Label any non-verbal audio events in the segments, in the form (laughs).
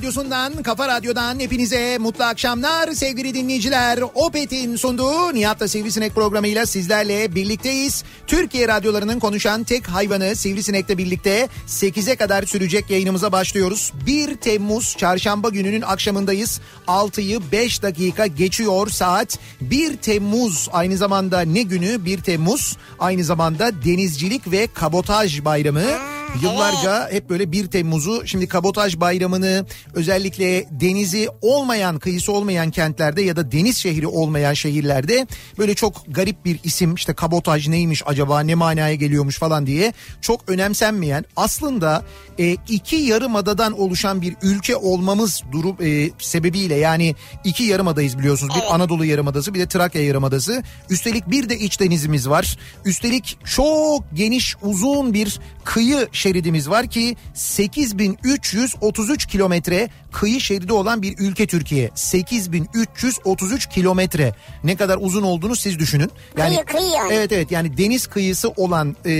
radyosundan, kafa radyodan hepinize mutlu akşamlar sevgili dinleyiciler. Opet'in sunduğu Nihat'la Sivrisinek programıyla sizlerle birlikteyiz. Türkiye radyolarının konuşan tek hayvanı Sivrisinek'le birlikte 8'e kadar sürecek yayınımıza başlıyoruz. 1 Temmuz çarşamba gününün akşamındayız. 6'yı 5 dakika geçiyor saat. 1 Temmuz aynı zamanda ne günü? 1 Temmuz aynı zamanda denizcilik ve kabotaj bayramı. Yıllarca hep böyle 1 Temmuz'u şimdi kabotaj bayramını özellikle denizi olmayan kıyısı olmayan kentlerde ya da deniz şehri olmayan şehirlerde böyle çok garip bir isim işte kabotaj neymiş acaba ne manaya geliyormuş falan diye çok önemsenmeyen aslında e, iki yarımadadan oluşan bir ülke olmamız durum e, sebebiyle yani iki yarımadayız biliyorsunuz bir Anadolu yarımadası bir de Trakya yarımadası. Üstelik bir de iç denizimiz var. Üstelik çok geniş uzun bir kıyı şeridimiz var ki 8333 kilometre kıyı şeridi olan bir ülke Türkiye. 8333 kilometre. Ne kadar uzun olduğunu siz düşünün. Kıyı, kıyı yani. Evet evet yani deniz kıyısı olan e,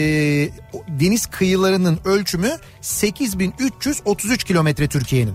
deniz kıyılarının ölçümü 8333 kilometre Türkiye'nin.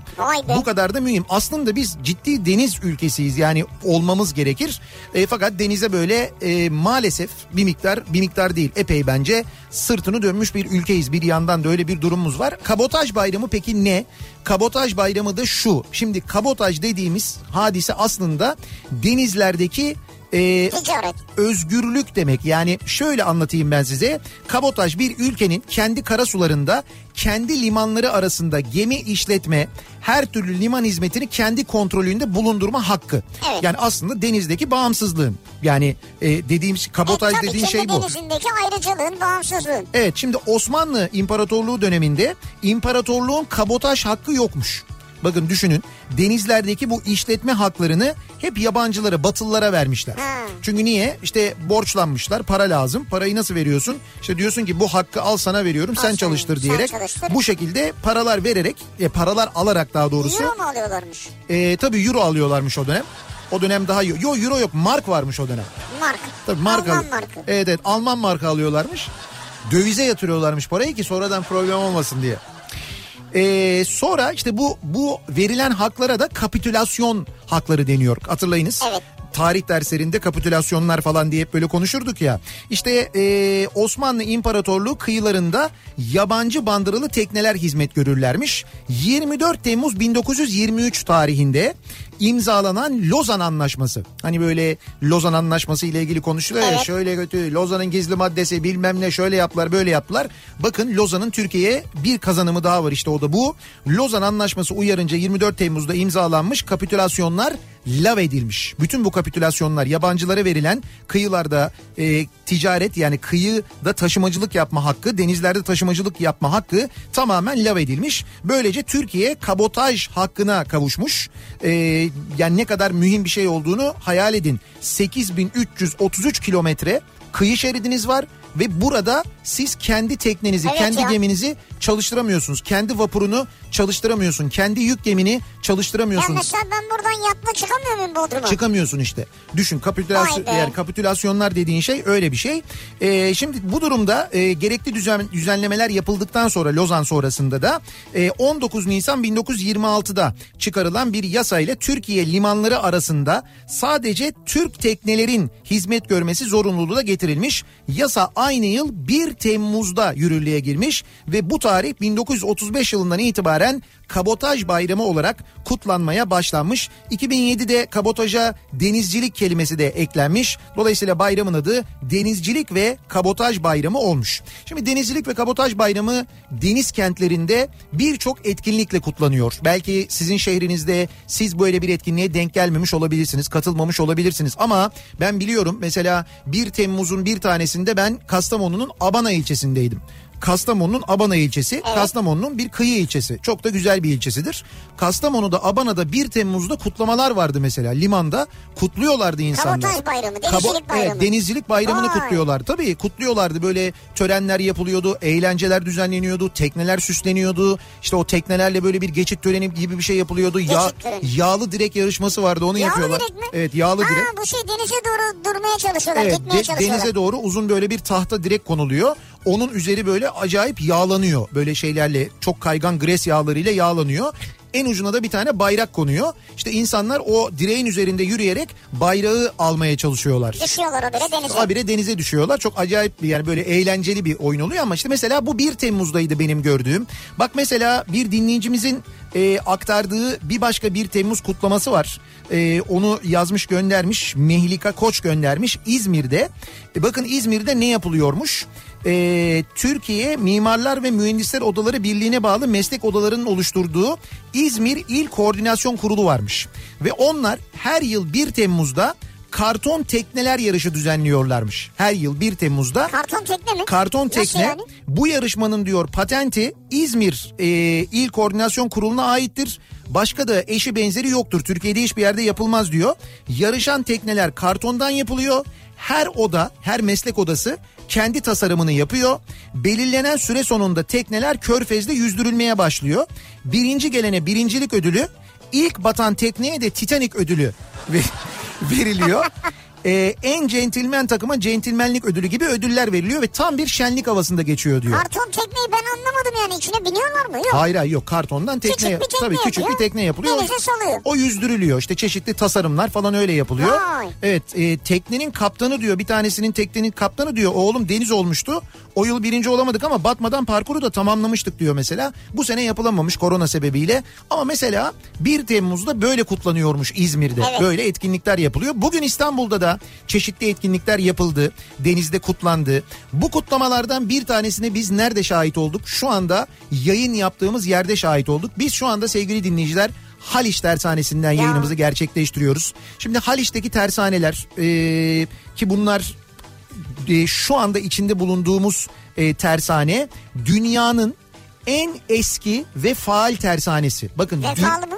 Bu kadar da mühim. Aslında biz ciddi deniz ülkesiyiz yani olmamız gerekir. E, fakat denize böyle e, maalesef bir miktar bir miktar değil epey bence sırtını dönmüş bir ülkeyiz. Bir yandan da öyle bir durumumuz var. Kabotaj bayramı peki ne? Kabotaj bayramı da şu. Şimdi kabotaj dediğimiz hadise aslında denizlerdeki e, Ticaret. özgürlük demek. Yani şöyle anlatayım ben size. Kabotaj bir ülkenin kendi karasularında kendi limanları arasında gemi işletme her türlü liman hizmetini kendi kontrolünde bulundurma hakkı. Evet. Yani aslında denizdeki bağımsızlığın. Yani e, dediğim kabotaj e, tabii dediğin şey bu. denizindeki ayrıcalığın, bağımsızlığın. Evet şimdi Osmanlı İmparatorluğu döneminde imparatorluğun kabotaj hakkı yokmuş. Bakın düşünün denizlerdeki bu işletme haklarını hep yabancılara batılılara vermişler. Çünkü niye? İşte borçlanmışlar para lazım. Parayı nasıl veriyorsun? İşte diyorsun ki bu hakkı al sana veriyorum sen sana, çalıştır sen diyerek. çalıştır. Bu şekilde paralar vererek e, paralar alarak daha doğrusu. Euro mu alıyorlarmış? E, tabii euro alıyorlarmış o dönem. O dönem daha yok. Yok euro yok mark varmış o dönem. Mark. Tabii marka. Alman markı. Evet evet Alman marka alıyorlarmış. Dövize yatırıyorlarmış parayı ki sonradan problem olmasın diye. Ee, sonra işte bu bu verilen haklara da kapitülasyon hakları deniyor. Hatırlayınız. Evet. Tarih derslerinde kapitülasyonlar falan diye hep böyle konuşurduk ya. İşte ee, Osmanlı İmparatorluğu kıyılarında yabancı bandıralı tekneler hizmet görürlermiş. 24 Temmuz 1923 tarihinde imzalanan Lozan Anlaşması. Hani böyle Lozan Anlaşması ile ilgili konuşuluyor ya Evet. şöyle kötü Lozan'ın gizli maddesi bilmem ne şöyle yaptılar böyle yaptılar. Bakın Lozan'ın Türkiye'ye bir kazanımı daha var işte o da bu. Lozan Anlaşması uyarınca 24 Temmuz'da imzalanmış kapitülasyonlar lav edilmiş. Bütün bu kapitülasyonlar yabancılara verilen kıyılarda e, ticaret yani kıyıda taşımacılık yapma hakkı, denizlerde taşımacılık yapma hakkı tamamen lav edilmiş. Böylece Türkiye kabotaj hakkına kavuşmuş. E, yani ne kadar mühim bir şey olduğunu hayal edin. 8333 kilometre kıyı şeridiniz var ve burada siz kendi teknenizi, Evet kendi ya. geminizi çalıştıramıyorsunuz. Kendi vapurunu çalıştıramıyorsun. Kendi yük gemini Ya çalıştıramıyorsun. mesela ben buradan yatla çıkamıyor muyum Bodrum'a? Çıkamıyorsun işte. Düşün kapitülasyon yani kapitülasyonlar dediğin şey öyle bir şey. Ee, şimdi bu durumda e, gerekli düzen, düzenlemeler yapıldıktan sonra Lozan sonrasında da e, 19 Nisan 1926'da çıkarılan bir yasa ile Türkiye limanları arasında sadece Türk teknelerin hizmet görmesi zorunluluğu da getirilmiş. Yasa aynı yıl 1 Temmuz'da yürürlüğe girmiş ve bu tarih 1935 yılından itibaren kabotaj bayramı olarak kutlanmaya başlanmış. 2007'de kabotaja denizcilik kelimesi de eklenmiş. Dolayısıyla bayramın adı denizcilik ve kabotaj bayramı olmuş. Şimdi denizcilik ve kabotaj bayramı deniz kentlerinde birçok etkinlikle kutlanıyor. Belki sizin şehrinizde siz böyle bir etkinliğe denk gelmemiş olabilirsiniz, katılmamış olabilirsiniz ama ben biliyorum mesela 1 Temmuz'un bir tanesinde ben Kastamonu'nun Abana ilçesindeydim. Kastamonu'nun Abana ilçesi, Kastamonu'nun bir kıyı ilçesi. Çok da güzel bir ilçesidir. Kastamonu'da, Abana'da 1 Temmuz'da kutlamalar vardı mesela limanda. Kutluyorlardı insanlar. Kabotaj bayramı, denizcilik bayramı. Evet, denizcilik bayramını Vay. kutluyorlar. Tabii kutluyorlardı böyle törenler yapılıyordu, eğlenceler düzenleniyordu, tekneler süsleniyordu. İşte o teknelerle böyle bir geçit töreni gibi bir şey yapılıyordu. Yağ, töreni. yağlı direk yarışması vardı onu Yağlı yapıyorlar. direk mi? Evet yağlı ha, direk. bu şey denize doğru durmaya çalışıyorlar, Evet gitmeye de- çalışıyorlar. denize doğru uzun böyle bir tahta direk konuluyor. Onun üzeri böyle acayip yağlanıyor. Böyle şeylerle çok kaygan gres yağlarıyla yağlanıyor. En ucuna da bir tane bayrak konuyor. İşte insanlar o direğin üzerinde yürüyerek bayrağı almaya çalışıyorlar. Düşüyorlar o bire denize. Habire denize düşüyorlar. Çok acayip bir yani böyle eğlenceli bir oyun oluyor ama işte mesela bu 1 Temmuz'daydı benim gördüğüm. Bak mesela bir dinleyicimizin e, aktardığı bir başka 1 Temmuz kutlaması var. E, onu yazmış göndermiş. Mehlika Koç göndermiş İzmir'de. E, bakın İzmir'de ne yapılıyormuş? E, Türkiye Mimarlar ve Mühendisler Odaları Birliği'ne bağlı meslek odalarının oluşturduğu İzmir İl Koordinasyon Kurulu varmış. Ve onlar her yıl 1 Temmuz'da karton tekneler yarışı düzenliyorlarmış. Her yıl 1 Temmuz'da Karton tekne mi? karton Nasıl tekne yani? bu yarışmanın diyor patenti İzmir e, İl Koordinasyon Kurulu'na aittir. Başka da eşi benzeri yoktur. Türkiye'de hiçbir yerde yapılmaz diyor. Yarışan tekneler kartondan yapılıyor. Her oda, her meslek odası kendi tasarımını yapıyor. Belirlenen süre sonunda tekneler körfezde yüzdürülmeye başlıyor. Birinci gelene birincilik ödülü, ilk batan tekneye de Titanic ödülü ve- (laughs) veriliyor. (laughs) Ee, en centilmen takıma centilmenlik ödülü gibi ödüller veriliyor ve tam bir şenlik havasında geçiyor diyor. Karton tekneyi ben anlamadım yani içine biniyorlar mı? Yok. Hayır hayır yok kartondan tekne Küçük bir tekne tabii küçük yapıyor, bir tekne yapılıyor. denize salıyor. O yüzdürülüyor işte çeşitli tasarımlar falan öyle yapılıyor. Vay. Evet e, teknenin kaptanı diyor bir tanesinin teknenin kaptanı diyor oğlum deniz olmuştu. O yıl birinci olamadık ama batmadan parkuru da tamamlamıştık diyor mesela. Bu sene yapılamamış korona sebebiyle. Ama mesela 1 Temmuz'da böyle kutlanıyormuş İzmir'de. Evet. Böyle etkinlikler yapılıyor. Bugün İstanbul'da da çeşitli etkinlikler yapıldı. Denizde kutlandı. Bu kutlamalardan bir tanesine biz nerede şahit olduk? Şu anda yayın yaptığımız yerde şahit olduk. Biz şu anda sevgili dinleyiciler Haliç Tersanesi'nden yayınımızı gerçekleştiriyoruz. Şimdi Haliç'teki tersaneler e, ki bunlar e, şu anda içinde bulunduğumuz e, tersane dünyanın en eski ve faal tersanesi. Bakın Vefalı?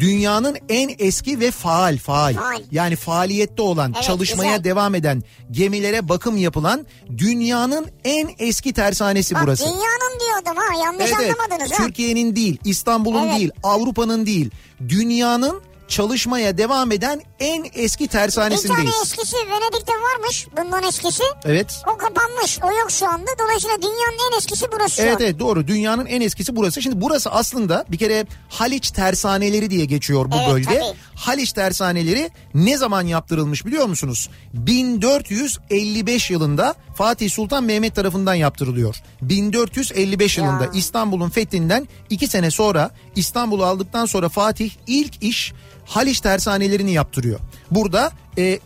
Dünyanın en eski ve faal faal. Faal. Yani faaliyette olan, Evet, çalışmaya güzel. devam eden, gemilere bakım yapılan dünyanın en eski tersanesi Bak burası. dünyanın diyordum ha yanlış Evet, evet. anlamadınız ha. Türkiye'nin değil, İstanbul'un Evet. değil, Avrupa'nın değil, dünyanın çalışmaya devam eden en eski Bir tane tersanesindeyiz. eskisi Venedik'te varmış bundan eskisi. Evet. O kapanmış o yok şu anda dolayısıyla dünyanın en eskisi burası Evet evet doğru dünyanın en eskisi burası. Şimdi burası aslında bir kere Haliç tersaneleri diye geçiyor bu Evet, bölge. tabii. Haliç tersaneleri ne zaman yaptırılmış biliyor musunuz? 1455 yılında Fatih Sultan Mehmet tarafından yaptırılıyor. 1455 Ya. yılında İstanbul'un fethinden iki sene sonra İstanbul'u aldıktan sonra Fatih ilk iş Haliç tersanelerini yaptırıyor. Burada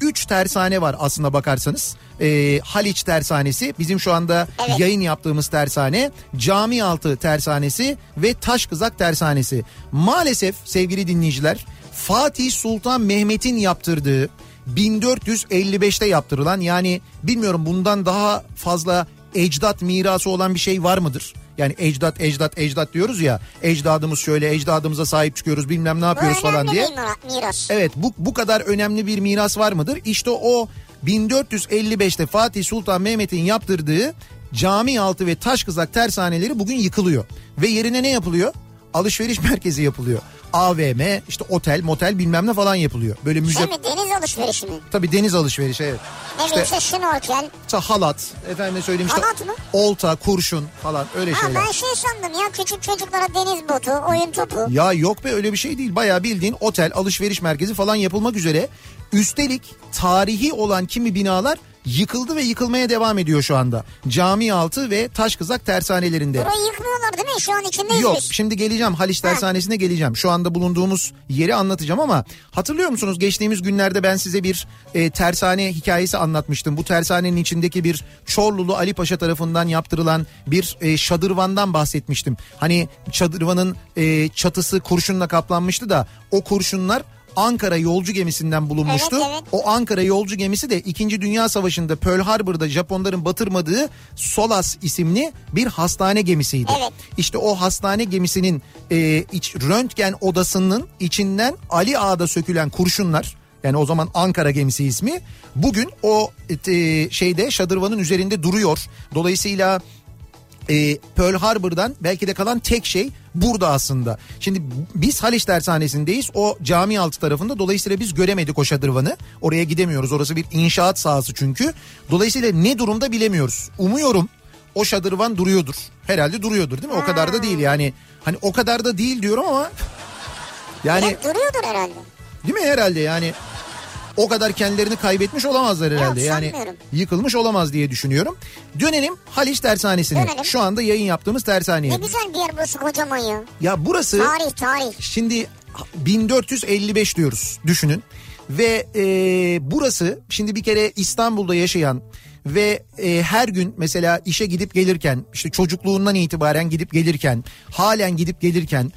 3 tersane var aslında bakarsanız. E, Haliç tersanesi bizim şu anda Evet. yayın yaptığımız tersane, Camialtı tersanesi ve Taşkızak tersanesi. Maalesef sevgili dinleyiciler Fatih Sultan Mehmet'in yaptırdığı 1455'te yaptırılan yani bilmiyorum bundan daha fazla ecdat mirası olan bir şey var mıdır? Yani ecdat ecdat ecdat diyoruz ya ecdadımız şöyle ecdadımıza sahip çıkıyoruz bilmem ne Bu yapıyoruz falan önemli diye. miras. Evet bu, bu kadar önemli bir miras var mıdır? İşte o 1455'te Fatih Sultan Mehmet'in yaptırdığı cami altı ve taş kızak tersaneleri bugün yıkılıyor. Ve yerine ne yapılıyor? Alışveriş (laughs) merkezi yapılıyor. AVM işte otel motel bilmem ne falan yapılıyor. Böyle müze Şey mi deniz alışverişi mi? tabii deniz alışverişi evet. Ne İşte, işte şnorkel. işte halat efendim söyleyeyim işte Halat mı? olta kurşun falan öyle Ha şeyler. ben şey sandım ya küçük çocuklara deniz botu, oyun topu. Ya yok be öyle bir şey değil. Bayağı bildiğin otel, alışveriş merkezi falan yapılmak üzere. Üstelik tarihi olan kimi binalar yıkıldı ve yıkılmaya devam ediyor şu anda. Cami altı ve taş kızak tersanelerinde. Burayı yıkmıyorlar değil mi? Şu an içindeyiz Yok şimdi geleceğim Haliç Tersanesi'ne geleceğim. Şu anda bulunduğumuz yeri anlatacağım ama hatırlıyor musunuz geçtiğimiz günlerde ben size bir e, tersane hikayesi anlatmıştım. Bu tersanenin içindeki bir Çorlulu Ali Paşa tarafından yaptırılan bir e, şadırvandan bahsetmiştim. Hani şadırvanın e, çatısı kurşunla kaplanmıştı da o kurşunlar Ankara yolcu gemisinden bulunmuştu. Evet, evet. O Ankara yolcu gemisi de 2. Dünya Savaşı'nda Pearl Harbor'da Japonların batırmadığı Solas isimli bir hastane gemisiydi. Evet. İşte o hastane gemisinin e, iç, röntgen odasının içinden Ali Ağa'da sökülen kurşunlar yani o zaman Ankara gemisi ismi bugün o e, şeyde şadırvanın üzerinde duruyor. Dolayısıyla e, Pearl Harbor'dan belki de kalan tek şey burada aslında. Şimdi biz Haliç Tersanesi'ndeyiz. O cami altı tarafında. Dolayısıyla biz göremedik o şadırvanı. Oraya gidemiyoruz. Orası bir inşaat sahası çünkü. Dolayısıyla ne durumda bilemiyoruz. Umuyorum o şadırvan duruyordur. Herhalde duruyordur değil mi? O kadar da değil yani. Hani o kadar da değil diyorum ama yani Hep duruyordur herhalde. Değil mi herhalde yani o kadar kendilerini kaybetmiş olamazlar herhalde. yani sanmıyorum. yıkılmış olamaz diye düşünüyorum. Dönelim Haliç Tersanesi'ne. Dönelim. Şu anda yayın yaptığımız tersaneye. Ne güzel bir yer burası kocaman ya. Ya burası Tarih tarih. şimdi 1455 diyoruz düşünün. Ve e, burası şimdi bir kere İstanbul'da yaşayan ve e, her gün mesela işe gidip gelirken işte çocukluğundan itibaren gidip gelirken halen gidip gelirken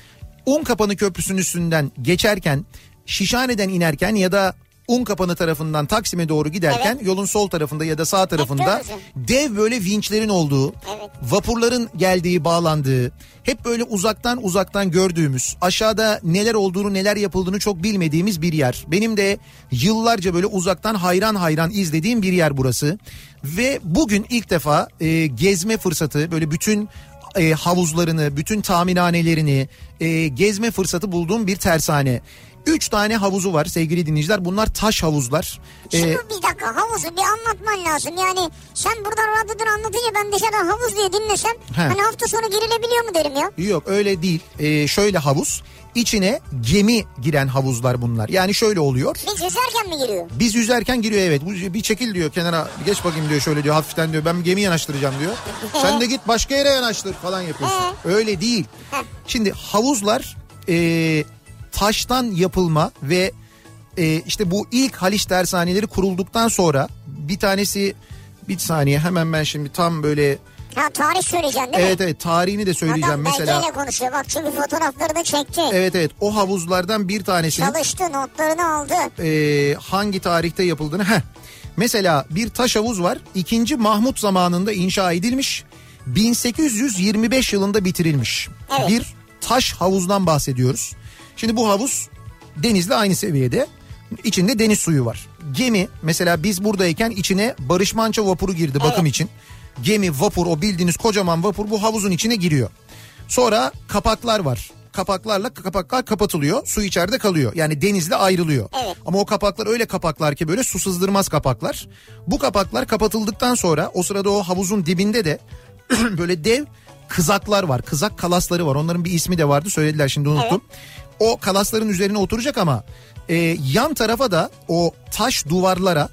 Unkapanı Köprüsü'nün üstünden geçerken Şişhane'den inerken ya da Unkapanı tarafından Taksim'e doğru giderken yolun sol tarafında ya da sağ tarafında dev böyle vinçlerin olduğu, Evet. vapurların geldiği, bağlandığı, hep böyle uzaktan uzaktan gördüğümüz, aşağıda neler olduğunu, neler yapıldığını çok bilmediğimiz bir yer. Benim de yıllarca böyle uzaktan hayran hayran izlediğim bir yer burası. Ve bugün ilk defa e, gezme fırsatı, böyle bütün e, havuzlarını, bütün tamirhanelerini e, gezme fırsatı bulduğum bir tersane. Üç tane havuzu var sevgili dinleyiciler. Bunlar taş havuzlar. Şimdi bir dakika havuzu bir anlatman lazım. Yani sen buradan radyodan anlatınca ben dışarıdan havuz diye dinlesem He. hani hafta sonu girilebiliyor mu derim ya. Yok öyle değil. Ee, şöyle havuz. İçine gemi giren havuzlar bunlar. Yani şöyle oluyor. Biz yüzerken mi giriyor? Biz yüzerken giriyor evet. Bu bir çekil diyor kenara geç bakayım diyor şöyle diyor hafiften diyor ben gemi yanaştıracağım diyor. (laughs) Sen de git başka yere yanaştır falan yapıyorsun. Öyle değil. Şimdi havuzlar e, taştan yapılma ve e, işte bu ilk Haliç tersaneleri kurulduktan sonra bir tanesi bir saniye hemen ben şimdi tam böyle Ha tarih söyleyeceksin değil evet mi? evet tarihini de söyleyeceğim Adam mesela. belgeyle konuşuyor bak çünkü fotoğraflarını çekti. Evet evet o havuzlardan bir tanesinin Çalıştı notlarını aldı. e, hangi tarihte yapıldığını. Heh. Mesela bir taş havuz var. 2. Mahmut zamanında inşa edilmiş. 1825 yılında bitirilmiş. Evet. Bir taş havuzdan bahsediyoruz. Şimdi bu havuz denizle aynı seviyede. İçinde deniz suyu var. Gemi mesela biz buradayken içine Barış Manço vapuru girdi bakım için. Gemi, vapur o bildiğiniz kocaman vapur bu havuzun içine giriyor. Sonra kapaklar var. Kapaklarla kapaklar kapatılıyor. Su içeride kalıyor. Yani denizle ayrılıyor. Evet. Ama o kapaklar öyle kapaklar ki böyle su sızdırmaz kapaklar. Bu kapaklar kapatıldıktan sonra o sırada o havuzun dibinde de (clears throat) böyle dev kızaklar var. Kızak kalasları var. Onların bir ismi de vardı. Söylediler şimdi unuttum. O kalasların üzerine oturacak ama e, yan tarafa da o taş duvarlara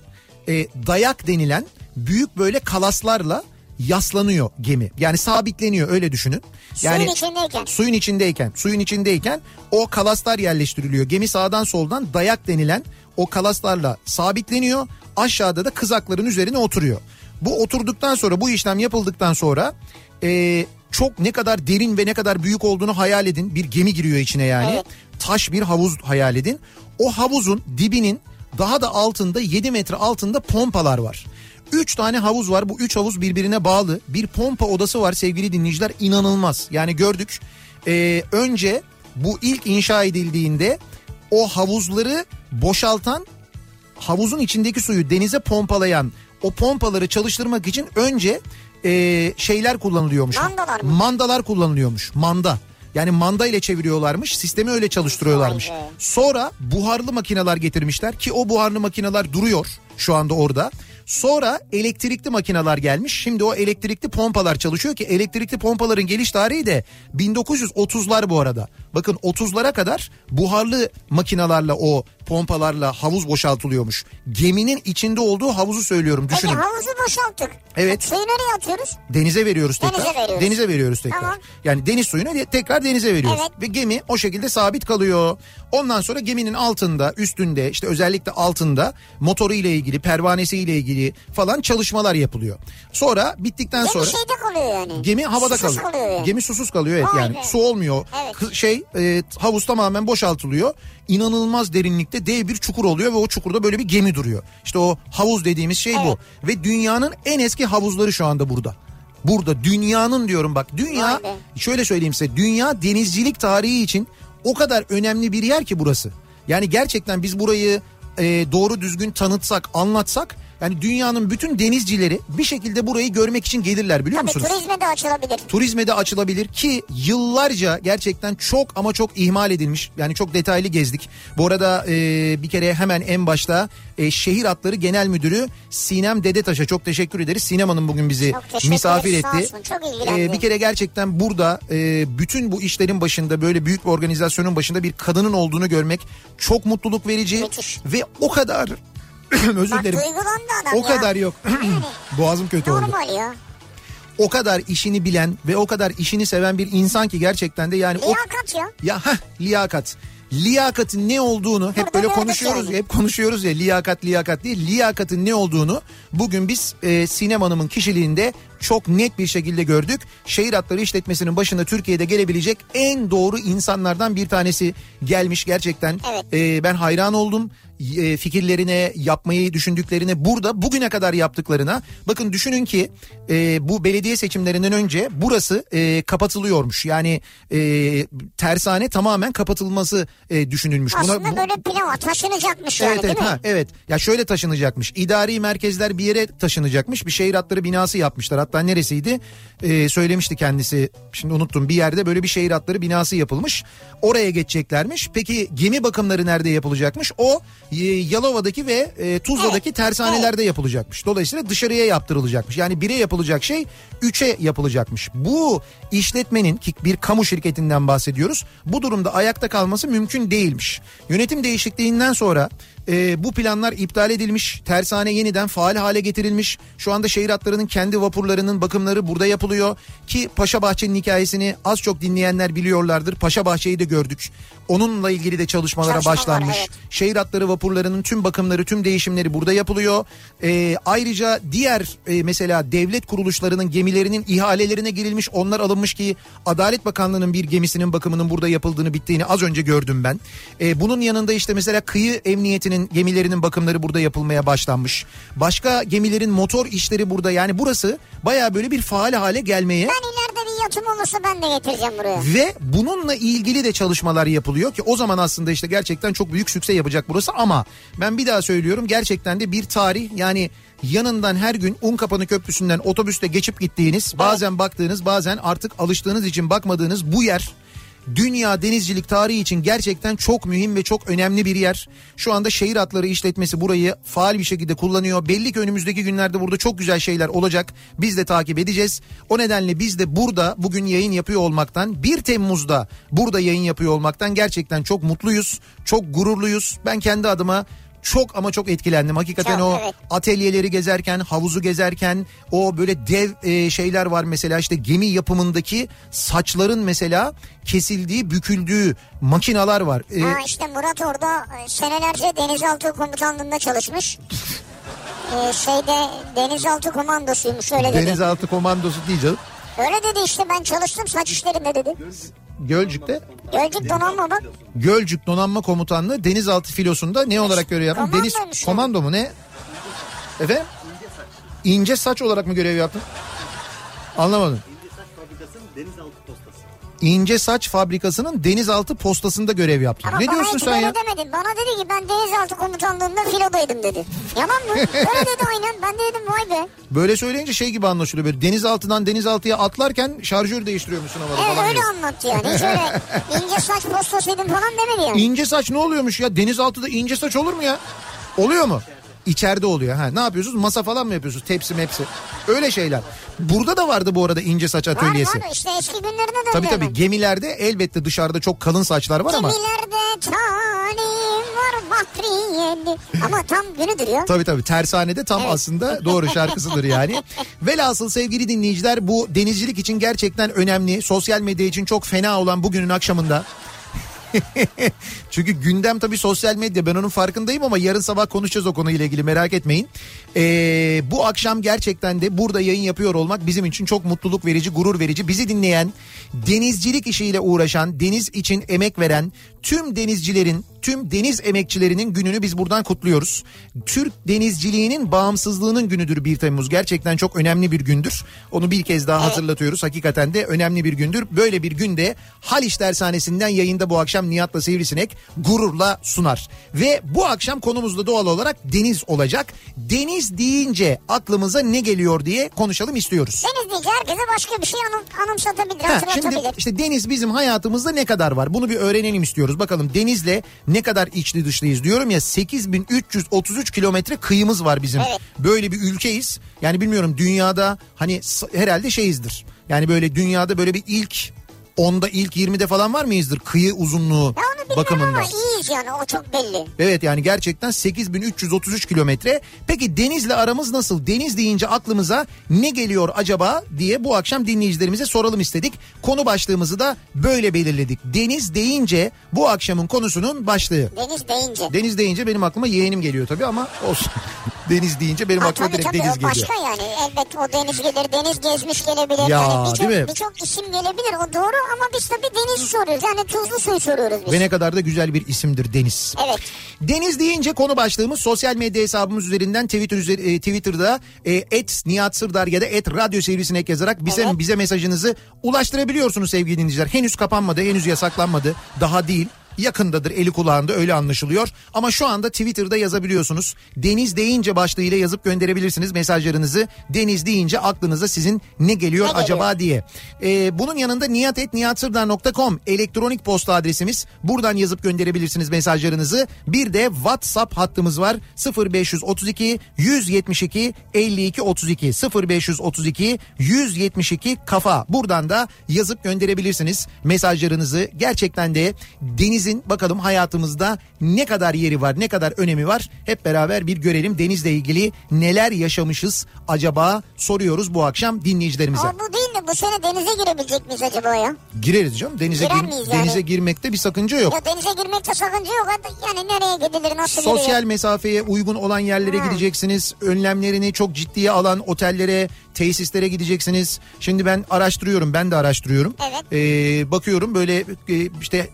e, dayak denilen büyük böyle kalaslarla yaslanıyor gemi. Yani sabitleniyor öyle düşünün. Yani Suyun içindeyken. suyun içindeyken, suyun içindeyken o kalaslar yerleştiriliyor. Gemi sağdan soldan dayak denilen o kalaslarla sabitleniyor. Aşağıda da kızakların üzerine oturuyor. Bu oturduktan sonra bu işlem yapıldıktan sonra e, çok ne kadar derin ve ne kadar büyük olduğunu hayal edin. Bir gemi giriyor içine yani. Evet. taş bir havuz hayal edin. O havuzun dibinin daha da altında 7 metre altında pompalar var. 3 tane havuz var. Bu 3 havuz birbirine bağlı. Bir pompa odası var sevgili dinleyiciler. İnanılmaz. Yani gördük. Ee, önce bu ilk inşa edildiğinde o havuzları boşaltan havuzun içindeki suyu denize pompalayan o pompaları çalıştırmak için önce e, şeyler kullanılıyormuş. Mandalar mı? Mandalar kullanılıyormuş. Manda. Yani manda ile çeviriyorlarmış. Sistemi öyle çalıştırıyorlarmış. Sonra buharlı makineler getirmişler ki o buharlı makineler duruyor şu anda orada. Sonra elektrikli makineler gelmiş. Şimdi o elektrikli pompalar çalışıyor ki elektrikli pompaların geliş tarihi de 1930'lar bu arada. Bakın 30'lara kadar buharlı makinelerle o pompalarla havuz boşaltılıyormuş. Geminin içinde olduğu havuzu söylüyorum düşünün. havuzu boşalttık. Evet. Suyu nereye atıyoruz? Denize veriyoruz tekrar. Denize veriyoruz. Denize veriyoruz tekrar. Tamam. Yani deniz suyunu tekrar denize veriyoruz. Evet. Ve gemi o şekilde sabit kalıyor. Ondan sonra geminin altında, üstünde işte özellikle altında motoru ile ilgili, pervanesi ile ilgili falan çalışmalar yapılıyor. Sonra bittikten Gemi sonra şeyde kalıyor yani. gemi havada Susuz kalıyor. kalıyor yani. Gemi susuz kalıyor evet Vay yani be. su olmuyor. Evet. Şey e, havuz tamamen boşaltılıyor. İnanılmaz derinlikte dev bir çukur oluyor ve o çukurda böyle bir gemi duruyor. İşte o havuz dediğimiz şey bu. Ve dünyanın en eski havuzları şu anda burada. Burada dünyanın diyorum bak dünya şöyle söyleyeyim size dünya denizcilik tarihi için o kadar önemli bir yer ki burası. Yani gerçekten biz burayı e, doğru düzgün tanıtsak anlatsak yani dünyanın bütün denizcileri bir şekilde burayı görmek için gelirler biliyor Tabii musunuz? turizme de açılabilir. Turizme de açılabilir ki yıllarca gerçekten çok ama çok ihmal edilmiş. Yani çok detaylı gezdik. Bu arada e, bir kere hemen en başta e, Şehir Hatları Genel Müdürü Sinem Dedetaş'a çok teşekkür ederiz. Sinem Hanım bugün bizi Çok teşekkür misafir ederiz, sağ etti. olsun, çok. E, bir kere gerçekten burada e, bütün bu işlerin başında böyle büyük bir organizasyonun başında bir kadının olduğunu görmek çok mutluluk verici Müthiş. ve o kadar (clears throat) özür Bak dilerim. adam O ya. kadar yok. (clears throat) Boğazım kötü oldu Normal ya. o kadar işini bilen ve o kadar işini seven bir insan ki gerçekten de yani o Liyakat ya. ya heh, liyakat. Liyakatın ne olduğunu hep Burada böyle konuşuyoruz yani. ya, hep konuşuyoruz ya liyakat liyakat diye liyakatın ne olduğunu bugün biz e, Sinem Hanım'ın kişiliğinde çok net bir şekilde gördük. Şehir hatları işletmesinin başında Türkiye'de gelebilecek en doğru insanlardan bir tanesi gelmiş gerçekten. Evet. E, ben hayran oldum fikirlerine, yapmayı düşündüklerine, burada bugüne kadar yaptıklarına. Bakın düşünün ki e, bu belediye seçimlerinden önce burası e, kapatılıyormuş. Yani e, tersane tamamen kapatılması e, düşünülmüş. Aslında bu- böyle plan taşınacakmış yani Evet değil evet mi? ha evet. Ya şöyle taşınacakmış. İdari merkezler bir yere taşınacakmış. Bir şehir hatları binası yapmışlar. Hatta neresiydi? Ee, söylemişti kendisi. Şimdi unuttum. Bir yerde böyle bir şehir hatları binası yapılmış. Oraya geçeceklermiş. Peki gemi bakımları nerede yapılacakmış? O e, Yalova'daki ve e, Tuzla'daki tersanelerde yapılacakmış. Dolayısıyla dışarıya yaptırılacakmış. Yani bire yapılacak şey üçe yapılacakmış. Bu işletmenin ki bir kamu şirketinden bahsediyoruz. Bu durumda ayakta kalması mümkün değilmiş. Yönetim değişikliğinden sonra e, bu planlar iptal edilmiş. Tersane yeniden faal hale getirilmiş. Şu anda şehir hatlarının kendi vapurlarının bakımları burada yapılıyor. Ki Paşa Bahçe'nin hikayesini az çok dinleyenler biliyorlardır. Paşa Bahçe'yi de gördük. Onunla ilgili de çalışmalara Çalışmalar, başlanmış. evet. Şehir hatları vapurlarının tüm bakımları, tüm değişimleri burada yapılıyor. Ee, ayrıca diğer e, mesela devlet kuruluşlarının gemilerinin ihalelerine girilmiş, onlar alınmış ki Adalet Bakanlığı'nın bir gemisinin bakımının burada yapıldığını, bittiğini az önce gördüm ben. Ee, bunun yanında işte mesela kıyı emniyetinin gemilerinin bakımları burada yapılmaya başlanmış. Başka gemilerin motor işleri burada. Yani burası baya böyle bir faal hale gelmeye Ben ileride bir yatım olursa ben de getireceğim buraya. ve bununla ilgili de çalışmalar yapılıyor ki o zaman aslında işte gerçekten çok büyük sükse yapacak burası ama ben bir daha söylüyorum gerçekten de bir tarih yani yanından her gün Unkapanı Köprüsü'nden otobüste geçip gittiğiniz bazen baktığınız bazen artık alıştığınız için bakmadığınız bu yer Dünya denizcilik tarihi için gerçekten çok mühim ve çok önemli bir yer. Şu anda şehir hatları işletmesi burayı faal bir şekilde kullanıyor. Belli ki önümüzdeki günlerde burada çok güzel şeyler olacak. Biz de takip edeceğiz. O nedenle biz de burada bugün yayın yapıyor olmaktan 1 Temmuz'da burada yayın yapıyor olmaktan gerçekten çok mutluyuz. Çok gururluyuz. Ben kendi adıma çok ama çok etkilendim. Hakikaten Çok, o evet. atölyeleri gezerken, havuzu gezerken o böyle dev e, şeyler var mesela işte gemi yapımındaki saçların mesela kesildiği, büküldüğü makinalar var. E, Ha işte Murat orada e, senelerce denizaltı komutanlığında çalışmış. Ee, şeyde denizaltı komandosuymuş öyle dedi. denizaltı komandosu değil canım. Öyle dedi işte ben çalıştım saç işlerinde dedi. Gölcük'te Gölcük donanma bak. Gölcük Donanma Komutanlığı denizaltı filosunda ne olarak görev yaptın? Deniz Komandoymuş komando mu ne? Efendim? İnce saç olarak mı görev yaptın? Anlamadım. İnce saç fabrikasının denizaltı postasında görev yaptın. Ama ne diyorsun sen ya? demedin. Bana dedi ki ben denizaltı komutanlığında filodaydım dedi. Yalan mı? Öyle (laughs) dedi aynen. Ben de dedim vay be. Böyle söyleyince şey gibi anlaşılıyor böyle denizaltından denizaltıya atlarken şarjör değiştiriyormuşsun havada Evet falan. öyle diyor. anlattı yani. Hiç öyle (laughs) ince saç postasıydım falan demedi yani. İnce saç ne oluyormuş ya? Denizaltıda ince saç olur mu ya? Oluyor mu? İçeride oluyor. Ha, ne yapıyorsunuz? Masa falan mı yapıyorsunuz? Tepsi mepsi. Öyle şeyler. Burada da vardı bu arada ince saç Var atölyesi. var işte eski günlerine döndü Tabii tabii gemilerde elbette dışarıda çok kalın saçlar var ama. Gemilerde talim var bahriyeli. Ama tam günüdür ya. Tabii tabii tersanede tam aslında doğru şarkısıdır yani. (laughs) Velhasıl sevgili dinleyiciler bu denizcilik için gerçekten önemli. Sosyal medya için çok fena olan bugünün akşamında. (laughs) Çünkü gündem tabii sosyal medya ben onun farkındayım ama yarın sabah konuşacağız o konuyla ilgili merak etmeyin. Ee, bu akşam gerçekten de burada yayın yapıyor olmak bizim için çok mutluluk verici, gurur verici. Bizi dinleyen, denizcilik işiyle uğraşan, deniz için emek veren tüm denizcilerin, tüm deniz emekçilerinin gününü biz buradan kutluyoruz. Türk denizciliğinin bağımsızlığının günüdür 1 Temmuz. Gerçekten çok önemli bir gündür. Onu bir kez daha hatırlatıyoruz. Hakikaten de önemli bir gündür. Böyle bir günde Haliç Dershanesi'nden yayında bu akşam Nihat'la Sivrisinek gururla sunar. Ve bu akşam konumuz da doğal olarak deniz olacak. Deniz deyince aklımıza ne geliyor diye konuşalım istiyoruz. Deniz deyince herkese başka bir şey anım, anımsatabilir, Ha, hatırlatabilir. şimdi işte deniz bizim hayatımızda ne kadar var? Bunu bir öğrenelim istiyoruz. Bakalım denizle ne kadar içli dışlıyız diyorum ya 8333 kilometre kıyımız var bizim. Evet. Böyle bir ülkeyiz. Yani bilmiyorum dünyada hani herhalde şeyizdir. Yani böyle dünyada böyle bir ilk onda ilk 20'de falan var mıyızdır kıyı uzunluğu Ya onu bilmiyorum bakımında. ama iyiyiz yani o çok belli. Evet yani gerçekten 8333 kilometre. Peki denizle aramız nasıl? Deniz deyince aklımıza ne geliyor acaba diye bu akşam dinleyicilerimize soralım istedik. Konu başlığımızı da böyle belirledik. Deniz deyince bu akşamın konusunun başlığı. Deniz deyince. Deniz deyince benim aklıma yeğenim geliyor tabii ama olsun. (laughs) deniz deyince benim Ha, aklıma tabii direkt tabii deniz geliyor. başka yani elbet o deniz gelir deniz gezmiş gelebilir. Ya, yani birçok, değil mi? birçok isim gelebilir o doğru ama biz tabii denizi soruyoruz yani tuzlu suyu soruyoruz biz. Ve ne kadar da güzel bir isimdir Deniz. Evet. Deniz deyince konu başlığımız sosyal medya hesabımız üzerinden Twitter üzeri- e, Twitter'da e, et Nihat Sırdar ya da et radyo sivrisinek yazarak bize Evet. bize mesajınızı ulaştırabiliyorsunuz sevgili dinleyiciler. Henüz kapanmadı, henüz yasaklanmadı. Daha değil. Yakındadır eli kulağında öyle anlaşılıyor. Ama şu anda Twitter'da yazabiliyorsunuz. Deniz deyince başlığıyla yazıp gönderebilirsiniz mesajlarınızı. Deniz deyince aklınıza sizin ne geliyor Ne geliyor? acaba diye. Ee, bunun yanında niyatetniyatsırdar.com elektronik posta adresimiz. Buradan yazıp gönderebilirsiniz mesajlarınızı. Bir de WhatsApp hattımız var. 0532 172 52 32 0532 172 kafa. Buradan da yazıp gönderebilirsiniz mesajlarınızı. Gerçekten de denizin bakalım hayatımızda ne kadar yeri var, ne kadar önemi var. Hep beraber bir görelim denizle ilgili neler yaşamışız acaba soruyoruz bu akşam dinleyicilerimize. Ama bu değil de bu sene denize girebilecek miyiz acaba ya? Gireriz canım. Denize Girer gir- yani? denize girmekte bir sakınca yok. Ya denize girmekte sakınca yok. Yani nereye gidilir nasıl Sosyal girilir? mesafeye uygun olan yerlere Ha. gideceksiniz. Önlemlerini çok ciddiye alan otellere, tesislere gideceksiniz. Şimdi ben araştırıyorum. Ben de araştırıyorum. Evet. Ee, bakıyorum böyle e, işte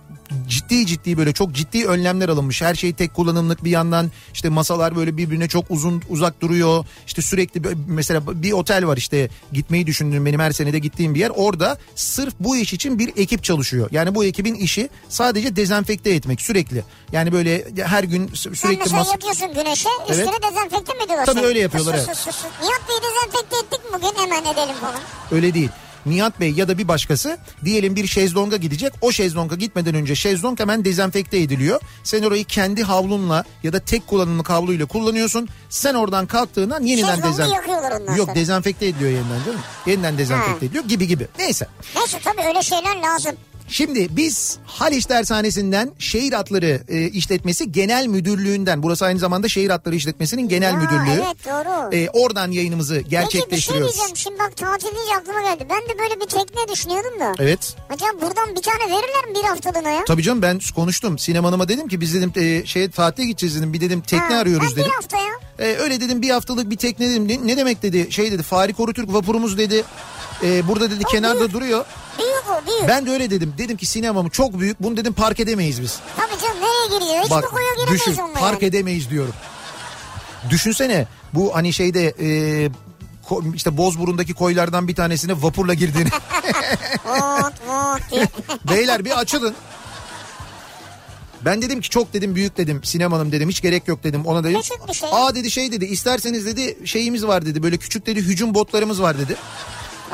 ciddi ciddi böyle çok ciddi önlemler alınmış. Her şey tek kullanımlık bir yandan işte masalar böyle birbirine çok uzun uzak duruyor. İşte sürekli mesela bir otel var işte gitmeyi düşündüğüm benim her senede gittiğim bir yer. Orada sırf bu iş için bir ekip çalışıyor. Yani bu ekibin işi sadece dezenfekte etmek sürekli. Yani böyle her gün sü- Sen sürekli mesela mas- yatıyorsun güneşe üstüne Evet. dezenfekte mi ediyorlar? Tabii öyle yapıyorlar, Sus, evet. sus, sus, sus. Nihat Bey'i dezenfekte ettik mi bugün hemen edelim falan. Öyle değil. Nihat Bey ya da bir başkası diyelim bir şezlonga gidecek. O şezlonga gitmeden önce şezlong hemen dezenfekte ediliyor. Sen orayı kendi havlunla ya da tek kullanımlık havluyla kullanıyorsun. Sen oradan kalktığından yeniden dezenfekte... Yok sonra. dezenfekte ediliyor yeniden canım. Yeniden dezenfekte Ha. ediliyor gibi gibi. Neyse. Neyse tabii öyle şeyler lazım. Şimdi biz Haliç Dershanesi'nden Şehir Hatları e, İşletmesi Genel Müdürlüğü'nden burası aynı zamanda Şehir Hatları İşletmesi'nin genel Aa, müdürlüğü. Evet doğru. E, oradan yayınımızı Peki bir şey gerçekleştiriyoruz. diyeceğim. Şimdi bak tatil deyince aklıma geldi. Ben de böyle bir tekne düşünüyordum da. Evet. Acaba buradan bir tane verirler mi bir haftalığına ya? Tabii canım ben konuştum. Sinem Hanım'a dedim ki biz dedim e, şeye tatile gideceğiz dedim. Bir dedim tekne Ha, arıyoruz dedim. Bir hafta ya. E, öyle dedim bir haftalık bir tekne dedim. Ne, ne demek dedi? Şey dedi Fahri Korutürk vapurumuz dedi. E, burada dedi kenarda büyük. duruyor. Büyük o büyük. Ben de öyle dedim. Dedim ki sinemamı çok büyük. Bunu dedim park edemeyiz biz. Tabii canım nereye giriyor? Hiçbir Bak koya giremeyiz düşün onunla park yani. edemeyiz diyorum. Düşünsene bu hani şeyde e, işte Bozburun'daki koylardan bir tanesine vapurla girdiğini. (laughs) (laughs) Beyler bir açılın. Ben dedim ki çok dedim büyük dedim sinemanım dedim hiç gerek yok dedim ona dedim. Şey. Aa dedi şey dedi isterseniz dedi şeyimiz var dedi böyle küçük dedi hücum botlarımız var dedi.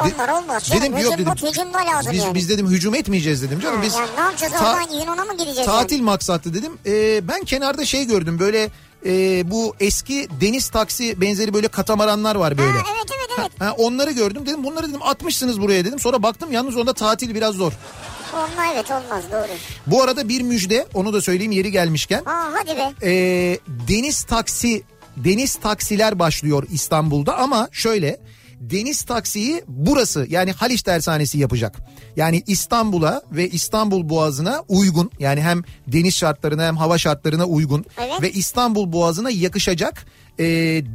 Onlar olmaz. Dedim Hücum yok dedim. bot hücum da lazım Biz, yani. biz dedim hücum etmeyeceğiz dedim canım. Biz yani ne yapacağız ta- oradan Yunan'a mı gideceğiz tatil yani? maksatlı dedim. Ee, ben kenarda şey gördüm böyle e, bu eski deniz taksi benzeri böyle katamaranlar var böyle. Ha, evet evet evet. Ha, onları gördüm dedim bunları dedim atmışsınız buraya dedim. Sonra baktım yalnız onda tatil biraz zor. Onunla evet olmaz doğru. Bu arada bir müjde onu da söyleyeyim yeri gelmişken. Aa hadi be. Ee, deniz taksi deniz taksiler başlıyor İstanbul'da ama şöyle deniz taksiyi burası yani Haliç Tersanesi yapacak. Yani İstanbul'a ve İstanbul Boğazı'na uygun yani hem deniz şartlarına hem hava şartlarına uygun Evet. ve İstanbul Boğazı'na yakışacak e,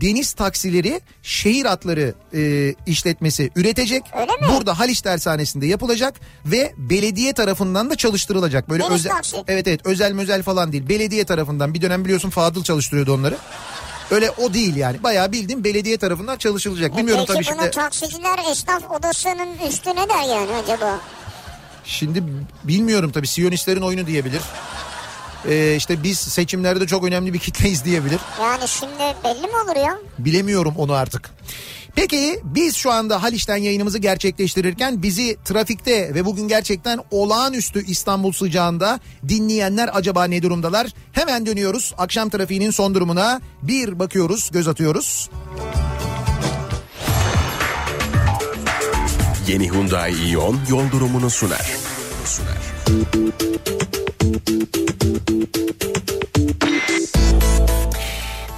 deniz taksileri şehir hatları e, işletmesi üretecek. Burada Haliç Tersanesi'nde yapılacak ve belediye tarafından da çalıştırılacak. Böyle Deniz özel taksi. Evet evet özel mözel falan değil. Belediye tarafından bir dönem biliyorsun Fadıl çalıştırıyordu onları. Öyle o değil yani. Bayağı bildiğim belediye tarafından çalışılacak. Bilmiyorum Peki tabii bunu şimdi. taksiciler esnaf odasının üstü ne der yani acaba? Şimdi bilmiyorum tabii Siyonistlerin oyunu diyebilir. Ee, işte biz seçimlerde çok önemli bir kitleyiz diyebilir. Yani şimdi belli mi olur ya? Bilemiyorum onu artık. Peki biz şu anda Haliç'ten yayınımızı gerçekleştirirken bizi trafikte ve bugün gerçekten olağanüstü İstanbul sıcağında dinleyenler acaba ne durumdalar? Hemen dönüyoruz akşam trafiğinin son durumuna bir bakıyoruz göz atıyoruz. Yeni Hyundai Ion yol durumunu sunar. Sunar.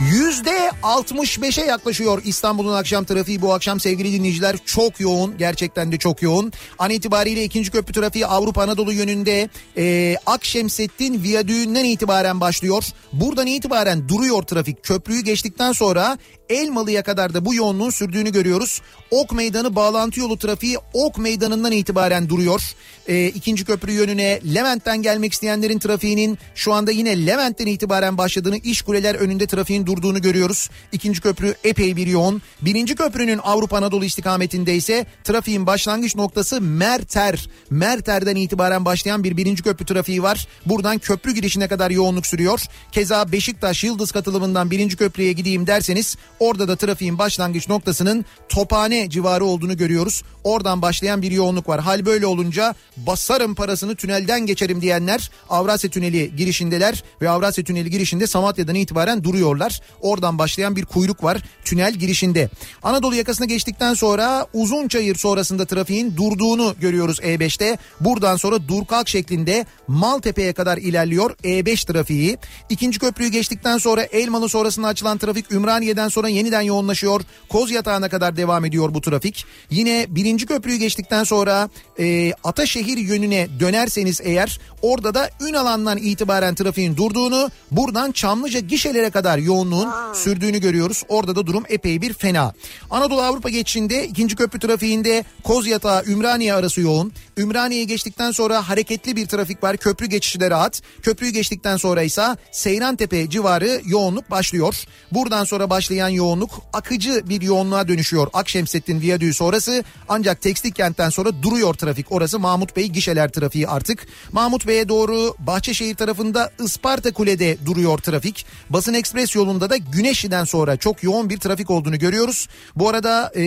Yüzde 65'e yaklaşıyor İstanbul'un akşam trafiği bu akşam sevgili dinleyiciler çok yoğun gerçekten de çok yoğun. An itibariyle ikinci köprü trafiği Avrupa Anadolu yönünde e, Akşemsettin Viyadüğü'nden itibaren başlıyor. Buradan itibaren duruyor trafik köprüyü geçtikten sonra Elmalı'ya kadar da bu yoğunluğun sürdüğünü görüyoruz. Ok Meydanı bağlantı yolu trafiği Ok Meydanı'ndan itibaren duruyor. E, ikinci köprü yönüne Levent'ten gelmek isteyenlerin trafiğinin şu anda yine Levent'ten itibaren başladığını iş kuleler önünde trafiğin durduğunu görüyoruz. İkinci köprü epey bir yoğun. Birinci köprünün Avrupa Anadolu istikametinde ise trafiğin başlangıç noktası Merter. Merter'den itibaren başlayan bir birinci köprü trafiği var. Buradan köprü girişine kadar yoğunluk sürüyor. Keza Beşiktaş Yıldız katılımından birinci köprüye gideyim derseniz orada da trafiğin başlangıç noktasının Tophane civarı olduğunu görüyoruz. Oradan başlayan bir yoğunluk var. Hal böyle olunca basarım parasını tünelden geçerim diyenler Avrasya Tüneli girişindeler ve Avrasya Tüneli girişinde Samatya'dan itibaren duruyorlar. Oradan başlayan bir kuyruk var tünel girişinde. Anadolu yakasına geçtikten sonra Uzunçayır sonrasında trafiğin durduğunu görüyoruz E5'te. Buradan sonra dur kalk şeklinde Maltepe'ye kadar ilerliyor E5 trafiği. İkinci köprüyü geçtikten sonra Elmalı sonrasında açılan trafik Ümraniye'den sonra yeniden yoğunlaşıyor. Koz yatağına kadar devam ediyor bu trafik. Yine birinci köprüyü geçtikten sonra e, Ataşehir yönüne dönerseniz eğer orada da Ünalan'dan itibaren trafiğin durduğunu buradan Çamlıca gişelere kadar yoğunluğun sürdüğünü görüyoruz. Orada da durum epey bir fena. Anadolu Avrupa geçişinde ikinci köprü trafiğinde Koz Yatağı Ümraniye arası yoğun. Ümraniye'yi geçtikten sonra hareketli bir trafik var. Köprü geçişi de rahat. Köprüyü geçtikten sonra ise Seyrantepe civarı yoğunluk başlıyor. Buradan sonra başlayan yoğunluk akıcı bir yoğunluğa dönüşüyor. Akşemsettin Viyadüğü sonrası ancak Tekstil kentten sonra duruyor trafik. Orası Mahmut Bey gişeler trafiği artık. Mahmut Bey'e doğru Bahçeşehir tarafında Isparta Kule'de duruyor trafik. Basın Ekspres yolunda da Güneşli'den sonra çok yoğun bir trafik olduğunu görüyoruz. Bu arada e,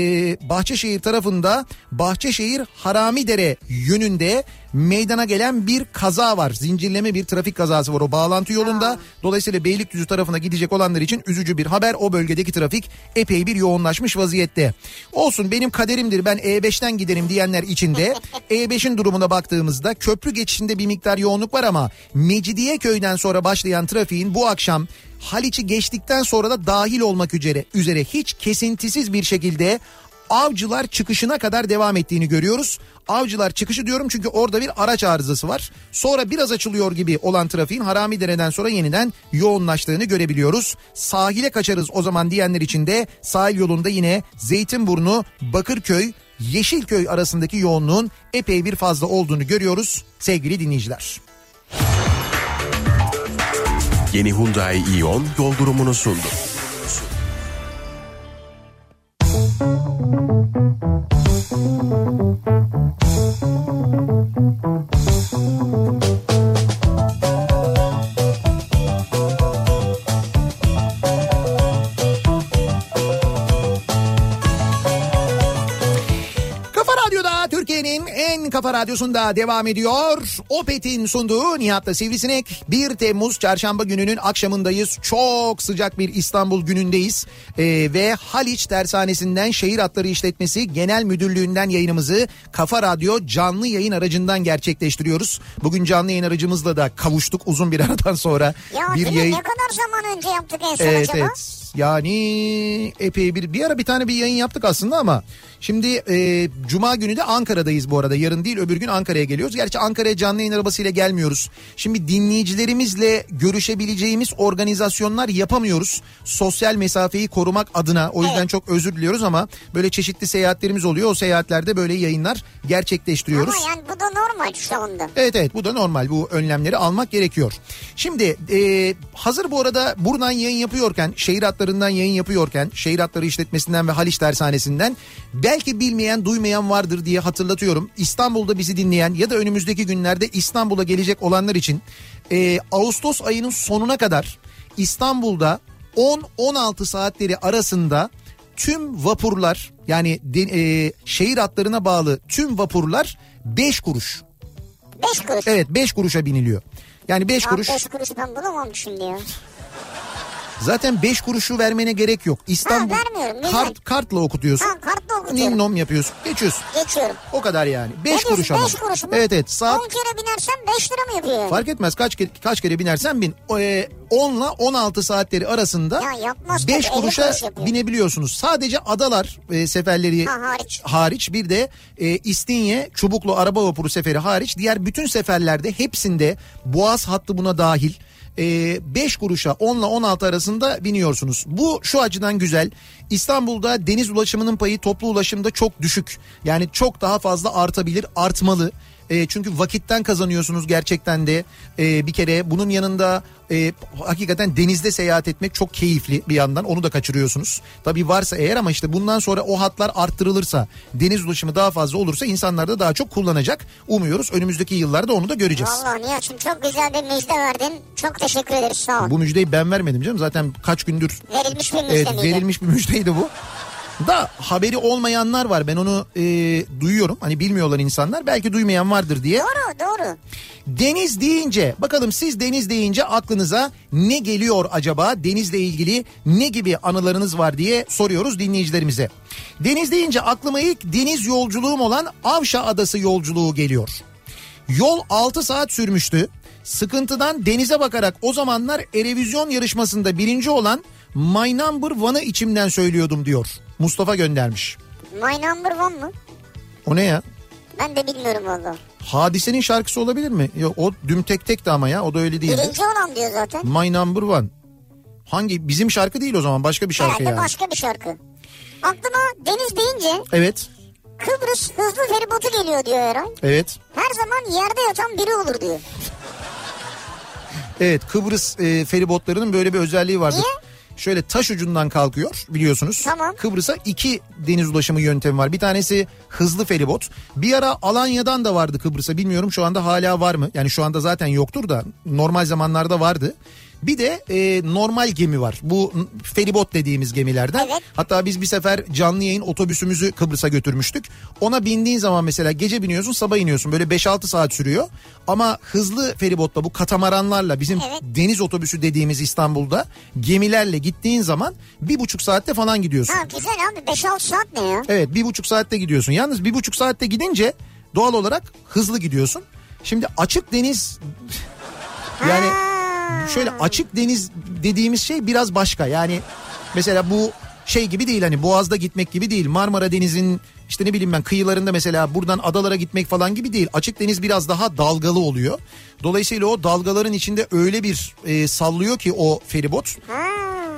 Bahçeşehir tarafında Bahçeşehir Haramidere yönünde meydana gelen bir kaza var. Zincirleme bir trafik kazası var o bağlantı yolunda. Dolayısıyla Beylikdüzü tarafına gidecek olanlar için üzücü bir haber. O bölgedeki trafik epey bir yoğunlaşmış vaziyette. Olsun benim kaderimdir ben E5'ten giderim diyenler için de (laughs) E5'in durumuna baktığımızda köprü geçişinde bir miktar yoğunluk var ama Mecidiyeköy'den sonra başlayan trafiğin bu akşam Haliç'i geçtikten sonra da dahil olmak üzere üzere hiç kesintisiz bir şekilde Avcılar çıkışına kadar devam ettiğini görüyoruz. Avcılar çıkışı diyorum çünkü orada bir araç arızası var. Sonra biraz açılıyor gibi olan trafiğin Haramidere'den sonra yeniden yoğunlaştığını görebiliyoruz. Sahile kaçarız o zaman diyenler için de sahil yolunda yine Zeytinburnu, Bakırköy, Yeşilköy arasındaki yoğunluğun epey bir fazla olduğunu görüyoruz sevgili dinleyiciler. Yeni Hyundai Ion yol durumunu sundu. Kafa radyosunda devam ediyor. Opet'in sunduğu Nihat'la Sivrisinek. 1 Temmuz çarşamba gününün akşamındayız. Çok sıcak bir İstanbul günündeyiz. Ee, ve Haliç Tersanesi'nden Şehir Hatları İşletmesi Genel Müdürlüğü'nden yayınımızı Kafa Radyo canlı yayın aracından gerçekleştiriyoruz. Bugün canlı yayın aracımızla da kavuştuk uzun bir aradan sonra. Ya bir yayın... ne kadar zaman önce yaptık en son Evet acaba? evet. Yani epey bir bir ara bir tane bir yayın yaptık aslında ama şimdi e, cuma günü de Ankara'dayız bu arada. Yarın değil öbür gün Ankara'ya geliyoruz. Gerçi Ankara'ya canlı yayın arabasıyla gelmiyoruz. Şimdi dinleyicilerimizle görüşebileceğimiz organizasyonlar yapamıyoruz. Sosyal mesafeyi korumak adına. O yüzden Evet. çok özür diliyoruz ama böyle çeşitli seyahatlerimiz oluyor. O seyahatlerde böyle yayınlar gerçekleştiriyoruz. Ama yani bu da normal şu anda. Evet evet bu da normal bu önlemleri almak gerekiyor. Şimdi e, hazır bu arada buradan yayın yapıyorken şehir hatlarından yayın yapıyorken şehir hatları işletmesinden ve Haliç Tersanesi'nden belki bilmeyen duymayan vardır diye hatırlatıyorum. İstanbul'da bizi dinleyen ya da önümüzdeki günlerde İstanbul'a gelecek olanlar için e, Ağustos ayının sonuna kadar İstanbul'da 10-16 saatleri arasında tüm vapurlar yani e, şehir hatlarına bağlı tüm vapurlar 5 kuruş. 5 kuruş. Evet 5 kuruşa biniliyor. Yani 5 Ya kuruş 5 kuruş ben bulamam şimdi ya. Zaten 5 kuruşu vermene gerek yok. İstanbul Ha, vermiyorum, kart kartla okutuyorsun. Ha kartla okutuyorum. Ninnom yapıyorsun. Geçiyorsun. Geçiyorum. O kadar yani. 5 Ne kuruş ama. beş kuruş mu? Evet evet. Saat 10 kere binersem 5 lira mı yapıyor? yani? fark etmez kaç kere, kaç kere binersen bin. E, 10 ile 16 saatleri arasında Ya yapmaz 5 tabii, elli kuruşa kuruş binebiliyorsunuz. Sadece adalar e, seferleri Ha, hariç. hariç bir de e, İstinye Çubuklu araba vapuru seferi hariç diğer bütün seferlerde hepsinde Boğaz hattı buna dahil 5 kuruşa 10 ile 16 arasında biniyorsunuz. Bu şu açıdan güzel. İstanbul'da deniz ulaşımının payı toplu ulaşımda çok düşük. Yani çok daha fazla artabilir, artmalı. E, çünkü vakitten kazanıyorsunuz gerçekten de E, bir kere bunun yanında e, hakikaten denizde seyahat etmek çok keyifli bir yandan onu da kaçırıyorsunuz. Tabii varsa eğer ama işte bundan sonra o hatlar arttırılırsa deniz ulaşımı daha fazla olursa insanlar da daha çok kullanacak. Umuyoruz önümüzdeki yıllarda onu da göreceğiz. Vallahi Nihat'cığım çok güzel bir müjde verdin. Çok teşekkür ederiz sağ ol. Bu müjdeyi ben vermedim canım zaten kaç gündür Verilmiş bir müjde Evet, verilmiş bir müjdeydi bu. Da haberi olmayanlar var ben onu e, duyuyorum hani bilmiyorlar insanlar belki duymayan vardır diye. Doğru doğru. Deniz deyince bakalım siz deniz deyince aklınıza ne geliyor acaba? Denizle ilgili ne gibi anılarınız var diye soruyoruz dinleyicilerimize. Deniz deyince aklıma ilk deniz yolculuğum olan Avşa Adası yolculuğu geliyor. Yol 6 saat sürmüştü. Sıkıntıdan denize bakarak o zamanlar Erevizyon yarışmasında birinci olan My Number One'ı içimden söylüyordum diyor. Mustafa göndermiş. My number one mı? O ne ya? Ben de bilmiyorum valla. Hadisenin şarkısı olabilir mi? Yok o düm tek tek de ama ya o da öyle değildi. Birinci olan diyor zaten. My Number One. Hangi bizim şarkı değil o zaman başka bir şarkı Herhalde yani. başka bir şarkı. Aklıma deniz deyince Evet. Kıbrıs hızlı feribotu geliyor diyor Eray. Evet. Her zaman yerde yatan biri olur diyor. Evet Kıbrıs e, feribotlarının böyle bir özelliği vardır. Niye? Şöyle taş ucundan kalkıyor biliyorsunuz. Tamam. Kıbrıs'a iki deniz ulaşımı yöntemi var. Bir tanesi hızlı feribot. Bir ara Alanya'dan da vardı Kıbrıs'a bilmiyorum şu anda hala var mı? Yani şu anda zaten yoktur da normal zamanlarda vardı. Bir de e, normal gemi var. Bu feribot dediğimiz gemilerden. Evet. Hatta biz bir sefer canlı yayın otobüsümüzü Kıbrıs'a götürmüştük. Ona bindiğin zaman mesela gece biniyorsun sabah iniyorsun. Böyle 5-6 saat sürüyor. Ama hızlı feribotla bu katamaranlarla bizim Evet. deniz otobüsü dediğimiz İstanbul'da gemilerle gittiğin zaman bir buçuk saatte falan gidiyorsun. Ha güzel abi 5-6 saat ne ya? Evet bir buçuk saatte gidiyorsun. Yalnız bir buçuk saatte gidince doğal olarak hızlı gidiyorsun. Şimdi açık deniz (laughs) yani şöyle açık deniz dediğimiz şey biraz başka. Yani mesela bu şey gibi değil hani Boğaz'da gitmek gibi değil. Marmara Denizi'nin işte ne bileyim ben kıyılarında mesela buradan adalara gitmek falan gibi değil. Açık deniz biraz daha dalgalı oluyor. Dolayısıyla o dalgaların içinde öyle bir e, sallıyor ki o feribot. Ha.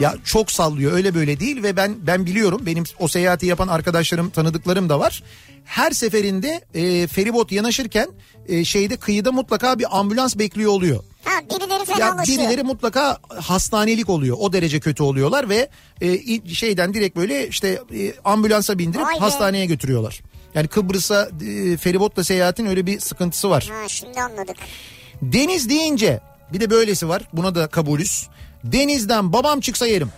Ya çok sallıyor öyle böyle değil ve ben ben biliyorum benim o seyahati yapan arkadaşlarım tanıdıklarım da var. Her seferinde e, feribot yanaşırken e, şeyde kıyıda mutlaka bir ambulans bekliyor oluyor. Ha birileri Ya fenalaşıyor. birileri mutlaka hastanelik oluyor. O derece kötü oluyorlar ve e, şeyden direkt böyle işte e, ambulansa bindirip Vay be. hastaneye götürüyorlar. Yani Kıbrıs'a e, feribotla seyahatin öyle bir sıkıntısı var. Ha şimdi anladık. Deniz deyince bir de böylesi var. Buna da kabulüz. Denizden babam çıksa yerim.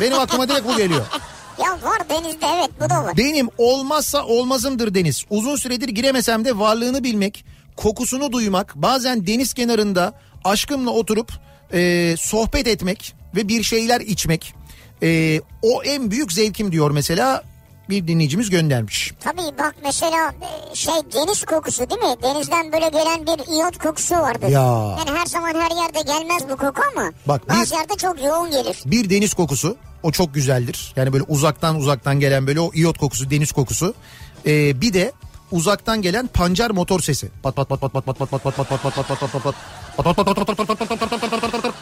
Benim aklıma direkt bu geliyor. (laughs) Ya var denizde evet bu da var. Benim olmazsa olmazımdır deniz. Uzun süredir giremesem de varlığını bilmek, kokusunu duymak, bazen deniz kenarında aşkımla oturup e, sohbet etmek ve bir şeyler içmek. E, o en büyük zevkim diyor mesela bir dinleyicimiz göndermiş. Tabii bak mesela e, şey deniz kokusu değil mi? Denizden böyle gelen bir iyot kokusu vardır. Ya. Yani her zaman her yerde gelmez bu koku ama Bak bazı bir- yerde çok yoğun gelir. Bir deniz kokusu o çok güzeldir. Yani böyle uzaktan uzaktan gelen böyle o iyot kokusu deniz kokusu. E, bir de uzaktan gelen pancar motor sesi. Pat pat pat pat pat pat pat pat pat pat pat pat pat pat pat pat pat.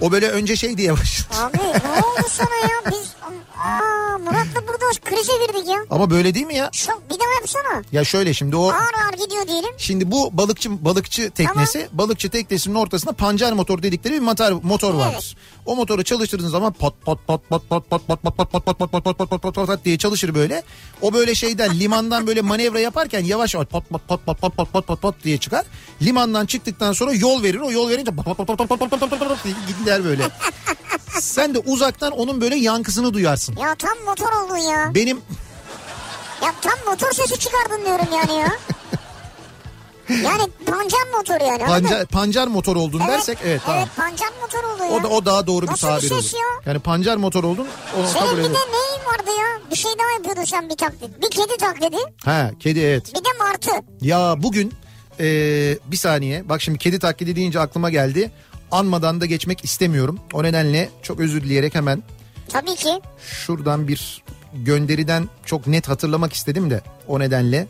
O böyle önce şey diye başladı. Abi ne oldu sana ya? Biz aa, Murat'la burada krize girdik ya. Ama böyle değil mi ya? Çok bir daha yapsana. Ya şöyle şimdi o Ağır ağır gidiyor diyelim. şimdi bu balıkçı balıkçı teknesi balıkçı teknesinin ortasında pancar motor dedikleri bir motor motor vardır. O motoru çalıştırdığın zaman pat pat pat pat pat pat pat pat pat pat pat pat pat pat pat pat pat pat pat diye çalışır böyle. O böyle şeyden limandan böyle manevra yaparken yavaş yavaş pat pat pat pat pat pat pat pat pat diye çıkar. Limandan çıktıktan sonra yol verir. O yol verince pat pat pat pat pat pat pat pat pat pat diye gider böyle. Sen de uzaktan onun böyle yankısını duyarsın. Ya tam motor oldun ya. Benim Ya tam motor sesi çıkardın diyorum yani ya. Yani pancar motor yani. pancar, pancar motor oldun Evet, dersek evet tamam. Evet pancar motor oldu ya. O da o daha doğru bir Nasıl bir tabir olur. ses ya? Yani pancar motor oldun. Senin kabul bir de neyin vardı ya? Bir şey daha yapıyordun sen bir taklit. Bir kedi taklidi Ha kedi evet. bir de martı. Ya bugün eee, bir saniye bak şimdi kedi taklidi deyince aklıma geldi. Anmadan da geçmek istemiyorum. O nedenle çok özür dileyerek hemen Tabii ki. şuradan bir gönderiden çok net hatırlamak istedim de o nedenle.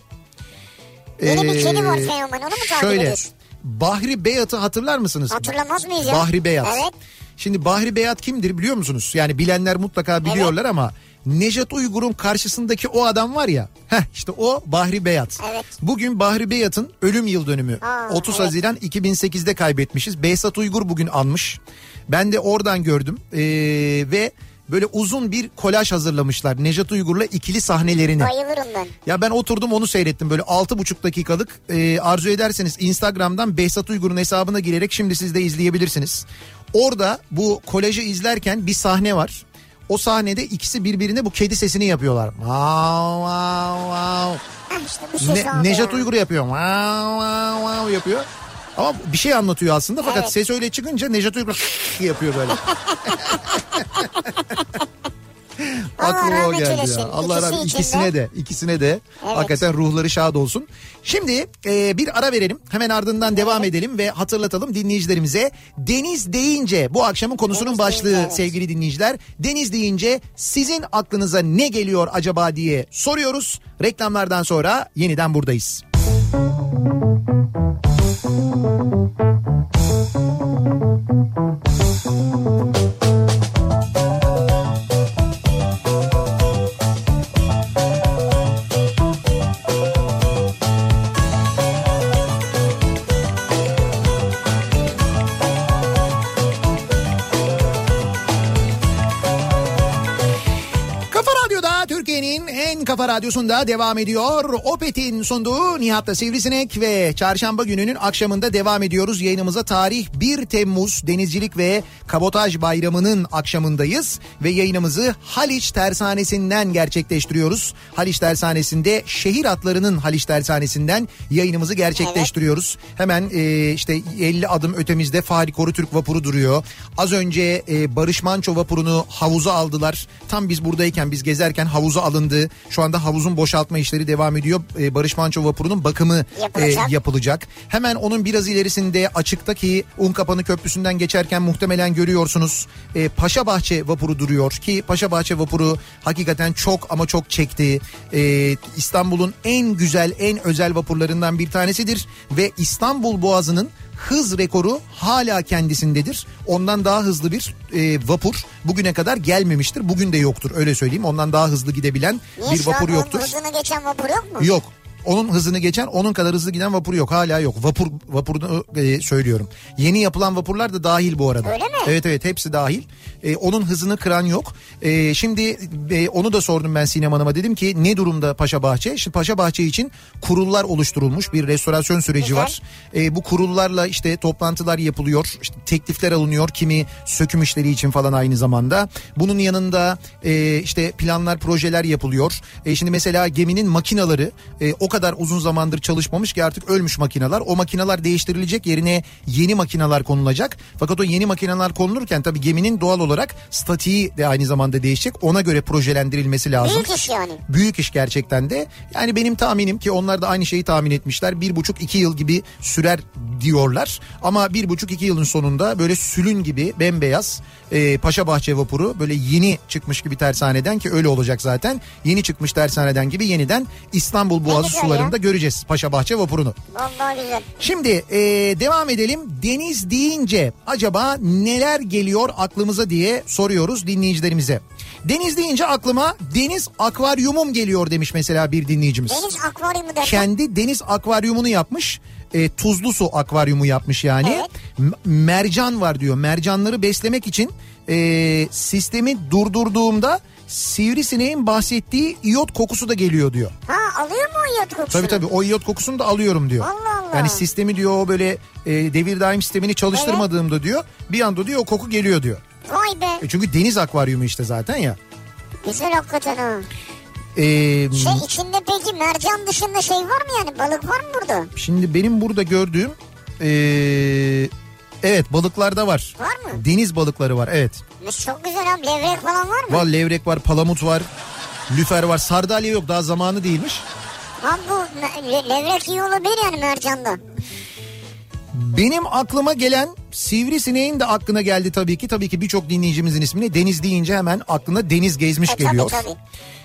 Yeni bir kedi var fenomen onu mu takip Şöyle ediyorsun? Bahri Beyat'ı hatırlar mısınız? Hatırlamaz mıyız ya? Bahri Beyat. Evet. Şimdi Bahri Beyat kimdir biliyor musunuz? Yani bilenler mutlaka biliyorlar ama Nejat Uygur'un karşısındaki o adam var ya. Heh işte o Bahri Beyat. Evet. Bugün Bahri Beyat'ın ölüm yıl dönümü. Aa, 30 evet. Haziran 2008'de kaybetmişiz. Behzat Uygur bugün anmış. Ben de oradan gördüm. Ee, ve böyle uzun bir kolaj hazırlamışlar. Nejat Uygur'la ikili sahnelerini. Bayılırım ben. Ya ben oturdum onu seyrettim böyle 6,5 dakikalık. Ee, arzu ederseniz Instagram'dan Behzat Uygur'un hesabına girerek şimdi siz de izleyebilirsiniz. Orada bu kolajı izlerken bir sahne var. O sahnede ikisi birbirine bu kedi sesini yapıyorlar. Vav vav vav. Heh işte Ne, Nejat. Uygur yapıyor. Vav vav vav yapıyor. Ama bir şey anlatıyor aslında fakat Evet. ses öyle çıkınca Nejat Uygur yapıyor böyle. (laughs) Aklıma o geldi eylesin. ya. Allah rahmet ikisine de. ikisine de Evet. hakikaten ruhları şad olsun. Şimdi e, bir ara verelim. Hemen ardından devam edelim ve hatırlatalım dinleyicilerimize. Deniz deyince bu akşamın konusunun Deniz başlığı deyince, evet. sevgili dinleyiciler. Deniz deyince sizin aklınıza ne geliyor acaba diye soruyoruz. Reklamlardan sonra yeniden buradayız. Radyosunda devam ediyor. Opet'in sunduğu Nihat'la Sivrisinek ve çarşamba gününün akşamında devam ediyoruz. Yayınımıza tarih 1 Temmuz Denizcilik ve Kabotaj Bayramı'nın akşamındayız. Ve yayınımızı Haliç Tersanesi'nden gerçekleştiriyoruz. Haliç Tersanesi'nde şehir atlarının Haliç Tersanesi'nden yayınımızı gerçekleştiriyoruz. Hemen e, işte 50 adım ötemizde Fahri Korutürk vapuru duruyor. Az önce e, Barış Manço vapurunu havuza aldılar. Tam biz buradayken biz gezerken havuza alındı. Şu anda havuzun boşaltma işleri devam ediyor. E, Barış Manço vapurunun bakımı Yapılacak. e, yapılacak. Hemen onun biraz ilerisinde açıktaki Unkapanı Köprüsü'nden geçerken muhtemelen görüyorsunuz. E, Paşabahçe vapuru duruyor ki Paşabahçe vapuru hakikaten çok ama çok çekti. E, İstanbul'un en güzel en özel vapurlarından bir tanesidir ve İstanbul Boğazı'nın hız rekoru hala kendisindedir. Ondan daha hızlı bir e, vapur bugüne kadar gelmemiştir. Bugün de yoktur öyle söyleyeyim. Ondan daha hızlı gidebilen Niye bir vapur yoktur. hızını geçen vapur yok mu? Yok. Onun hızını geçen onun kadar hızlı giden vapur yok. Hala yok. Vapur vapurunu e, söylüyorum. Yeni yapılan vapurlar da dahil bu arada. Öyle mi? Evet evet hepsi dahil. E, onun hızını kıran yok. E, şimdi e, onu da sordum ben Sinem Hanım'a. Dedim ki ne durumda Paşa Bahçe? Şimdi Paşa Bahçe için kurullar oluşturulmuş. Bir restorasyon süreci Güzel. var. E, bu kurullarla işte toplantılar yapılıyor. İşte teklifler alınıyor. Kimi söküm işleri için falan aynı zamanda. Bunun yanında e, işte planlar, projeler yapılıyor. E, şimdi mesela geminin makinaları e, o kadar uzun zamandır çalışmamış ki artık ölmüş makinalar. O makinalar değiştirilecek yerine yeni makinalar konulacak. Fakat o yeni makinalar konulurken tabii geminin doğal olarak statiği de aynı zamanda değişecek. Ona göre projelendirilmesi lazım. Büyük iş yani. Büyük iş gerçekten de. Yani benim tahminim ki onlar da aynı şeyi tahmin etmişler. Bir buçuk iki yıl gibi sürer diyorlar. Ama bir buçuk iki yılın sonunda böyle sülün gibi bembeyaz e, Paşa Bahçe vapuru böyle yeni çıkmış gibi tersaneden ki öyle olacak zaten. Yeni çıkmış tersaneden gibi yeniden İstanbul Boğazı sularında ya. göreceğiz Paşa Bahçe vapurunu. Vallahi güzel. Şimdi e, devam edelim. Deniz deyince acaba neler geliyor aklımıza diye soruyoruz dinleyicilerimize. Deniz deyince aklıma deniz akvaryumum geliyor demiş mesela bir dinleyicimiz. Deniz akvaryumu derken Kendi deniz akvaryumunu yapmış. E, tuzlu su akvaryumu yapmış yani. Evet. Mercan var diyor. Mercanları beslemek için e, sistemi durdurduğumda sivrisineğin bahsettiği iyot kokusu da geliyor diyor. ha alıyor mu o yot kokusunu? Tabii tabii o iyot kokusunu da alıyorum diyor. Allah Allah. Yani sistemi diyor o böyle e, devir daim sistemini çalıştırmadığımda diyor bir anda diyor o koku geliyor diyor. Vay be. E çünkü deniz akvaryumu işte zaten ya. Güzel hakikaten ha. E, Şey içinde peki mercan dışında şey var mı yani? Balık var mı burada? şimdi benim burada gördüğüm e, evet balıklarda var. Var mı? Deniz balıkları var evet. Çok güzel abi. Levrek falan var mı? Var levrek var palamut var. Lüfer var sardalya yok daha zamanı değilmiş. Abi bu levrek iyi olabilir yani mercanda. Benim aklıma gelen sivrisineğin de aklına geldi tabii ki. Tabii ki birçok dinleyicimizin ismini deniz deyince hemen aklına deniz gezmiş E, tabii, geliyor. tabii.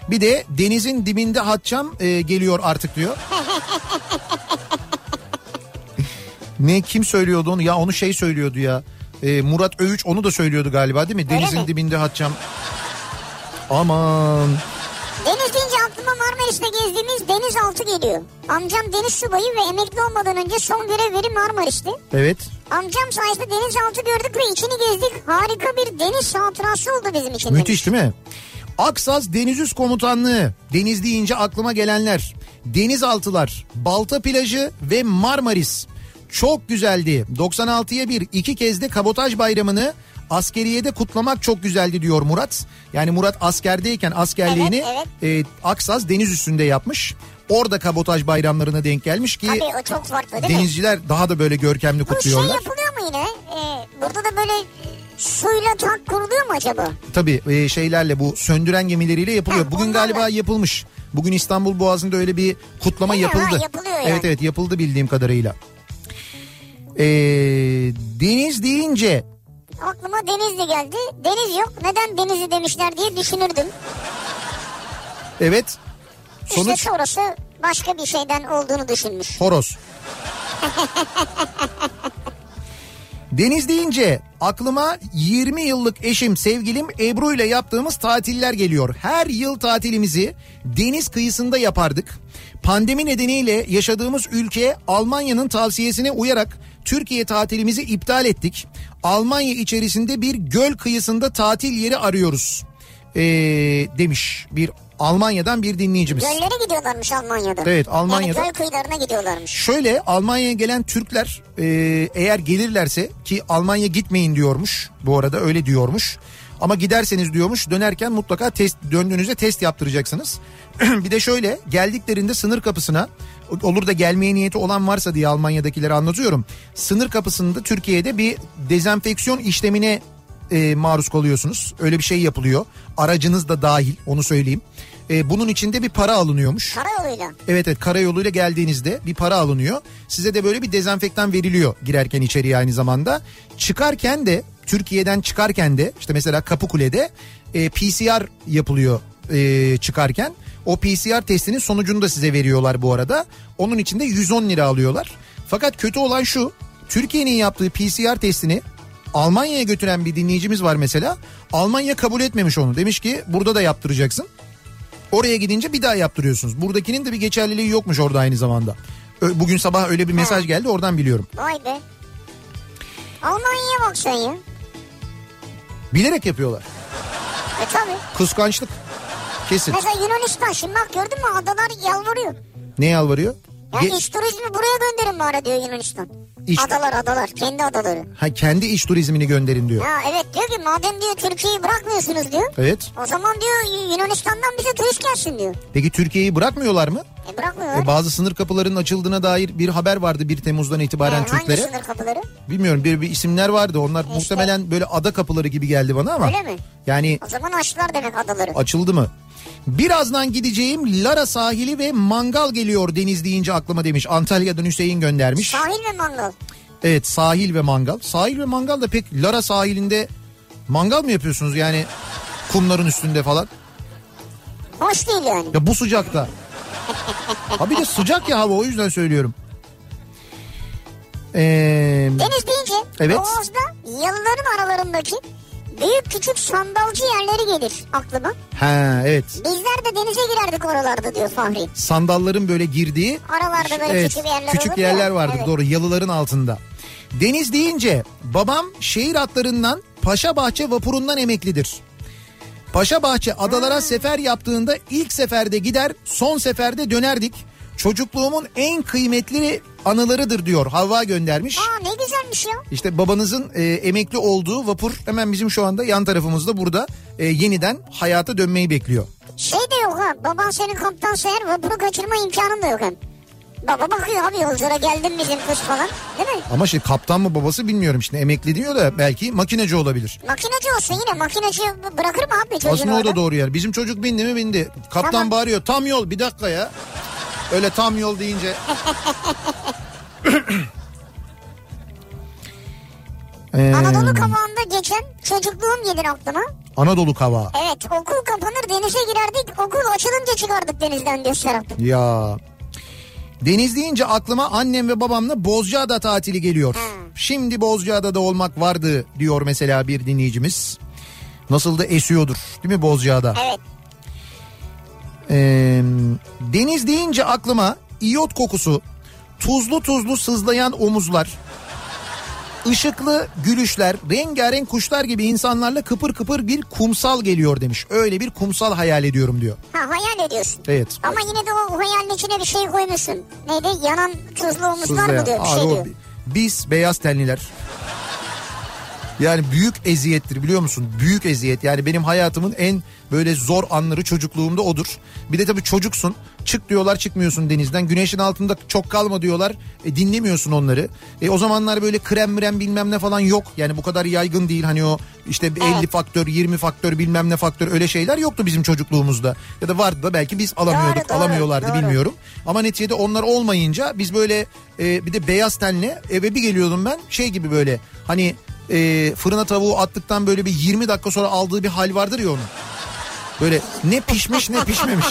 Bir de denizin dibinde hatçam e, geliyor artık diyor. (laughs) ne kim söylüyordu onu? Ya onu şey söylüyordu ya. E, Murat Övüç onu da söylüyordu galiba değil mi? Öyle Denizin mi? dibinde hatçam. Aman. Deniz deyince aklıma Marmaris'te gezdiğimiz denizaltı geliyor. Amcam deniz subayı ve emekli olmadan önce son görevleri Marmaris'ti. Evet. Amcam sayesinde denizaltı gördük ve içini gezdik. Harika bir deniz hatırası oldu bizim için. Müthiş değil mi? Aksaz Deniz Üst Komutanlığı. Deniz deyince aklıma gelenler. Denizaltılar, Balta Plajı ve Marmaris. Çok güzeldi. 96'ya bir iki kez de kabotaj bayramını askeriyede kutlamak çok güzeldi diyor Murat. Yani Murat askerdeyken askerliğini Evet, e, Aksaz deniz üstünde yapmış. Orada kabotaj bayramlarına denk gelmiş ki Tabii o çok farklı değil mi? denizciler daha da böyle görkemli Bu şey kutluyorlar. yapılıyor mu yine? Ee, burada da böyle e, suyla tank kuruluyor mu acaba? Tabii e, şeylerle bu söndüren gemileriyle yapılıyor. Ha, Bugün onlarla. galiba yapılmış. Bugün İstanbul Boğazı'nda öyle bir kutlama Değil mi? Ha, yapıldı. yapılıyor yani. Evet evet yapıldı bildiğim kadarıyla. Ee, deniz deyince Aklıma Denizli geldi. Deniz yok. Neden Denizli demişler diye düşünürdüm. evet İşte sonuç sonrası başka bir şeyden olduğunu düşünmüş. horoz. (laughs) Deniz deyince aklıma 20 yıllık eşim sevgilim Ebru ile yaptığımız tatiller geliyor. Her yıl tatilimizi deniz kıyısında yapardık. Pandemi nedeniyle yaşadığımız ülke Almanya'nın tavsiyesine uyarak Türkiye tatilimizi iptal ettik. Almanya içerisinde bir göl kıyısında tatil yeri arıyoruz. Ee, demiş bir Almanya'dan bir dinleyicimiz. Göllere gidiyorlarmış Almanya'da. Evet, Almanya'da. Yani göl kıyılarına gidiyorlarmış. Şöyle Almanya'ya gelen Türkler e, eğer gelirlerse ki Almanya gitmeyin diyormuş bu arada öyle diyormuş. Ama giderseniz diyormuş dönerken mutlaka test döndüğünüzde test yaptıracaksınız. (clears throat) bir de şöyle geldiklerinde sınır kapısına olur da gelmeye niyeti olan varsa diye Almanya'dakileri anlatıyorum. Sınır kapısında Türkiye'de bir dezenfeksiyon işlemine e, maruz kalıyorsunuz. Öyle bir şey yapılıyor. Aracınız da dahil onu söyleyeyim. E, bunun içinde bir para alınıyormuş. Karayoluyla. Evet evet karayoluyla geldiğinizde bir para alınıyor. Size de böyle bir dezenfektan veriliyor girerken içeriye aynı zamanda. Çıkarken de Türkiye'den çıkarken de işte mesela Kapıkule'de e, PCR yapılıyor e, çıkarken. O PCR testinin sonucunu da size veriyorlar bu arada. Onun için de 110 lira alıyorlar. Fakat kötü olan şu Türkiye'nin yaptığı PCR testini Almanya'ya götüren bir dinleyicimiz var mesela. Almanya kabul etmemiş onu. Demiş ki burada da yaptıracaksın. Oraya gidince bir daha yaptırıyorsunuz. Buradakinin de bir geçerliliği yokmuş orada aynı zamanda. Bugün sabah öyle bir mesaj geldi oradan biliyorum. Vay be. Almanya'ya bak sen ya. Bilerek yapıyorlar. E tabi. Kıskançlık. Kesin. Mesela Yunanistan şimdi bak gördün mü adalar yalvarıyor. Ne yalvarıyor? Ya Ge- iş turizmi buraya gönderin bari diyor Yunanistan. İş- Adalar adalar kendi adaları. ha, kendi iş turizmini gönderin diyor. Ya evet diyor ki madem diyor Türkiye'yi bırakmıyorsunuz diyor. Evet. O zaman diyor Yunanistan'dan bize turist gelsin diyor. Peki Türkiye'yi bırakmıyorlar mı? E bırakmıyorlar. E, bazı sınır kapılarının açıldığına dair bir haber vardı 1 Temmuz'dan itibaren E, hangi Türklere. sınır kapıları? Bilmiyorum bir, bir isimler vardı. Onlar İşte. muhtemelen böyle ada kapıları gibi geldi bana ama. Öyle mi? Yani O zaman açtılar demek adaları. açıldı mı? Birazdan gideceğim Lara sahili ve mangal geliyor deniz deyince aklıma demiş. Antalya'dan Hüseyin göndermiş. Sahil ve mangal. Evet sahil ve mangal. Sahil ve mangal da pek Lara sahilinde mangal mı yapıyorsunuz yani kumların üstünde falan? Hoş değil yani. Ya bu sıcakta. Ha bir de sıcak ya hava o yüzden söylüyorum. Ee, Deniz deyince Evet. Boğaz'da yalıların aralarındaki büyük küçük sandalcı yerleri gelir aklıma. ha evet. Bizler de denize girerdik oralarda diyor Fahri. Sandalların böyle girdiği Aralarda böyle evet, küçük yerler küçük yerler ya. vardır Evet. doğru yalıların altında. Deniz deyince babam şehir hatlarından Paşa Bahçe vapurundan emeklidir. Paşa Bahçe adalara sefer yaptığında ilk seferde gider son seferde dönerdik. Çocukluğumun en kıymetli anılarıdır diyor Havva göndermiş. Aa ne güzelmiş ya. İşte babanızın e, emekli olduğu vapur hemen bizim şu anda yan tarafımızda burada e, yeniden hayata dönmeyi bekliyor. Şey de yok ha baban senin kaptansa eğer vapuru kaçırma imkanın da yok hem. Baba bakıyor abi yolculara geldim bizim kız falan değil mi? Ama şey kaptan mı babası bilmiyorum şimdi emekli diyor da belki makineci olabilir. Makineci olsun yine makineci bırakır mı abi çocuğunu Aslında o orada? da doğru yer. Bizim çocuk bindi mi bindi. Kaptan Tamam. bağırıyor tam yol bir dakika ya. Öyle tam yol deyince. (laughs) Ee, Anadolu kavağında geçen çocukluğum gelir aklıma. Anadolu kava. Evet okul kapanır denize girerdik okul açılınca çıkardık denizden diyor Serap. Ya. Deniz deyince aklıma annem ve babamla Bozcaada tatili geliyor. Hmm. Şimdi Bozcaada'da olmak vardı diyor mesela bir dinleyicimiz. Nasıl da esiyordur değil mi Bozcaada? Evet Ee, deniz deyince aklıma iyot kokusu, tuzlu tuzlu sızlayan omuzlar, ışıklı gülüşler, rengarenk kuşlar gibi insanlarla kıpır kıpır bir kumsal geliyor demiş. Öyle bir kumsal hayal ediyorum diyor. ha hayal ediyorsun. Evet. Ama yine de o hayalin içine bir şey koymuşsun. Neydi yanan tuzlu omuzlar Sızlayan. mı diyor bir Aa, şey o- diyor. Biz beyaz tenliler. Yani büyük eziyettir biliyor musun? Büyük eziyet. Yani benim hayatımın en böyle zor anları çocukluğumda odur. Bir de tabii çocuksun. Çık diyorlar çıkmıyorsun denizden. Güneşin altında çok kalma diyorlar. E, dinlemiyorsun onları. E, o zamanlar böyle krem mrem bilmem ne falan yok. Yani bu kadar yaygın değil. Hani o işte 50 faktör 20 faktör bilmem ne faktör öyle şeyler yoktu bizim çocukluğumuzda. Ya da vardı da belki biz alamıyorduk Doğru, doğru, alamıyorlardı doğru. bilmiyorum. Ama neticede onlar olmayınca biz böyle e, bir de beyaz tenli eve bir geliyordum ben şey gibi böyle hani e, fırına tavuğu attıktan böyle bir 20 dakika sonra aldığı bir hal vardır ya onun. Böyle ne pişmiş ne pişmemiş.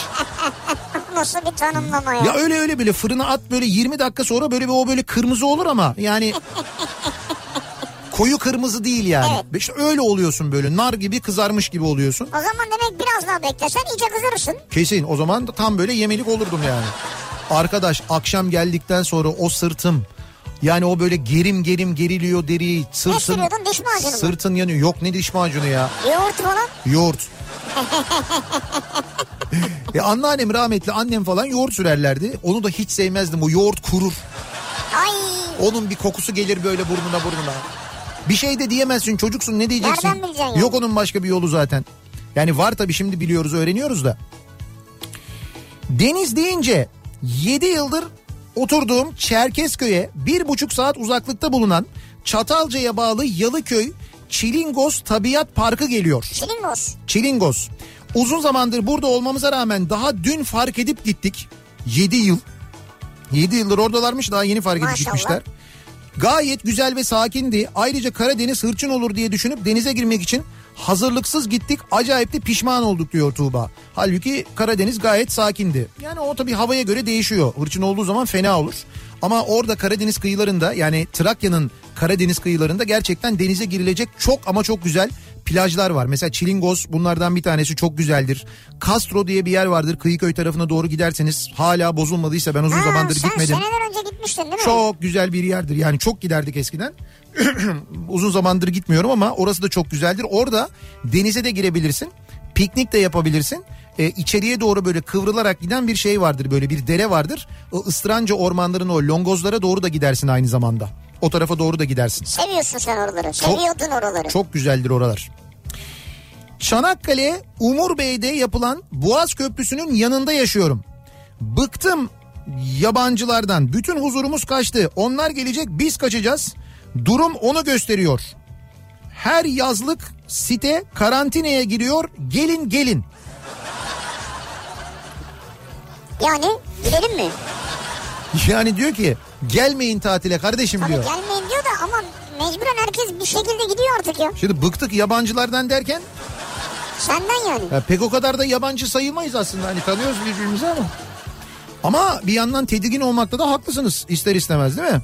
(laughs) Nasıl bir tanımlama ya. Ya öyle öyle böyle fırına at böyle 20 dakika sonra böyle bir o böyle kırmızı olur ama yani (laughs) koyu kırmızı değil yani. Evet. İşte öyle oluyorsun böyle nar gibi kızarmış gibi oluyorsun. O zaman demek biraz daha beklesen iyice kızarırsın. Kesin o zaman tam böyle yemelik olurdum yani. Arkadaş akşam geldikten sonra o sırtım yani o böyle gerim gerim geriliyor deri sırtın. sürüyordun, diş macunu? Sırtın yanıyor. Yok ne diş macunu ya. Yoğurt falan. Yoğurt. ya (laughs) anneannem rahmetli annem falan yoğurt sürerlerdi. Onu da hiç sevmezdim. O yoğurt kurur. Ay Onun bir kokusu gelir böyle burnuna burnuna. Bir şey de diyemezsin çocuksun ne diyeceksin? Nereden bileceksin yani? Yok onun başka bir yolu zaten. Yani var tabii şimdi biliyoruz öğreniyoruz da. Deniz deyince 7 yıldır oturduğum Çerkezköy'e bir buçuk saat uzaklıkta bulunan Çatalca'ya bağlı Yalıköy Çilingos Tabiat Parkı geliyor. çilingos. Çilingos. Uzun zamandır burada olmamıza rağmen daha dün fark edip gittik. 7 yıl. 7 yıldır oradalarmış daha yeni fark edip Maşallah. gitmişler. Gayet güzel ve sakindi. Ayrıca Karadeniz hırçın olur diye düşünüp denize girmek için hazırlıksız gittik. Acayip de pişman olduk diyor Tuğba. Halbuki Karadeniz gayet sakindi. Yani o tabii havaya göre değişiyor. Hırçın olduğu zaman fena olur. Ama orada Karadeniz kıyılarında yani Trakya'nın Karadeniz kıyılarında gerçekten denize girilecek çok ama çok güzel plajlar var. Mesela Çilingos bunlardan bir tanesi çok güzeldir. Castro diye bir yer vardır. Kıyıköy tarafına doğru giderseniz hala bozulmadıysa ben uzun Ha, zamandır sen gitmedim. seneler önce gitmiştin değil mi? Çok güzel bir yerdir. Yani çok giderdik eskiden. (clears throat) Uzun zamandır gitmiyorum ama orası da çok güzeldir. Orada denize de girebilirsin. Piknik de yapabilirsin. Ee, içeriye doğru böyle kıvrılarak giden bir şey vardır. Böyle bir dere vardır. O ıstıranca ormanların o longozlara doğru da gidersin aynı zamanda. O tarafa doğru da gidersin. Seviyorsun sen oraları. Seviyordun oraları. Çok güzeldir oralar. Çanakkale Umur Bey'de yapılan Boğaz Köprüsü'nün yanında yaşıyorum. Bıktım yabancılardan. Bütün huzurumuz kaçtı. Onlar gelecek biz kaçacağız. Durum onu gösteriyor. Her yazlık site karantinaya giriyor. Gelin gelin. Yani gidelim mi? Yani diyor ki gelmeyin tatile kardeşim Tabii diyor. gelmeyin diyor da ama mecburen herkes bir şekilde gidiyor artık ya. Şimdi bıktık yabancılardan derken Senden yani. Ya pek o kadar da yabancı sayılmayız aslında. Hani tanıyoruz birbirimizi ama. Ama bir yandan tedirgin olmakta da haklısınız ister istemez değil mi?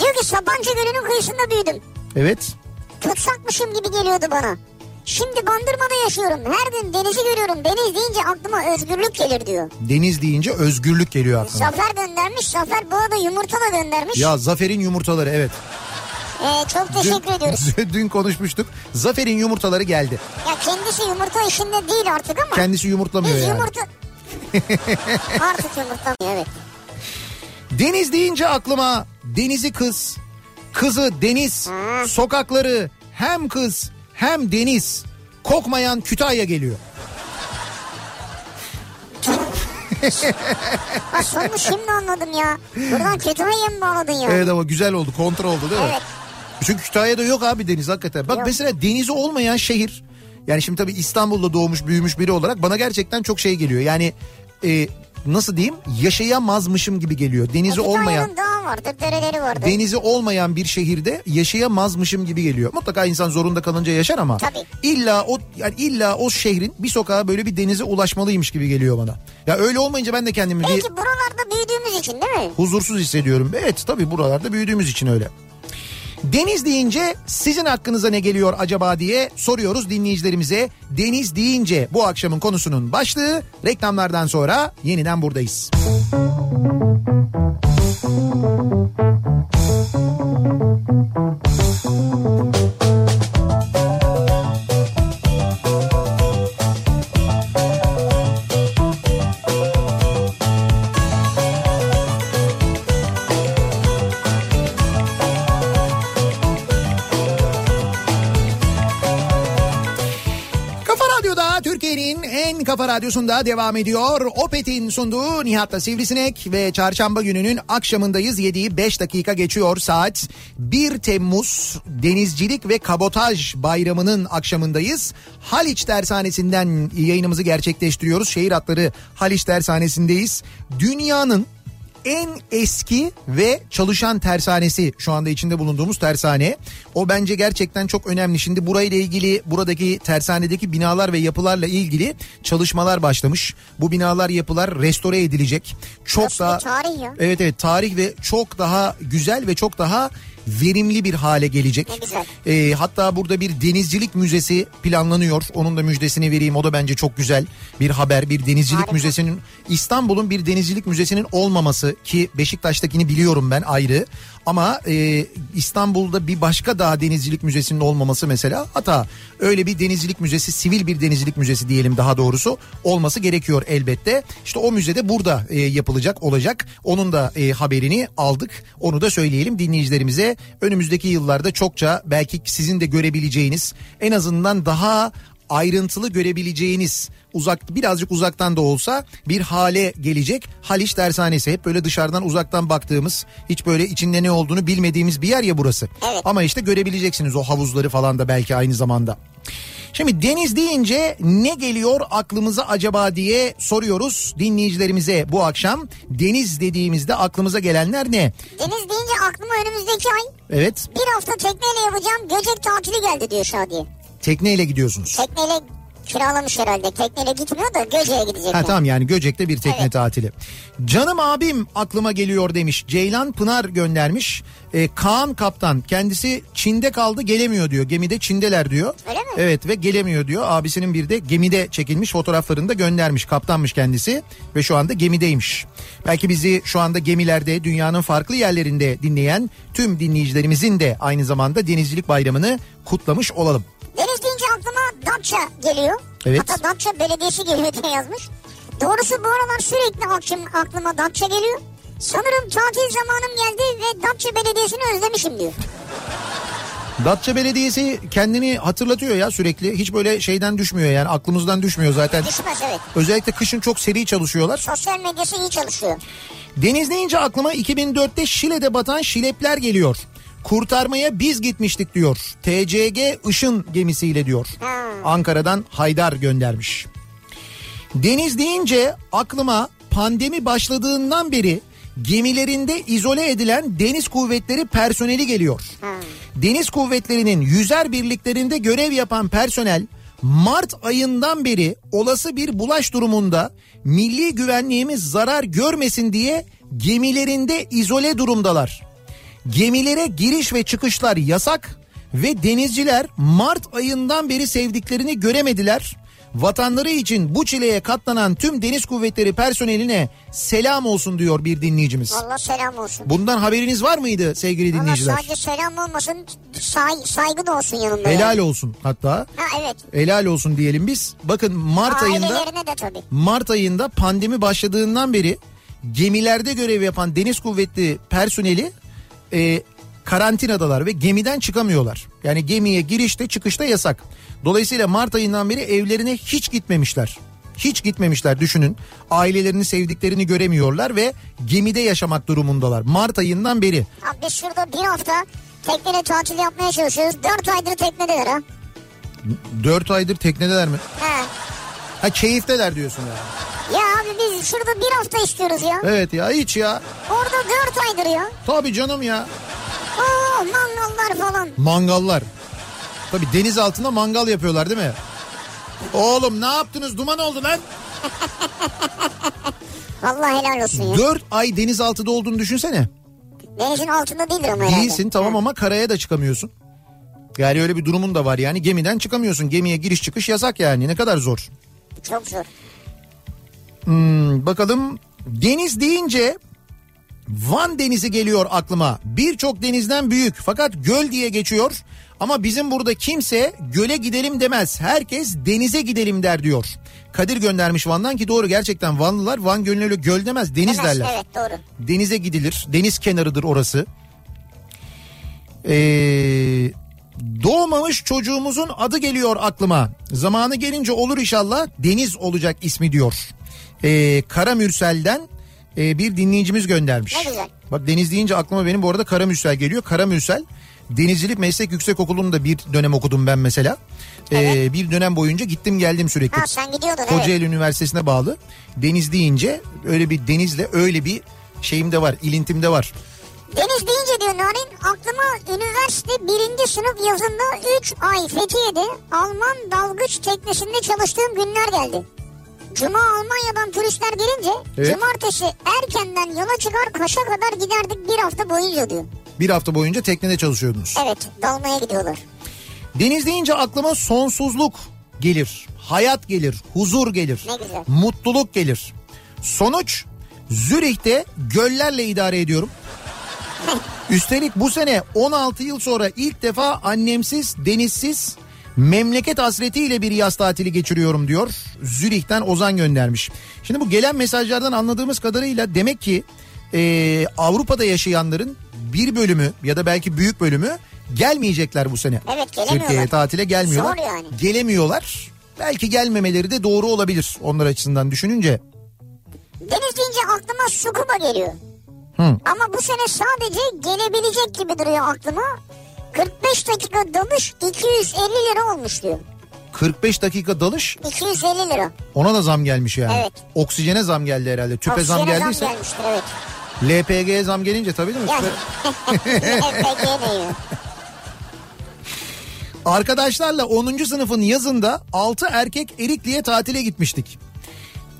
Diyor ki Sabancı Gölü'nün kıyısında büyüdüm. Evet. Tutsakmışım gibi geliyordu bana. Şimdi Bandırma'da yaşıyorum. Her gün denizi görüyorum. Deniz deyince aklıma özgürlük gelir diyor. Deniz deyince özgürlük geliyor aklına. Zafer göndermiş. Zafer bu arada yumurta da göndermiş. Ya Zafer'in yumurtaları evet. Ee, çok teşekkür ediyoruz. (laughs) dün konuşmuştuk. Zafer'in yumurtaları geldi. Ya kendisi yumurta işinde değil artık ama. Kendisi yumurtlamıyor Biz yani. yumurta... (laughs) artık yumurtlamıyor evet. Deniz deyince aklıma denizi kız, kızı deniz, Ha. sokakları hem kız hem deniz, kokmayan Kütahya geliyor. Ha sonu şimdi anladım ya. Buradan Kütahya'ya mı bağladın ya? Evet ama güzel oldu, kontrol oldu değil mi? Evet. Çünkü Kütahya'da yok abi deniz hakikaten. Bak Yok. mesela denizi olmayan şehir. Yani şimdi tabii İstanbul'da doğmuş büyümüş biri olarak bana gerçekten çok şey geliyor. Yani e, nasıl diyeyim yaşayamazmışım gibi geliyor. Denizi olmayan Kütahya'nın vardır, dereleri vardır. denizi olmayan bir şehirde yaşayamazmışım gibi geliyor. Mutlaka insan zorunda kalınca yaşar ama Tabii. illa o yani illa o şehrin bir sokağa böyle bir denize ulaşmalıymış gibi geliyor bana. Ya öyle olmayınca ben de kendimi bir Belki buralarda büyüdüğümüz için değil mi? huzursuz hissediyorum. Evet tabii buralarda büyüdüğümüz için öyle. Deniz deyince sizin hakkınıza ne geliyor acaba diye soruyoruz dinleyicilerimize. Deniz deyince bu akşamın konusunun başlığı reklamlardan sonra yeniden buradayız. Kafa Thank you. Kafa radyosunda devam ediyor. Opet'in sunduğu Nihat'la Sivrisinek ve çarşamba gününün akşamındayız. 7'yi 5 dakika geçiyor saat. 1 Temmuz Denizcilik ve Kabotaj Bayramı'nın akşamındayız. Haliç Tersanesi'nden yayınımızı gerçekleştiriyoruz. Şehir hatları Haliç Tersanesi'ndeyiz. Dünyanın en eski ve çalışan tersanesi şu anda içinde bulunduğumuz tersane. O bence gerçekten çok önemli. Şimdi burayla ilgili buradaki tersanedeki binalar ve yapılarla ilgili çalışmalar başlamış. Bu binalar yapılar restore edilecek. Çok Burası daha. Evet evet tarih ve çok daha güzel ve çok daha verimli bir hale gelecek. Ee, hatta burada bir denizcilik müzesi planlanıyor. Onun da müjdesini vereyim. O da bence çok güzel bir haber. Bir denizcilik Harika. müzesinin İstanbul'un bir denizcilik müzesinin olmaması ki Beşiktaş'takini biliyorum ben ayrı. Ama e, İstanbul'da bir başka daha denizcilik müzesinin olmaması mesela hata. Öyle bir denizcilik müzesi, sivil bir denizcilik müzesi diyelim daha doğrusu olması gerekiyor elbette. İşte o müzede burada e, yapılacak olacak. Onun da e, haberini aldık. Onu da söyleyelim dinleyicilerimize. Önümüzdeki yıllarda çokça belki sizin de görebileceğiniz en azından daha ayrıntılı görebileceğiniz uzak birazcık uzaktan da olsa bir hale gelecek Haliç Tersanesi. Hep böyle dışarıdan uzaktan baktığımız hiç böyle içinde ne olduğunu bilmediğimiz bir yer ya burası. Evet. Ama işte görebileceksiniz o havuzları falan da belki aynı zamanda. Şimdi deniz deyince ne geliyor aklımıza acaba diye soruyoruz dinleyicilerimize bu akşam. Deniz dediğimizde aklımıza gelenler ne? Deniz deyince aklıma önümüzdeki ay Evet bir hafta tekneyle yapacağım Göcek tatili geldi diyor Şadiye. Tekneyle gidiyorsunuz. Tekneyle Kiralamış herhalde. Tekneyle gitmiyor da Göce'ye gidecek. Ha yani. tamam yani Göcek'te bir tekne Evet. tatili. Canım abim aklıma geliyor demiş. Ceylan Pınar göndermiş. Ee, Kaan Kaptan kendisi Çin'de kaldı gelemiyor diyor. Gemide Çin'deler diyor. Öyle mi? Evet ve gelemiyor diyor. Abisinin bir de gemide çekilmiş fotoğraflarını da göndermiş. Kaptanmış kendisi ve şu anda gemideymiş. Belki bizi şu anda gemilerde dünyanın farklı yerlerinde dinleyen tüm dinleyicilerimizin de aynı zamanda Denizcilik Bayramı'nı kutlamış olalım. Deniz deyince aklıma Datça geliyor. Evet. Hatta Datça Belediyesi geliyor diye yazmış. Doğrusu bu aralar sürekli akşam aklıma Datça geliyor. Sanırım tatil zamanım geldi ve Datça Belediyesi'ni özlemişim diyor. Datça Belediyesi kendini hatırlatıyor ya sürekli. Hiç böyle şeyden düşmüyor yani aklımızdan düşmüyor zaten. Düşmez evet. Özellikle kışın çok seri çalışıyorlar. Sosyal medyası iyi çalışıyor. Deniz deyince aklıma 2004'te Şile'de batan Şilepler geliyor. Kurtarmaya biz gitmiştik diyor. TCG Işın gemisiyle diyor. Ankara'dan Haydar göndermiş. Deniz deyince aklıma pandemi başladığından beri gemilerinde izole edilen deniz kuvvetleri personeli geliyor. Deniz kuvvetlerinin yüzer birliklerinde görev yapan personel Mart ayından beri olası bir bulaş durumunda milli güvenliğimiz zarar görmesin diye gemilerinde izole durumdalar. Gemilere giriş ve çıkışlar yasak ve denizciler Mart ayından beri sevdiklerini göremediler. Vatanları için bu çileye katlanan tüm deniz kuvvetleri personeline selam olsun diyor bir dinleyicimiz. Allah selam olsun. Bundan haberiniz var mıydı sevgili Valla dinleyiciler? sadece selam olmasın say, saygı da olsun yanında. Helal yani. olsun hatta. Ha evet. Helal olsun diyelim biz. Bakın Mart ayında Ailelerine de tabii. Mart ayında pandemi başladığından beri gemilerde görev yapan deniz kuvvetli personeli e, karantinadalar ve gemiden çıkamıyorlar. Yani gemiye girişte çıkışta yasak. Dolayısıyla Mart ayından beri evlerine hiç gitmemişler. Hiç gitmemişler düşünün. Ailelerini sevdiklerini göremiyorlar ve gemide yaşamak durumundalar. Mart ayından beri. Abi şurada bir hafta tekneyle tatil yapmaya çalışıyoruz. Dört aydır teknedeler ha. 4 aydır teknedeler mi? He. Ha keyifteler diyorsun ya. Ya abi biz şurada bir hafta istiyoruz ya. Evet ya hiç ya. Orada dört aydır ya. Tabii canım ya. Oo mangallar falan. Mangallar. Tabii deniz altında mangal yapıyorlar değil mi? Oğlum ne yaptınız duman oldu lan. (laughs) Vallahi helal olsun ya. 4 ay denizaltıda olduğunu düşünsene. Denizin altında değildir ama herhalde. Değilsin tamam ama karaya da çıkamıyorsun. Yani öyle bir durumun da var yani gemiden çıkamıyorsun. Gemiye giriş çıkış yasak yani ne kadar zor. Çok zor. Hmm, bakalım deniz deyince Van Denizi geliyor aklıma. Birçok denizden büyük fakat göl diye geçiyor. Ama bizim burada kimse göle gidelim demez. Herkes denize gidelim der diyor. Kadir göndermiş Van'dan ki doğru gerçekten Vanlılar Van Gölü'ne göl demez deniz Demez, derler. Evet doğru. Denize gidilir. Deniz kenarıdır orası. Ee, doğmamış çocuğumuzun adı geliyor aklıma. Zamanı gelince olur inşallah. Deniz olacak ismi diyor. Ee, Kara Mürsel'den e, bir dinleyicimiz göndermiş. Ne güzel. Bak deniz deyince aklıma benim bu arada Kara Mürsel geliyor. Kara Mürsel Denizcilik Meslek Yüksekokulu'nda bir dönem okudum ben mesela. Ee, Evet. bir dönem boyunca gittim geldim sürekli. Ha sen gidiyordun Kocaeli evet. Üniversitesi'ne bağlı. Deniz deyince öyle bir denizle öyle bir şeyim de var, ilintim de var. Deniz deyince diyor Narin aklıma üniversite birinci sınıf yazında 3 ay Fethiye'de Alman dalgıç teknesinde çalıştığım günler geldi. Cuma Almanya'dan turistler gelince Evet. cumartesi erkenden yola çıkar Kaş'a kadar giderdik bir hafta boyunca diyor. Bir hafta boyunca teknede çalışıyordunuz. Evet dalmaya gidiyorlar. Deniz deyince aklıma sonsuzluk gelir, hayat gelir, huzur gelir, Ne güzel. mutluluk gelir. Sonuç Zürih'te göllerle idare ediyorum. (laughs) Üstelik bu sene 16 yıl sonra ilk defa annemsiz, denizsiz, memleket hasretiyle bir yaz tatili geçiriyorum diyor. Zürih'ten Ozan göndermiş. Şimdi bu gelen mesajlardan anladığımız kadarıyla demek ki e, Avrupa'da yaşayanların bir bölümü ya da belki büyük bölümü gelmeyecekler bu sene. Evet, gelemiyorlar. Türkiye'ye tatile gelmiyorlar. Zor yani. Gelemiyorlar. Belki gelmemeleri de doğru olabilir onlar açısından düşününce. Deniz deyince aklıma Sukuba geliyor. Hı. Ama bu sene sadece gelebilecek gibi duruyor aklıma. 45 dakika dalış 250 lira olmuş diyor. 45 dakika dalış 250 lira. ona da zam gelmiş yani. Evet. Oksijene zam geldi herhalde. Tüpe zam Oksijene geldiyse gelmiştir evet. LPG'ye zam gelince tabii değil mi? Yani? (laughs) Arkadaşlarla 10. sınıfın yazında 6 erkek Erikli'ye tatile gitmiştik.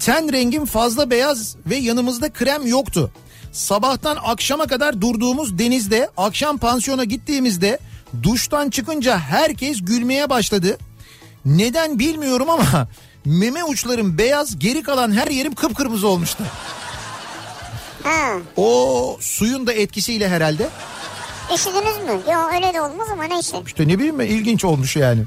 Ten rengim fazla beyaz ve yanımızda krem yoktu. Sabahtan akşama kadar durduğumuz denizde akşam pansiyona gittiğimizde duştan çıkınca herkes gülmeye başladı. Neden bilmiyorum ama (laughs) meme uçlarım beyaz geri kalan her yerim kıpkırmızı olmuştu. Ha. O suyun da etkisiyle herhalde. Üşüdünüz mü? Yok öyle de olmaz ama neyse. İşte ne bileyim ben, ilginç olmuş yani.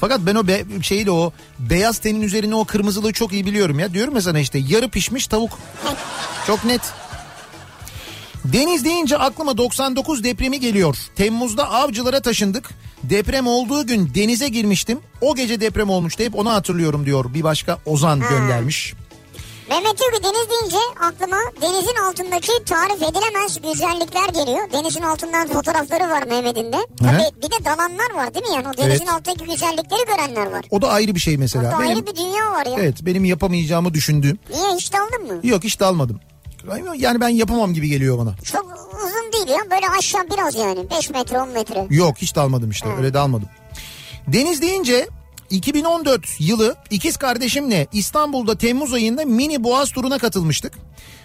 Fakat ben o be, şeyi de o beyaz tenin üzerine o kırmızılığı çok iyi biliyorum ya. Diyorum ya sana işte yarı pişmiş tavuk. Çok net. Deniz deyince aklıma 99 depremi geliyor. Temmuz'da avcılara taşındık. Deprem olduğu gün denize girmiştim. O gece deprem olmuştu hep onu hatırlıyorum diyor. Bir başka Ozan göndermiş. Mehmet diyor ki deniz deyince aklıma denizin altındaki tarif edilemez güzellikler geliyor. Denizin altından fotoğrafları var Mehmet'in de. Tabii bir de dalanlar var değil mi yani? O denizin Evet. altındaki güzellikleri görenler var. O da ayrı bir şey mesela. Orada Benim, ayrı bir dünya var ya. evet benim yapamayacağımı düşündüğüm. Niye hiç daldın mı? Yok hiç dalmadım. Yani ben yapamam gibi geliyor bana. Çok uzun değil ya böyle aşağı biraz yani 5 metre 10 metre. Yok hiç dalmadım işte öyle dalmadım. Deniz deyince 2014 yılı ikiz kardeşimle İstanbul'da Temmuz ayında mini boğaz turuna katılmıştık.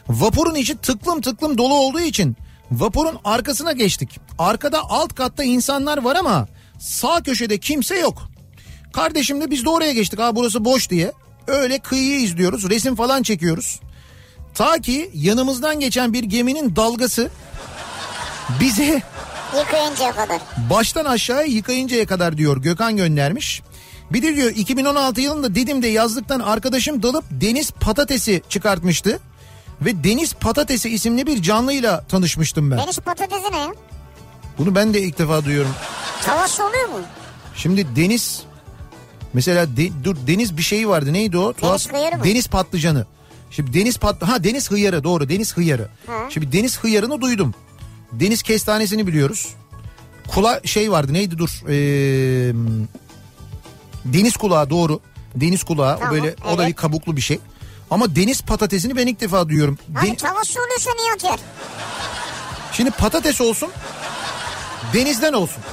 Vapurun içi tıklım tıklım dolu olduğu için vapurun arkasına geçtik. Arkada alt katta insanlar var ama sağ köşede kimse yok. Kardeşimle biz de oraya geçtik ha burası boş diye. Öyle kıyıyı izliyoruz resim falan çekiyoruz. Ta ki yanımızdan geçen bir geminin dalgası bize Yıkayıncaya kadar. baştan aşağıya yıkayıncaya kadar diyor Gökhan göndermiş. Bir de diyor 2016 yılında Didim'de yazlıktan arkadaşım dalıp deniz patatesi çıkartmıştı. Ve deniz patatesi isimli bir canlıyla tanışmıştım ben. Deniz patatesi ne ya? Bunu ben de ilk defa duyuyorum. Tavası oluyor mu? Şimdi deniz mesela de- dur deniz bir şeyi vardı neydi o? Tuhaf-? Deniz patlıcanı. Şimdi deniz pat ha deniz hıyarı doğru deniz hıyarı. Ha. Şimdi deniz hıyarını duydum. Deniz kestanesini biliyoruz. Kula şey vardı neydi dur. Ee, deniz kulağı doğru. Deniz kulağı o Tamam, böyle o da evet. bir kabuklu bir şey. Ama deniz patatesini ben ilk defa duyuyorum. Hani Den- tavası oluyorsa Nihat yer. Şimdi patates olsun denizden olsun.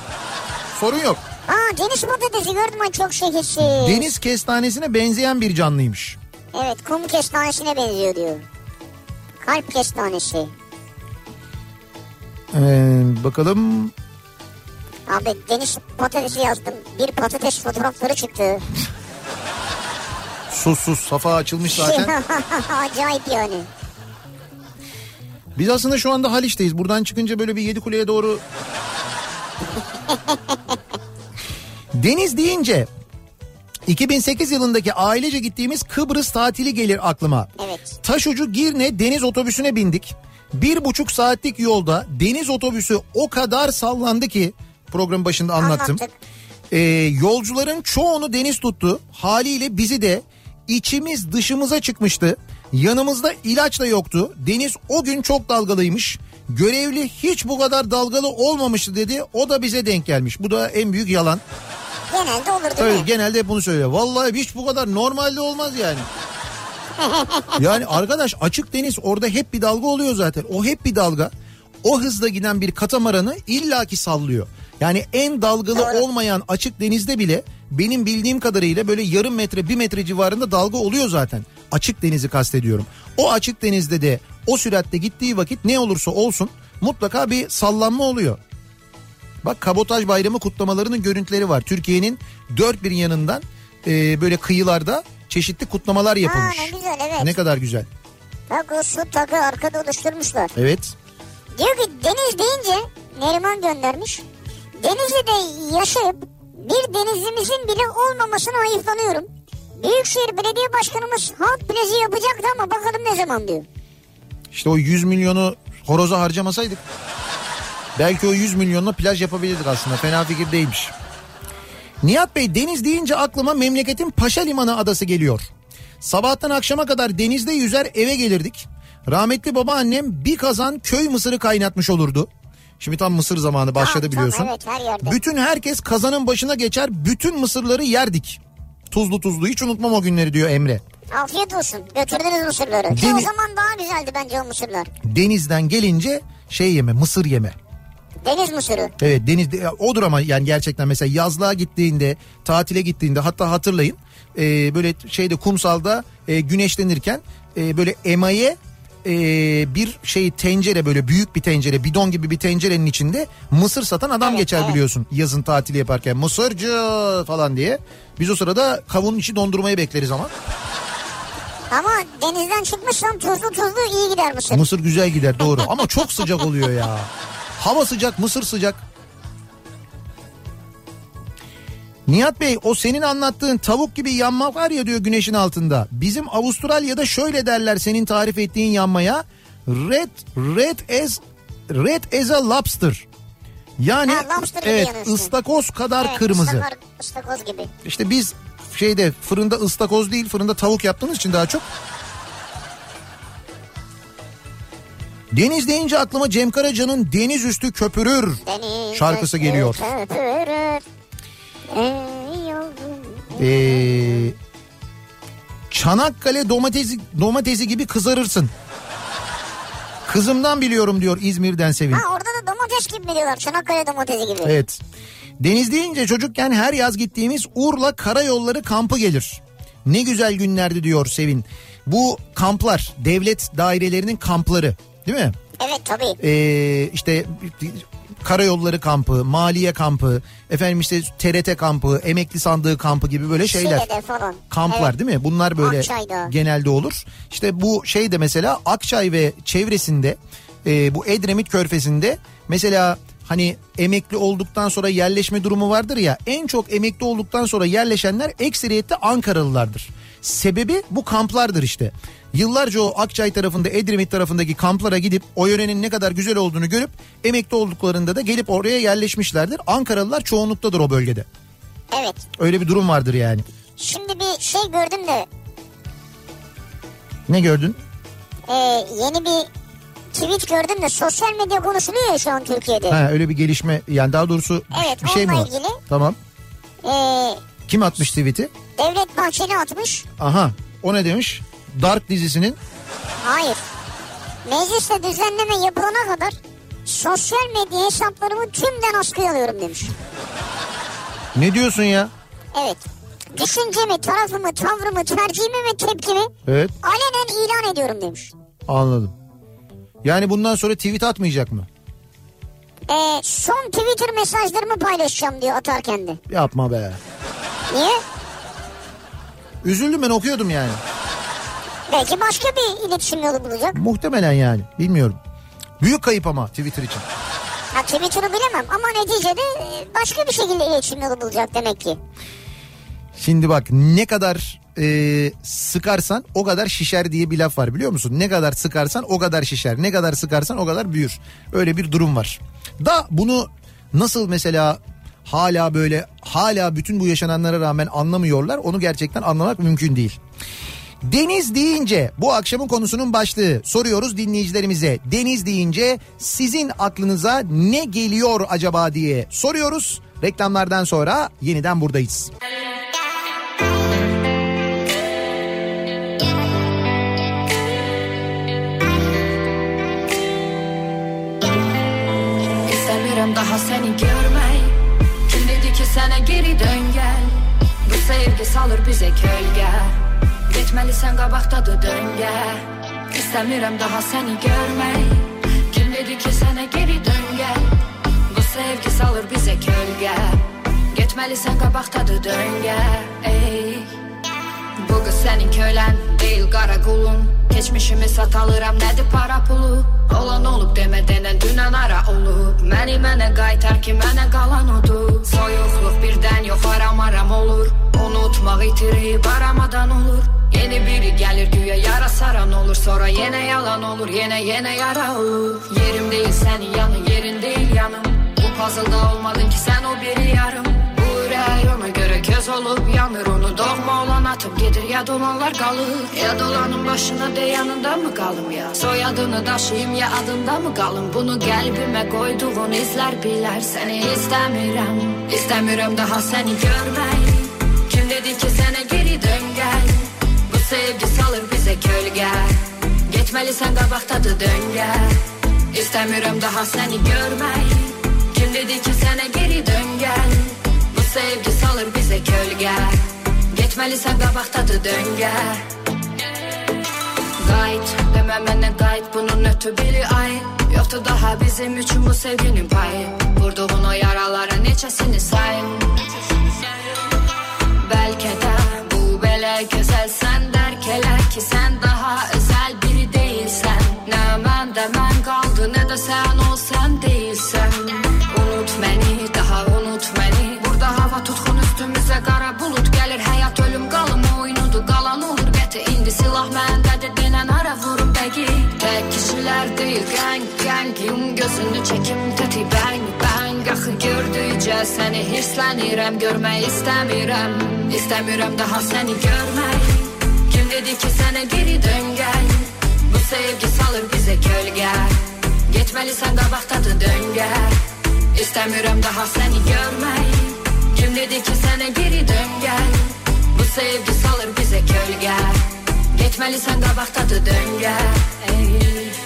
Sorun yok. Aa deniz patatesi gördüm ay çok şekilsiz. Deniz kestanesine benzeyen bir canlıymış. Evet kum kestanesine benziyor diyor. Kalp kestanesi. Ee, bakalım Abi deniz patatesi yazdım. Bir patates fotoğrafları çıktı. (laughs) sus sus safa açılmış zaten. (laughs) Acayip yani. Biz aslında şu anda Haliç'teyiz. Buradan çıkınca böyle bir yedi kuleye doğru... (laughs) Deniz deyince 2008 yılındaki ailece gittiğimiz Kıbrıs tatili gelir aklıma. Evet. Taşucu Girne deniz otobüsüne bindik. Bir buçuk saatlik yolda deniz otobüsü o kadar sallandı ki program başında anlattım. Anlattık. Ee, yolcuların çoğunu deniz tuttu. Haliyle bizi de içimiz dışımıza çıkmıştı. Yanımızda ilaç da yoktu. Deniz o gün çok dalgalıymış. Görevli hiç bu kadar dalgalı olmamıştı dedi. O da bize denk gelmiş. Bu da en büyük yalan. Genelde olur değil Evet mi? genelde hep bunu söylüyor. Vallahi hiç bu kadar normalde olmaz yani. yani arkadaş açık deniz orada hep bir dalga oluyor zaten. O hep bir dalga. O hızla giden bir katamaranı illaki sallıyor. Yani en dalgalı Doğru. olmayan açık denizde bile benim bildiğim kadarıyla böyle yarım metre bir metre civarında dalga oluyor zaten. Açık denizi kastediyorum. O açık denizde de o süratte gittiği vakit ne olursa olsun mutlaka bir sallanma oluyor. Bak kabotaj bayramı kutlamalarının görüntüleri var. Türkiye'nin dört bir yanından e, böyle kıyılarda çeşitli kutlamalar yapılmış. Ha, ne güzel, evet. Ne kadar güzel. Bak o su takı arkada oluşturmuşlar. Evet. Diyor ki deniz deyince Neriman göndermiş. Denizli'de yaşayıp bir denizimizin bile olmamasına hayıflanıyorum. Büyükşehir Belediye Başkanımız halk plajı yapacaktı ama bakalım ne zaman diyor. İşte o 100 milyonu horoza harcamasaydık belki o 100 milyonla plaj yapabilirdik aslında. Fena fikir değilmiş. Nihat Bey deniz deyince aklıma memleketin Paşa Limanı adası geliyor. Sabahtan akşama kadar denizde yüzer eve gelirdik. Rahmetli babaannem bir kazan köy mısırı kaynatmış olurdu. Şimdi tam mısır zamanı başladı Tam, tam, biliyorsun. evet, her yerde. Bütün herkes kazanın başına geçer bütün mısırları yerdik. Tuzlu tuzlu hiç unutmam o günleri diyor Emre. Afiyet olsun. Götürdünüz mısırları. Ki Deni- o zaman daha güzeldi bence o mısırlar. Denizden gelince şey yeme mısır yeme. Deniz mısırı. Evet deniz de- odur ama yani gerçekten mesela yazlığa gittiğinde tatile gittiğinde hatta hatırlayın e, böyle şeyde kumsalda e, güneşlenirken e, böyle emaye e, bir şey tencere böyle büyük bir tencere bidon gibi bir tencerenin içinde mısır satan adam Evet, geçer evet. biliyorsun yazın tatili yaparken mısırcı falan diye. Biz o sırada kavunun içi dondurmayı bekleriz ama. Ama denizden çıkmışsan tuzlu tuzlu iyi gider mısır. Mısır güzel gider doğru ama çok sıcak oluyor ya. Hava sıcak, mısır sıcak. Nihat Bey o senin anlattığın tavuk gibi yanma var ya diyor güneşin altında. Bizim Avustralya'da şöyle derler senin tarif ettiğin yanmaya. Red red as red as a lobster. Yani Ha, lobster evet ıstakoz kadar Evet, kırmızı. ıstakoz gibi. İşte biz şeyde fırında ıstakoz değil fırında tavuk yaptığımız için daha çok. Deniz deyince aklıma Cem Karaca'nın Deniz Üstü Köpürür Deniz şarkısı üstü geliyor. köpürür. Ee, Çanakkale domatesi, domatesi gibi kızarırsın. Kızımdan biliyorum diyor İzmir'den Sevin. Ha orada da domates gibi mi diyorlar? Çanakkale domatesi gibi. Evet. Deniz deyince çocukken her yaz gittiğimiz Urla Karayolları kampı gelir. Ne güzel günlerdi diyor Sevin. Bu kamplar devlet dairelerinin kampları değil mi? Evet tabii. Ee, işte karayolları kampı, maliye kampı, efendim işte TRT kampı, emekli sandığı kampı gibi böyle şeyler. Şile'de falan. Kamplar Evet. değil mi? Bunlar böyle Akçay'da. genelde olur. İşte bu şey de mesela Akçay ve çevresinde e, bu Edremit Körfezi'nde mesela hani emekli olduktan sonra yerleşme durumu vardır ya en çok emekli olduktan sonra yerleşenler ekseriyette Ankaralılardır. Sebebi bu kamplardır işte. Yıllarca o Akçay tarafında Edremit tarafındaki kamplara gidip o yörenin ne kadar güzel olduğunu görüp emekli olduklarında da gelip oraya yerleşmişlerdir. Ankaralılar çoğunluktadır o bölgede. Evet. Öyle bir durum vardır yani. Şimdi bir şey gördüm de Ne gördün? e, yeni bir tweet gördüm de sosyal medya konuşuluyor ya şu an Türkiye'de. Ha öyle bir gelişme yani daha doğrusu Evet, bir şey mi var? ilgili. Tamam. E, Kim atmış tweet'i? Devlet Bahçeli atmış. Aha o ne demiş? Dark dizisinin Hayır. Mecliste düzenleme yapılana kadar sosyal medya hesaplarımı tümden askıya alıyorum demiş. ne diyorsun ya? Evet. Düşüncemi, tarafımı, tavrımı, tercihimi ve tepkimi Evet alenen ilan ediyorum demiş. anladım. Yani bundan sonra tweet atmayacak mı? Ee, son Twitter mesajlarımı paylaşacağım diyor atarken de. Yapma be. Niye? Üzüldüm ben okuyordum yani. Belki başka bir iletişim yolu bulacak. Muhtemelen yani bilmiyorum. Büyük kayıp ama Twitter için. Ha Twitter'ı bilemem ama neticede e, başka bir şekilde iletişim yolu bulacak demek ki. Şimdi bak ne kadar e, sıkarsan o kadar şişer diye bir laf var biliyor musun? Ne kadar sıkarsan o kadar şişer. Ne kadar sıkarsan o kadar büyür. Öyle bir durum var. Da bunu nasıl mesela hala böyle hala bütün bu yaşananlara rağmen anlamıyorlar onu gerçekten anlamak mümkün değil. Deniz deyince bu akşamın konusunun başlığı soruyoruz dinleyicilerimize. Deniz deyince sizin aklınıza ne geliyor acaba diye soruyoruz. Reklamlardan sonra yeniden buradayız. Daha seni sana geri dön gel. Bu sevgi salır bize kölge Gitmelisən qabaqdadır döngə İstemiyorum daha seni görmeyi Kim dedi ki sana geri dön gel? Bu sevgi salır bize kölge Gitmelisən qabaqdadır döngə Ey Bu qız sənin kölən deyil qara qulun Keçmişimi sat alıram nədir para pulu? Olan olub demə denən dünən ara olub Məni mənə qaytar ki mənə qalan odur. Soyuqluq birdən yox aram aram olur. Unutmaq itirib aramadan olur. Yeni biri gəlir güya yara saran olur. Sonra yenə yalan olur yenə yenə yara olur. Yerim deyil sənin yanın yerin deyil yanım. Bu puzzle'da olmadın ki sən o biri yarım Köz olup yanır Onu doğma olan atıp gedir ya olanlar kalır Ya dolanın başına de yanında mı kalım ya? Soyadını daşıyım ya adında mı kalım? Bunu kalbime koyduğun izler biler. Seni istemiyorum İstemiyorum daha seni görmeyi. Kim dedi ki sana geri dön gel. Bu sevgi salır bize kölge Geçmelisən qabaqdadır döngə İstemiyorum daha seni görmeyi. Kim dedi ki sana geri dön gel sevgi salır bize kölge Geçmelisən qabaqdadır döngə Qayıt, demə mənə qayıt bunun ötü biri ay. Yoxdur daha bizim üçün bu sevginin payı. Vurduğun o yaralara neçəsini say? Bəlkə də bu belə gözəl gördükcə səni hirslənirəm görmək istəmirəm İstəmirəm daha səni görmək Kim dedi ki sənə geri dön gəl Bu sevgi salır bizə kölgə Getməlisən qabaqdadır döngə İstəmirəm daha səni görmək Kim dedi ki sənə geri dön gəl Bu sevgi salır bizə kölgə Getməlisən qabaqdadır döngə Ey.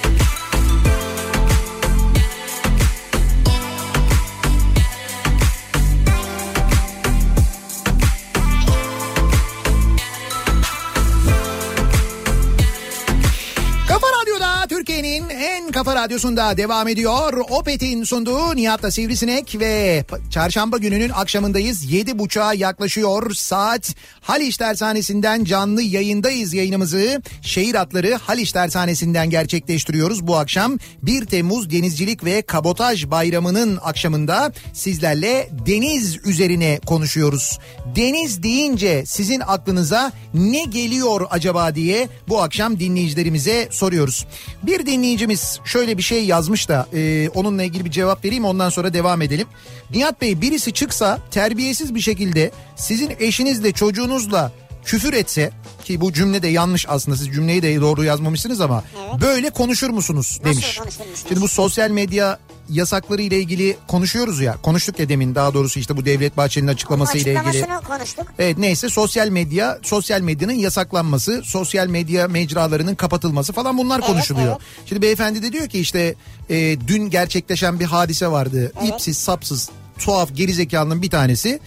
Türkiye'nin en kafa radyosunda devam ediyor. Opet'in sunduğu Nihat'la Sivrisinek ve çarşamba gününün akşamındayız. Yedi buçuğa yaklaşıyor saat. Haliç Tersanesi'nden canlı yayındayız yayınımızı. Şehir atları Haliç Tersanesi'nden gerçekleştiriyoruz bu akşam. 1 Temmuz Denizcilik ve Kabotaj Bayramı'nın akşamında sizlerle deniz üzerine konuşuyoruz. Deniz deyince sizin aklınıza ne geliyor acaba diye bu akşam dinleyicilerimize soruyoruz. Bir dinleyicimiz şöyle bir şey yazmış da e, onunla ilgili bir cevap vereyim ondan sonra devam edelim. Nihat Bey birisi çıksa terbiyesiz bir şekilde sizin eşinizle çocuğunuzla küfür etse ki bu cümle de yanlış aslında siz cümleyi de doğru yazmamışsınız ama böyle konuşur musunuz demiş. konuşurmuşsunuz? Şimdi bu sosyal medya yasakları ile ilgili konuşuyoruz ya konuştuk ya demin daha doğrusu işte bu Devlet Bahçeli'nin açıklaması ile ilgili. Konuştuk. Evet neyse sosyal medya, sosyal medyanın yasaklanması, sosyal medya mecralarının kapatılması falan bunlar konuşuluyor. Şimdi beyefendi de diyor ki işte e, dün gerçekleşen bir hadise vardı. İpsiz, sapsız, tuhaf, gerizekalının bir tanesi.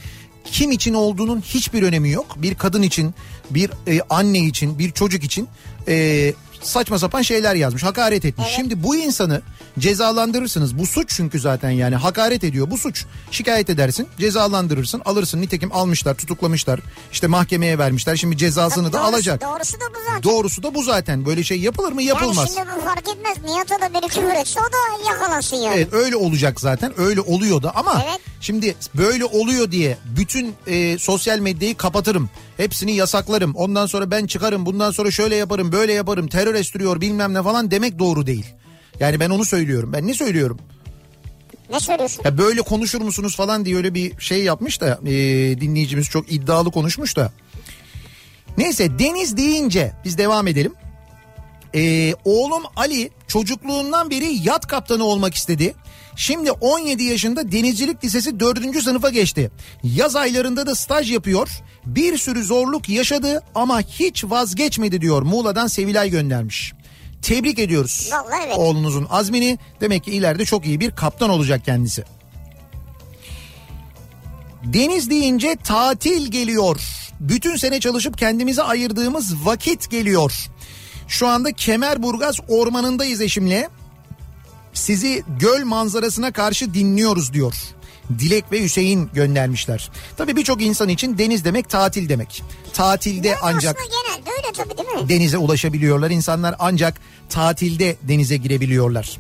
Kim için olduğunun hiçbir önemi yok. Bir kadın için, bir e, anne için, bir çocuk için e, saçma sapan şeyler yazmış. Hakaret etmiş. Şimdi bu insanı cezalandırırsınız. Bu suç çünkü zaten yani hakaret ediyor. Bu suç. Şikayet edersin, cezalandırırsın, alırsın. Nitekim almışlar, tutuklamışlar. İşte mahkemeye vermişler. Şimdi cezasını da Doğrusu- alacak. Doğrusu da bu zaten. Doğrusu da bu zaten. Böyle şey yapılır mı? Yapılmaz. Yani şimdi bu fark etmez. Nihat'a da biri küfür etse o da yakalansın yani. Evet öyle olacak zaten öyle oluyor da ama Evet. şimdi böyle oluyor diye bütün e, sosyal medyayı kapatırım. Hepsini yasaklarım ondan sonra ben çıkarım bundan sonra şöyle yaparım böyle yaparım terör estiriyor bilmem ne falan demek doğru değil. Yani ben onu söylüyorum ben ne söylüyorum? Ne söylüyorsun? Ya böyle konuşur musunuz falan diye öyle bir şey yapmış da e, dinleyicimiz çok iddialı konuşmuş da. Neyse deniz deyince biz devam edelim. Ee, oğlum Ali çocukluğundan beri yat kaptanı olmak istedi. Şimdi 17 yaşında denizcilik lisesi 4. sınıfa geçti. Yaz aylarında da staj yapıyor. Bir sürü zorluk yaşadı ama hiç vazgeçmedi diyor. Muğla'dan Sevilay göndermiş. Tebrik ediyoruz. Vallahi evet. Oğlunuzun azmini demek ki ileride çok iyi bir kaptan olacak kendisi. Deniz deyince tatil geliyor. Bütün sene çalışıp kendimize ayırdığımız vakit geliyor. Şu anda Kemerburgaz ormanındayız eşimle. Sizi göl manzarasına karşı dinliyoruz diyor. Dilek ve Hüseyin göndermişler. Tabii birçok insan için deniz demek tatil demek. Tatilde Yani ancak genelde öyle tabii değil mi? denize ulaşabiliyorlar. İnsanlar ancak tatilde denize girebiliyorlar.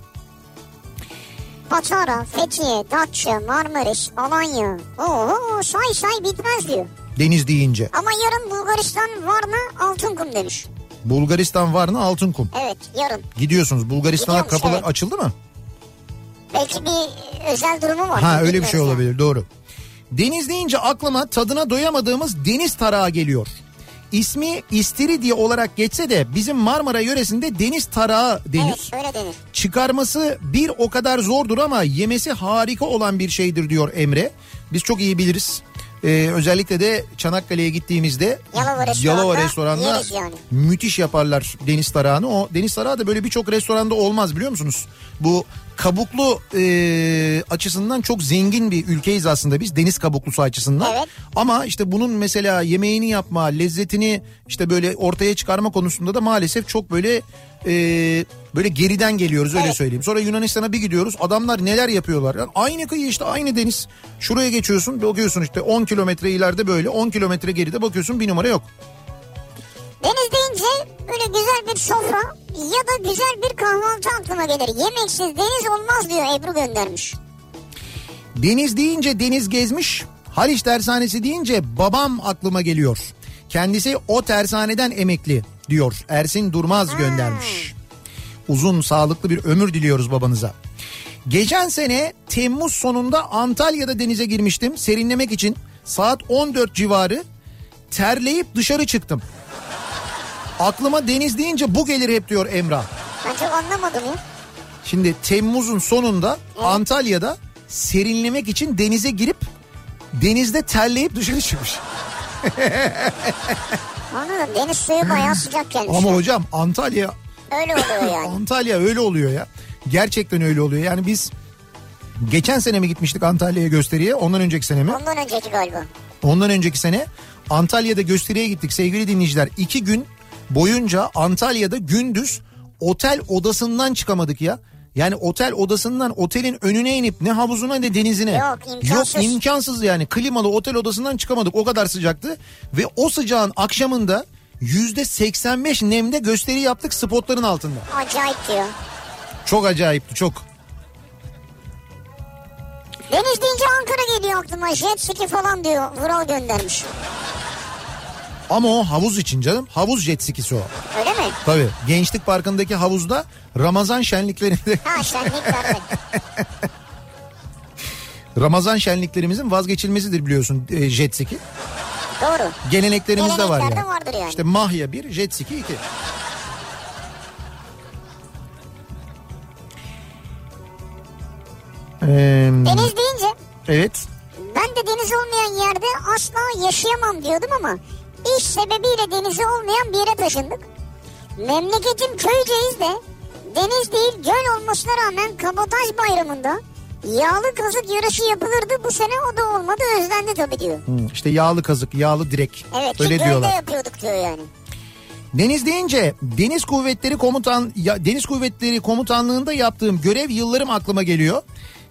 Patara, Fethiye, Datça, Marmaris, Alanya. Oo say say bitmez diyor. Deniz deyince. Ama yarın Bulgaristan Varna Altınkum demiş. Bulgaristan var mı Altınkum? Evet yarın. Gidiyorsunuz. Bulgaristan'a Gidiyormuş, kapılar evet. açıldı mı? Belki bir özel durumu var. Ha öyle bir şey yani. olabilir doğru. Deniz deyince aklıma tadına doyamadığımız deniz tarağı geliyor. İsmi istiridye olarak geçse de bizim Marmara yöresinde deniz tarağı denir. Evet öyle denir. Çıkarması bir o kadar zordur ama yemesi harika olan bir şeydir diyor Emre. Biz çok iyi biliriz. Ee, özellikle de Çanakkale'ye gittiğimizde Yalova Yalova restoranda yani. müthiş yaparlar deniz tarağını. O deniz tarağı da böyle birçok restoranda olmaz biliyor musunuz? Bu kabuklu e, açısından çok zengin bir ülkeyiz aslında biz deniz kabuklusu açısından. Evet. Ama işte bunun mesela yemeğini yapma, lezzetini işte böyle ortaya çıkarma konusunda da maalesef çok böyle e, böyle geriden geliyoruz öyle Evet. söyleyeyim. Sonra Yunanistan'a bir gidiyoruz. Adamlar neler yapıyorlar? Yani aynı kıyı işte aynı deniz. Şuraya geçiyorsun bakıyorsun işte 10 kilometre ileride böyle 10 kilometre geride bakıyorsun bir numara yok. Deniz deyince böyle güzel bir sofra ya da güzel bir kahvaltı aklıma gelir. Yemeksiz deniz olmaz diyor Ebru göndermiş. Deniz deyince deniz gezmiş. Haliç tersanesi deyince babam aklıma geliyor. Kendisi o tersaneden emekli diyor. Ersin Durmaz göndermiş. Uzun sağlıklı bir ömür diliyoruz babanıza. Geçen sene Temmuz sonunda Antalya'da denize girmiştim serinlemek için. Saat 14 civarı terleyip dışarı çıktım. Aklıma deniz deyince bu gelir hep diyor Emrah. Ben çok anlamadım ya. Şimdi Temmuz'un sonunda Antalya'da serinlemek için denize girip denizde terleyip dışarı çıkmış. (laughs) Anladım deniz suyu bayağı sıcak gelmiş. Ama hocam Antalya Öyle oluyor (laughs) yani. Antalya öyle oluyor ya. Gerçekten öyle oluyor. Yani biz geçen sene mi gitmiştik Antalya'ya gösteriye? Ondan önceki sene mi? Ondan önceki galiba. Ondan önceki sene Antalya'da gösteriye gittik sevgili dinleyiciler. İki gün boyunca Antalya'da gündüz otel odasından çıkamadık ya. Yani otel odasından otelin önüne inip ne havuzuna ne denizine. Yok, imkansız. Yok imkansız yani klimalı otel odasından çıkamadık o kadar sıcaktı. Ve o sıcağın akşamında yüzde 85 nemde gösteri yaptık spotların altında. Acayip diyor. Çok acayipti çok. Deniz deyince Ankara geliyor aklıma. Jet ski falan diyor. Vural göndermiş. Ama o havuz için canım havuz jet skisi o. Öyle mi? Tabii Gençlik Parkı'ndaki havuzda Ramazan şenliklerinde Ha şenliklerde. (laughs) Ramazan şenliklerimizin vazgeçilmesidir biliyorsun e, jet ski. Doğru. Geleneklerimizde var yani. vardır yani. İşte mahya bir, jet ski iki. Ee, Deniz deyince evet. ben de deniz olmayan yerde asla yaşayamam diyordum ama iş sebebiyle denizi olmayan bir yere taşındık. Memleketim Köyceğiz de deniz değil göl olmasına rağmen Kabataş Bayramı'nda yağlı kazık yarışı yapılırdı. Bu sene o da olmadı özlendi tabii diyor. Hı, işte yağlı kazık, yağlı direk. Evet Öyle diyorlar. yapıyorduk diyor yani. Deniz deyince Deniz Kuvvetleri Komutan ya, Deniz Kuvvetleri Komutanlığında yaptığım görev yıllarım aklıma geliyor.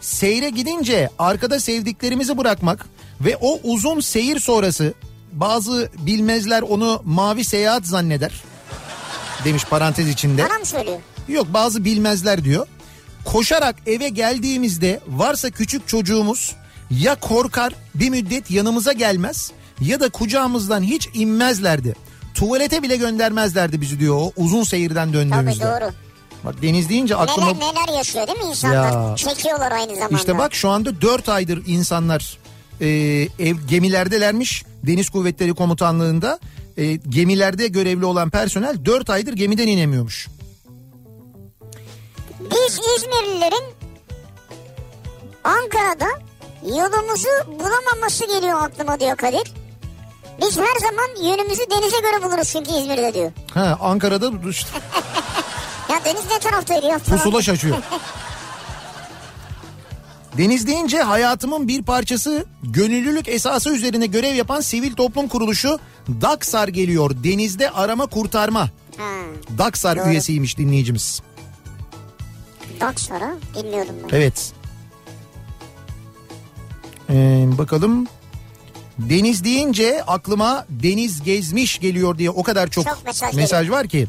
Seyre gidince arkada sevdiklerimizi bırakmak ve o uzun seyir sonrası bazı bilmezler onu mavi seyahat zanneder. Demiş parantez içinde. Bana mı söylüyor? Yok bazı bilmezler diyor. Koşarak eve geldiğimizde varsa küçük çocuğumuz ya korkar bir müddet yanımıza gelmez ya da kucağımızdan hiç inmezlerdi. Tuvalete bile göndermezlerdi bizi diyor o uzun seyirden Tabii döndüğümüzde. doğru. Bak deniz deyince aklıma Neler neler yaşıyor değil mi insanlar? Ya. Çekiyorlar aynı zamanda. işte bak şu anda 4 aydır insanlar e, ev gemilerdelermiş Deniz Kuvvetleri Komutanlığında e, gemilerde görevli olan personel 4 aydır gemiden inemiyormuş. Biz İzmirlilerin Ankara'da yolumuzu bulamaması geliyor aklıma diyor Kadir. Biz her zaman yönümüzü denize göre buluruz çünkü İzmir'de diyor. Ha Ankara'da (laughs) işte Ya deniz ne taraftaydı ya? pusula şaşıyor. (laughs) Deniz deyince hayatımın bir parçası gönüllülük esası üzerine görev yapan sivil toplum kuruluşu Daksar geliyor. Denizde arama kurtarma. Ha, Daksar Doğru. üyesiymiş dinleyicimiz. Daksar'a bilmiyordum ben. Evet. Ee, bakalım. Deniz deyince aklıma deniz gezmiş geliyor diye o kadar çok, Çok mesaj mesaj var ki.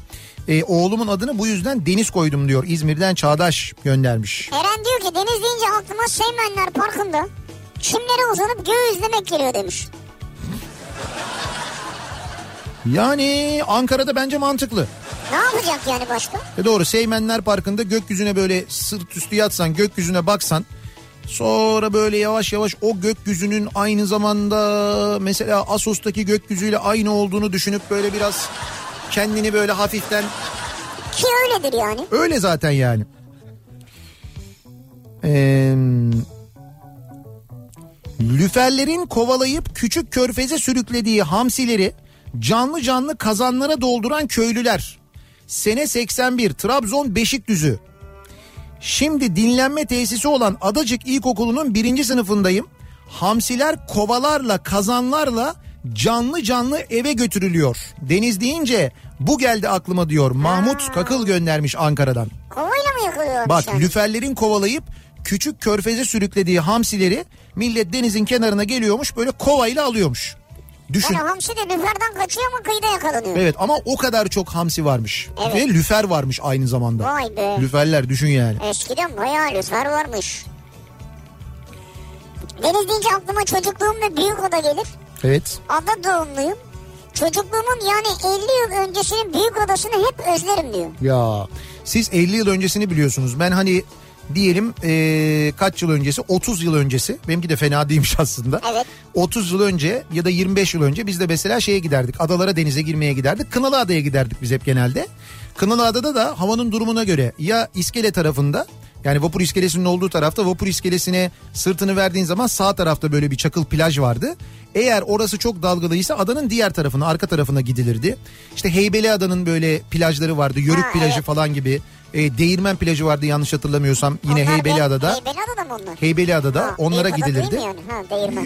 Ee, oğlumun adını bu yüzden Deniz koydum diyor. İzmir'den Çağdaş göndermiş. Eren diyor ki deniz deyince aklıma Seymenler Parkı'nda çimlere uzanıp göğü izlemek geliyor demiş. Yani Ankara'da bence mantıklı. Ne yapacak yani başka? E doğru Seymenler Parkı'nda gökyüzüne böyle sırt üstü yatsan gökyüzüne baksan sonra böyle yavaş yavaş o gökyüzünün aynı zamanda mesela Asos'taki gökyüzüyle aynı olduğunu düşünüp böyle biraz kendini böyle hafiften Ki öyledir yani. öyle zaten yani. Ee, Lüferlerin kovalayıp küçük körfeze sürüklediği hamsileri canlı canlı kazanlara dolduran köylüler. Sene 81 Trabzon Beşikdüzü. Şimdi dinlenme tesisi olan Adacık İlkokulu'nun birinci sınıfındayım. Hamsiler kovalarla kazanlarla canlı canlı eve götürülüyor. Deniz deyince bu geldi aklıma diyor. Mahmut Kakıl göndermiş Ankara'dan. Kovayla mı yakılıyormuş Bak yani? lüferlerin kovalayıp küçük körfeze sürüklediği hamsileri millet denizin kenarına geliyormuş böyle kovayla alıyormuş. Düşün. Yani hamsi de lüferden kaçıyor ama kıyıda yakalanıyor. Evet ama o kadar çok hamsi varmış. Evet. Ve lüfer varmış aynı zamanda. Vay be. Lüferler düşün yani. Eskiden bayağı lüfer varmış. Deniz deyince aklıma çocukluğum ve büyük ada gelir. Evet. Ada doğumluyum. Çocukluğumun yani 50 yıl öncesinin büyük adasını hep özlerim diyor. Ya siz 50 yıl öncesini biliyorsunuz. Ben hani diyelim eee, kaç yıl öncesi 30 yıl öncesi benimki de fena değilmiş (laughs) aslında. Evet. 30 yıl önce ya da 25 yıl önce biz de mesela şeye giderdik adalara denize girmeye giderdik. Kınalı Adaya giderdik biz hep genelde. Kınalı Adada da havanın durumuna göre ya iskele tarafında yani vapur iskelesinin olduğu tarafta vapur iskelesine sırtını verdiğin zaman sağ tarafta böyle bir çakıl plaj vardı. Eğer orası çok dalgalıysa adanın diğer tarafına arka tarafına gidilirdi. İşte Heybeliada'nın böyle plajları vardı. Yörük Ha, plajı evet. falan gibi. E, Değirmen plajı vardı yanlış hatırlamıyorsam yine Onlar Heybeliada'da. Heybeliada'da mı onlar? Heybeliada'da Ha, onlara gidilirdi. yani? Ha.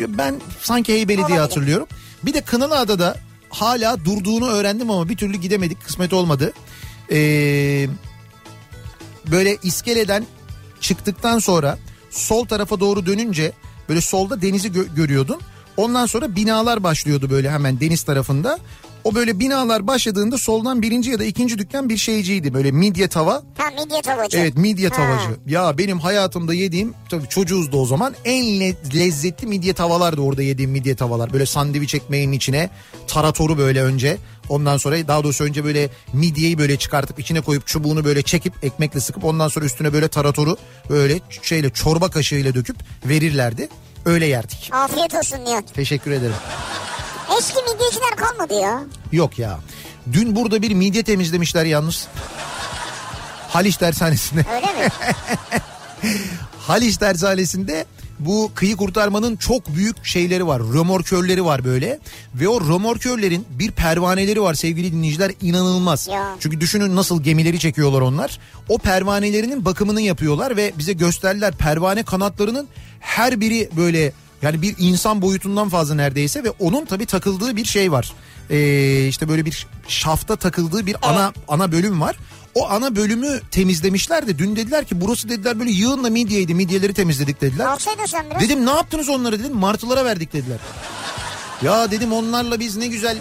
Ben sanki Heybeli diye hatırlıyorum. Bir de Kınalıada'da hala durduğunu öğrendim ama bir türlü gidemedik. Kısmet olmadı. Ee, böyle iskeleden çıktıktan sonra sol tarafa doğru dönünce böyle solda denizi gö- görüyordun. Ondan sonra binalar başlıyordu böyle hemen deniz tarafında. O böyle binalar başladığında soldan birinci ya da ikinci dükkan bir şeyciydi. Böyle midye tava. Ha midye tavacı. Evet midye Ha. tavacı. Ya benim hayatımda yediğim tabii çocuğuz da o zaman en le- lezzetli midye tavalardı orada yediğim midye tavalar. Böyle sandviç ekmeğinin içine taratoru böyle önce ondan sonra daha doğrusu önce böyle midyeyi böyle çıkartıp içine koyup çubuğunu böyle çekip ekmekle sıkıp ondan sonra üstüne böyle taratoru böyle şeyle çorba kaşığıyla döküp verirlerdi. Öyle yerdik. Afiyet olsun Nihat. Teşekkür ederim. Eski midyeciler kalmadı ya. Yok ya. Dün burada bir midye temizlemişler yalnız. Haliç Tersanesi'nde. Öyle mi? (laughs) Haliç Tersanesi'nde bu kıyı kurtarmanın çok büyük şeyleri var. Römorkörleri var böyle. Ve o römorkörlerin bir pervaneleri var sevgili dinleyiciler inanılmaz. Ya. Çünkü düşünün nasıl gemileri çekiyorlar onlar. O pervanelerinin bakımını yapıyorlar ve bize gösterdiler pervane kanatlarının her biri böyle yani bir insan boyutundan fazla neredeyse ve onun tabii takıldığı bir şey var. Ee, işte böyle bir şafta takıldığı bir ana ana bölüm var. O ana bölümü temizlemişler de dün dediler ki burası dediler böyle yığınla midyeydi midyeleri temizledik dediler. Alsaydın sen biraz. Dedim ne yaptınız onları dedim martılara verdik dediler. Ya dedim onlarla biz ne güzel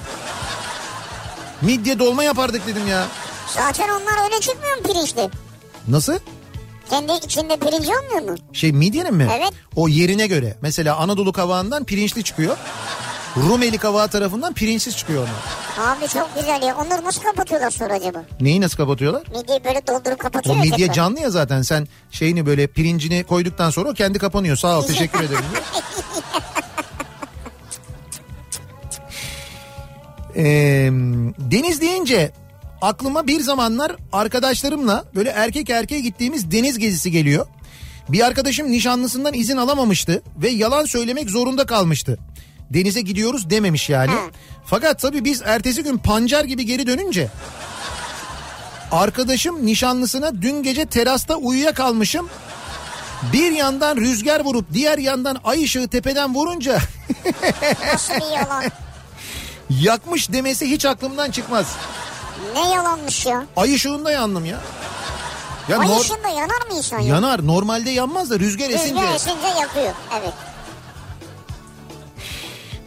midye dolma yapardık dedim ya. Zaten onlar öyle çıkmıyor mu pirinçli? Nasıl? Kendi içinde pirinç olmuyor mu? Şey midyenin mi? Evet. O yerine göre. Mesela Anadolu kavağından pirinçli çıkıyor. Rumeli kavağı tarafından pirinçsiz çıkıyor onlar. Abi çok güzel ya. Onları nasıl kapatıyorlar sonra acaba? Neyi nasıl kapatıyorlar? Midyeyi böyle doldurup O kapatıyor ya midye canlı ya zaten sen şeyini böyle pirincini koyduktan sonra o kendi kapanıyor. Sağ ol teşekkür ederim. (laughs) Ee, deniz deyince aklıma bir zamanlar arkadaşlarımla böyle erkek erkeğe gittiğimiz deniz gezisi geliyor. Bir arkadaşım nişanlısından izin alamamıştı ve yalan söylemek zorunda kalmıştı. Denize gidiyoruz dememiş yani. Fakat tabii biz ertesi gün pancar gibi geri dönünce arkadaşım nişanlısına dün gece terasta uyuyakalmışım. Bir yandan rüzgar vurup diğer yandan ay ışığı tepeden vurunca Nasıl bir yalan? (laughs) yakmış demesi hiç aklımdan çıkmaz. Ne yalanmış ya? Ay ışığında yandım ya. Ya Ay nor- ışığında yanar mı insan ya? yanar normalde yanmaz da rüzgar esince. Rüzgar esince yakıyor. Evet.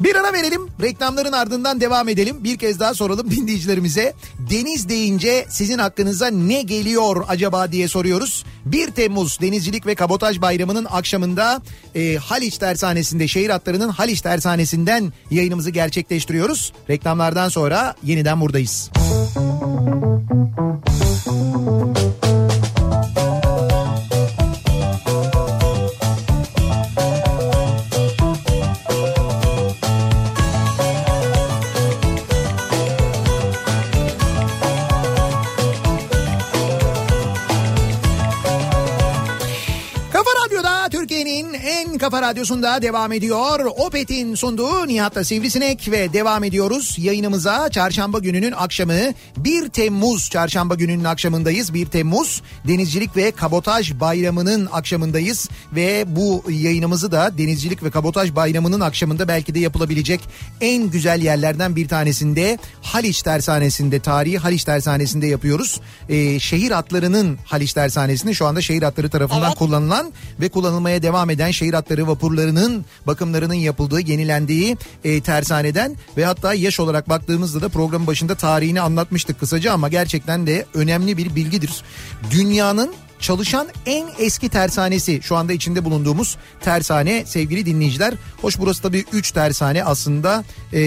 Bir ara verelim reklamların ardından devam edelim. Bir kez daha soralım (laughs) dinleyicilerimize. Deniz deyince sizin hakkınıza ne geliyor acaba diye soruyoruz. 1 Temmuz Denizcilik ve Kabotaj Bayramı'nın akşamında e, Haliç Tersanesi'nde şehir hatlarının Haliç Tersanesi'nden yayınımızı gerçekleştiriyoruz. Reklamlardan sonra yeniden buradayız. Kafa Kafa Radyosu'nda devam ediyor. Opet'in sunduğu Nihat'la Sivrisinek ve devam ediyoruz yayınımıza. Çarşamba gününün akşamı 1 Temmuz çarşamba gününün akşamındayız. 1 Temmuz Denizcilik ve Kabotaj Bayramı'nın akşamındayız. Ve bu yayınımızı da Denizcilik ve Kabotaj Bayramı'nın akşamında belki de yapılabilecek en güzel yerlerden bir tanesinde Haliç Tersanesi'nde, tarihi Haliç Tersanesi'nde yapıyoruz. Ee, şehir hatlarının Haliç Tersanesi'nde şu anda şehir hatları tarafından Evet. kullanılan ve kullanılmaya devam eden şehir hatları vapurlarının bakımlarının yapıldığı, yenilendiği e, tersaneden ve hatta yaş olarak baktığımızda da programın başında tarihini anlatmıştık kısaca ama gerçekten de önemli bir bilgidir. Dünyanın çalışan en eski tersanesi şu anda içinde bulunduğumuz tersane sevgili dinleyiciler. Hoş burası tabii 3 tersane aslında e,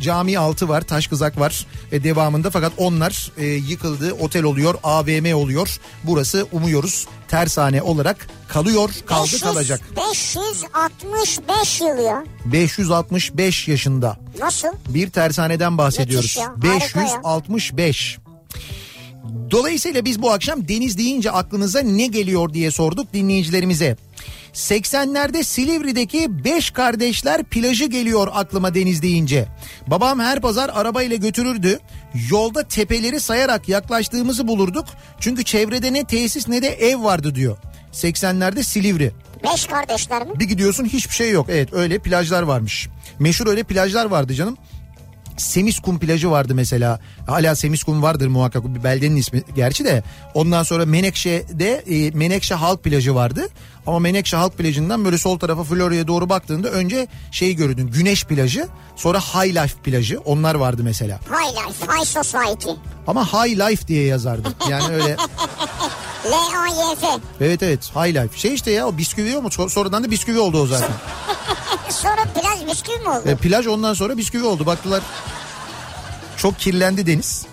cami altı var taş kızak var e, devamında fakat onlar e, yıkıldı otel oluyor AVM oluyor. Burası umuyoruz tersane olarak kalıyor kaldı 500 kalacak. 565 yıl ya. 565 yaşında Nasıl? bir tersaneden bahsediyoruz. Ya, harika ya. 565. Dolayısıyla biz bu akşam deniz deyince aklınıza ne geliyor diye sorduk dinleyicilerimize. 80'lerde Silivri'deki Beş Kardeşler plajı geliyor aklıma deniz deyince. Babam her pazar arabayla götürürdü. Yolda tepeleri sayarak yaklaştığımızı bulurduk. Çünkü çevrede ne tesis ne de ev vardı diyor. 80'lerde Silivri. Beş kardeşler mi? Bir gidiyorsun hiçbir şey yok. Evet öyle plajlar varmış. Meşhur öyle plajlar vardı canım. Semiskum plajı vardı mesela. Hala Semiskum vardır muhakkak bir beldenin ismi gerçi de. Ondan sonra Menekşe'de e, Menekşe Halk Plajı vardı. Ama Menekşe Halk Plajı'ndan böyle sol tarafa Florya'ya doğru baktığında önce şeyi görürdün. Güneş Plajı, sonra High Life Plajı. Onlar vardı mesela. High Life, High Society. Ama High Life diye yazardı. Yani öyle (laughs) L-A-Y-F. evet evet High Life. Şey işte ya o bisküvi o mu? Sonradan da bisküvi oldu o zaten. (laughs) Sonra plaj bisküvi mi oldu? E, plaj ondan sonra bisküvi oldu. Baktılar çok kirlendi deniz.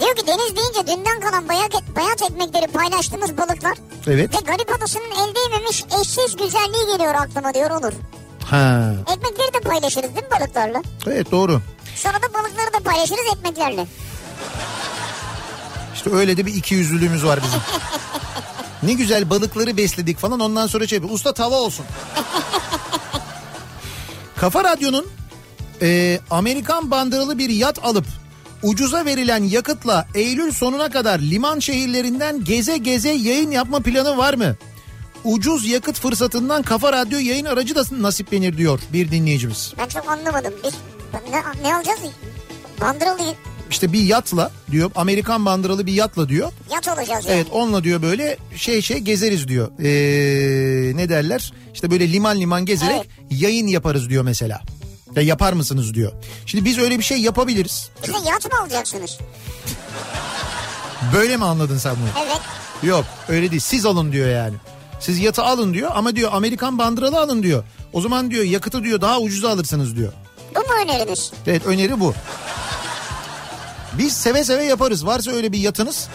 Diyor ki deniz deyince dünden kalan bayat, bayat ekmekleri paylaştığımız balıklar Evet. ve garip adasının el değmemiş eşsiz güzelliği geliyor aklıma diyor Onur. Ha. Ekmekleri de paylaşırız değil mi balıklarla? Evet doğru. Sonra da balıkları da paylaşırız ekmeklerle. İşte öyle de bir iki yüzlülüğümüz var bizim. (laughs) ne güzel balıkları besledik falan ondan sonra şey usta tava olsun. (laughs) Kafa Radyo'nun e, Amerikan bandıralı bir yat alıp ucuza verilen yakıtla Eylül sonuna kadar liman şehirlerinden geze geze yayın yapma planı var mı? Ucuz yakıt fırsatından Kafa Radyo yayın aracı da nasiplenir diyor bir dinleyicimiz. Ben çok anlamadım. Biz ne, ne alacağız? Bandıralı İşte bir yatla diyor Amerikan bandıralı bir yatla diyor. yat olacağız yani. Evet onunla diyor böyle şey şey gezeriz diyor. Ee, ne derler? İşte böyle liman liman gezerek Evet. yayın yaparız diyor mesela. Ya yapar mısınız diyor. Şimdi biz öyle bir şey yapabiliriz. Bize yat mı alacaksınız? Böyle mi anladın sen bunu? Evet. Yok öyle değil. Siz alın diyor yani. Siz yatı alın diyor ama diyor Amerikan bandıralı alın diyor. O zaman diyor yakıtı diyor daha ucuza alırsınız diyor. Bu mu öneriniz? Evet öneri bu. Biz seve seve yaparız. Varsa öyle bir yatınız.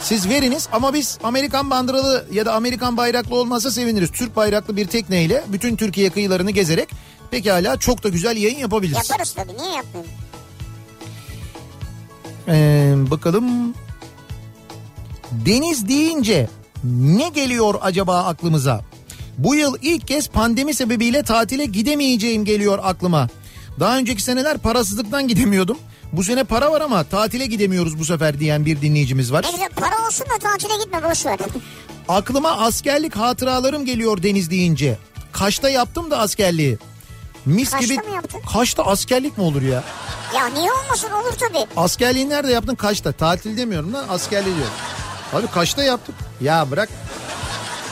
Siz veriniz ama biz Amerikan bandıralı ya da Amerikan bayraklı olmazsa seviniriz. Türk bayraklı bir tekneyle bütün Türkiye kıyılarını gezerek pekala çok da güzel yayın yapabiliriz. Yaparız tabii. Niye yapmayalım? Ee, bakalım. Deniz deyince ne geliyor acaba aklımıza? Bu yıl ilk kez pandemi sebebiyle tatile gidemeyeceğim geliyor aklıma. Daha önceki seneler parasızlıktan gidemiyordum. Bu sene para var ama tatile gidemiyoruz bu sefer diyen bir dinleyicimiz var. Ne güzel para olsun da tatile gitme boş ver. (laughs) Aklıma askerlik hatıralarım geliyor deniz deyince. Kaş'ta yaptım da askerliği. Mis Kaş'ta gibi. mı yaptın? Kaş'ta askerlik mi olur ya? ya niye olmasın olur tabii. Askerliği nerede yaptın? Kaş'ta. Tatil demiyorum lan askerliği diyorum. Abi Kaş'ta yaptım. Ya bırak.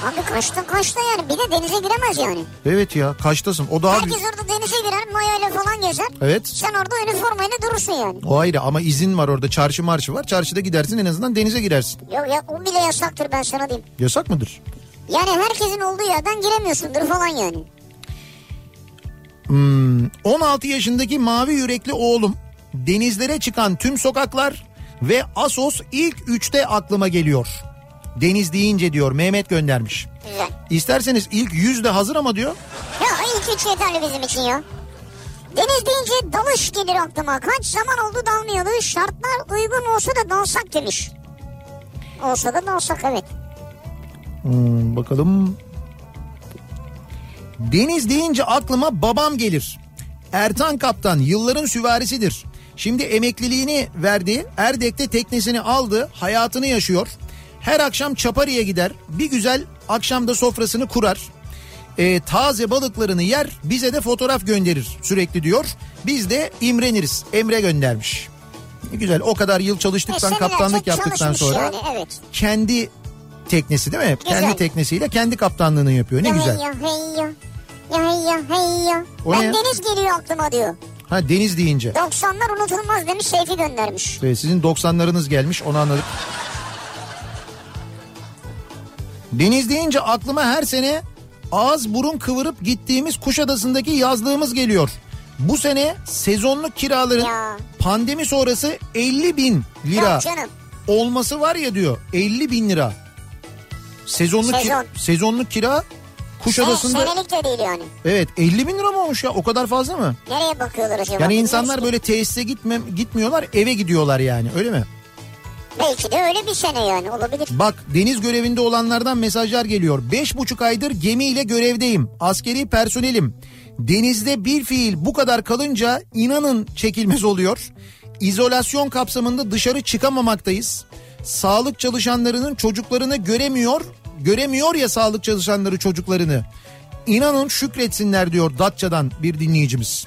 Abi kaçta kaçta yani bir de denize giremez yani. Evet ya Kaş'tasın. O daha Herkes büyük. orada denize girer mayoyla falan gezer. Evet. Sen orada üniformayla durursun yani. O ayrı ama izin var orada. Çarşı marşı var. Çarşıda gidersin en azından denize girersin. Yok ya o bile yasaktır ben sana diyeyim. Yasak mıdır? Yani herkesin olduğu yerden giremiyorsundur falan yani. Hmm, 16 yaşındaki mavi yürekli oğlum denizlere çıkan tüm sokaklar ve Asos ilk üçte aklıma geliyor. Deniz deyince diyor Mehmet göndermiş. Güzel. İsterseniz ilk yüzde hazır ama diyor. Ya ilk üç yeterli bizim için ya. Deniz deyince dalış gelir aklıma. Kaç zaman oldu dalmayalı. Şartlar uygun olsa da dalsak demiş. Olsa da dalsak evet. Hmm, bakalım. Deniz deyince aklıma babam gelir. Ertan Kaptan yılların süvarisidir. Şimdi emekliliğini verdi. Erdek'te teknesini aldı. Hayatını yaşıyor. Her akşam Çapari'ye gider. Bir güzel akşamda sofrasını kurar. Ee, taze balıklarını yer. Bize de fotoğraf gönderir sürekli diyor. Biz de imreniriz. Emre göndermiş. Ne güzel o kadar yıl çalıştıktan E, kaptanlık yaptıktan sonra Yani, evet. kendi teknesi değil mi? Güzel. Kendi teknesiyle kendi kaptanlığını yapıyor. Ne ya güzel. Ya hey ya. Ya hey ya hey ya. O ben ne deniz geliyor aklıma diyor. Ha deniz deyince. 90'lar unutulmaz demiş Seyfi göndermiş. Evet, sizin 90'larınız gelmiş onu anladık. Deniz deyince aklıma her sene ağız burun kıvırıp gittiğimiz Kuşadası'ndaki yazlığımız geliyor. Bu sene sezonluk kiraların Ya. pandemi sonrası 50 bin lira olması var ya diyor 50 bin lira. Sezonluk, Sezon. sezonluk kira Se- Kuşadası'nda senelik de değil yani. evet 50 bin lira mı olmuş ya o kadar fazla mı? Nereye bakıyorlar acaba? Yani insanlar böyle tesise gitme, gitmiyorlar eve gidiyorlar yani öyle mi? Belki de öyle bir sene yani olabilir. Bak deniz görevinde olanlardan mesajlar geliyor. Beş buçuk aydır gemiyle görevdeyim. Askeri personelim. Denizde bir fiil bu kadar kalınca inanın çekilmez oluyor. İzolasyon kapsamında dışarı çıkamamaktayız. Sağlık çalışanlarının çocuklarını göremiyor. Göremiyor ya sağlık çalışanları çocuklarını. İnanın şükretsinler diyor Datça'dan bir dinleyicimiz.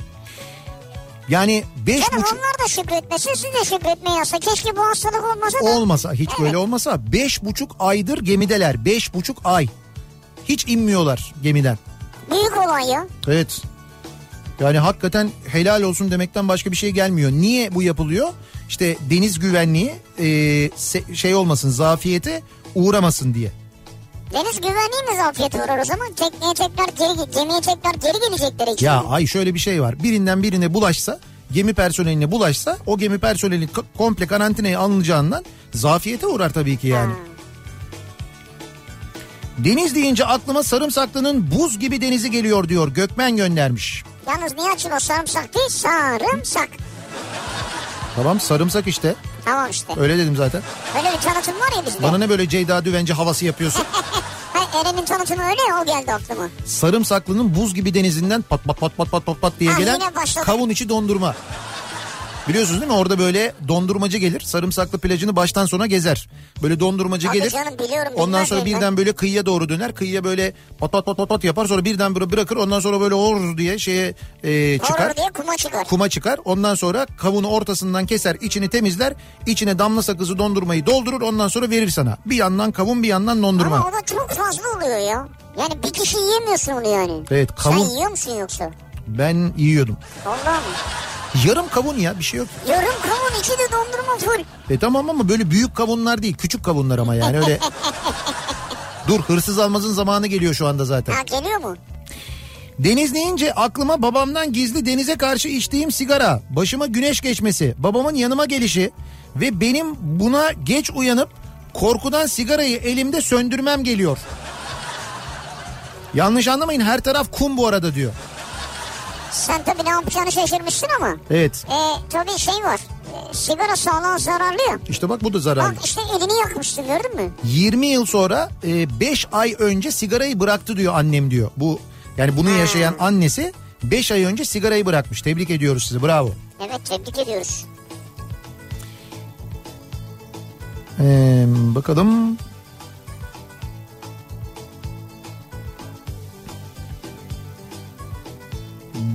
Yani beş Canım buçuk... onlar da şükretmesin siz de şükretmeyin aslında. Keşke bu hastalık olmasa da. Olmasa hiç böyle olmasa beş buçuk aydır gemideler. Beş buçuk ay. Hiç inmiyorlar gemiden. Büyük olay ya. Evet. Yani hakikaten helal olsun demekten başka bir şey gelmiyor. Niye bu yapılıyor? İşte deniz güvenliği e, şey olmasın zafiyete uğramasın diye. Deniz güvenliği mi zafiyet uğrar o zaman? Tekneye tekrar geri, gemiye tekrar geri gelecekleri için. Ya ay şöyle bir şey var. Birinden birine bulaşsa gemi personeline bulaşsa o gemi personeli komple karantinaya alınacağından zafiyete uğrar tabii ki yani. Deniz deyince aklıma Sarımsaklı'nın buz gibi denizi geliyor diyor. Gökmen göndermiş. Yalnız niye açın o sarımsak değil? Sarımsak. Tamam sarımsak işte. Tamam işte. Öyle dedim zaten. Öyle bir tanıtım var ya bizde. Bana ne böyle Ceyda Düvenci havası yapıyorsun? (laughs) Eren'in tanıtımı öyle ya o geldi aklıma. Sarımsaklı'nın buz gibi denizinden pat pat pat pat pat pat pat diye Ha, gelen yine başladı. kavun içi dondurma. Biliyorsunuz değil mi? Orada böyle dondurmacı gelir. Sarımsaklı plajını baştan sona gezer. Böyle dondurmacı Tabii gelir. canım, biliyorum, Ondan sonra miyim ben? birden böyle kıyıya doğru döner. Kıyıya böyle pat pat pat pat pat yapar. Sonra birden böyle bırakır. Ondan sonra böyle or diye şeye e, çıkar. Doğru diye kuma çıkar. Kuma çıkar. Ondan sonra kavunu ortasından keser. içini temizler. içine damla sakızı dondurmayı doldurur. Ondan sonra verir sana. Bir yandan kavun bir yandan dondurma. Ama o da çok fazla oluyor ya. Yani bir kişi yiyemiyorsun onu yani. Evet, kavun- Sen yiyor musun yoksa? Ben yiyordum. Vallahi mı? Yarım kavun ya bir şey yok. Yarım kavun içi de dondurma full. E tamam ama böyle büyük kavunlar değil küçük kavunlar ama yani öyle. (laughs) Dur hırsız almazın zamanı geliyor şu anda zaten. Ha geliyor mu? Deniz deyince aklıma babamdan gizli denize karşı içtiğim sigara, başıma güneş geçmesi, babamın yanıma gelişi ve benim buna geç uyanıp korkudan sigarayı elimde söndürmem geliyor. Yanlış anlamayın her taraf kum bu arada diyor. Sen tabii ne yapacağını şaşırmışsın ama. Evet E, tabii şey var. E, sigara sağlığa zararlı ya. işte bak bu da zararlı. Bak işte elini yakmıştın gördün mü? 20 yıl sonra 5 ay önce sigarayı bıraktı diyor annem diyor. Bu yani bunu yaşayan annesi 5 ay önce sigarayı bırakmış. Tebrik ediyoruz sizi. Bravo. Evet tebrik ediyoruz. Ee, bakalım.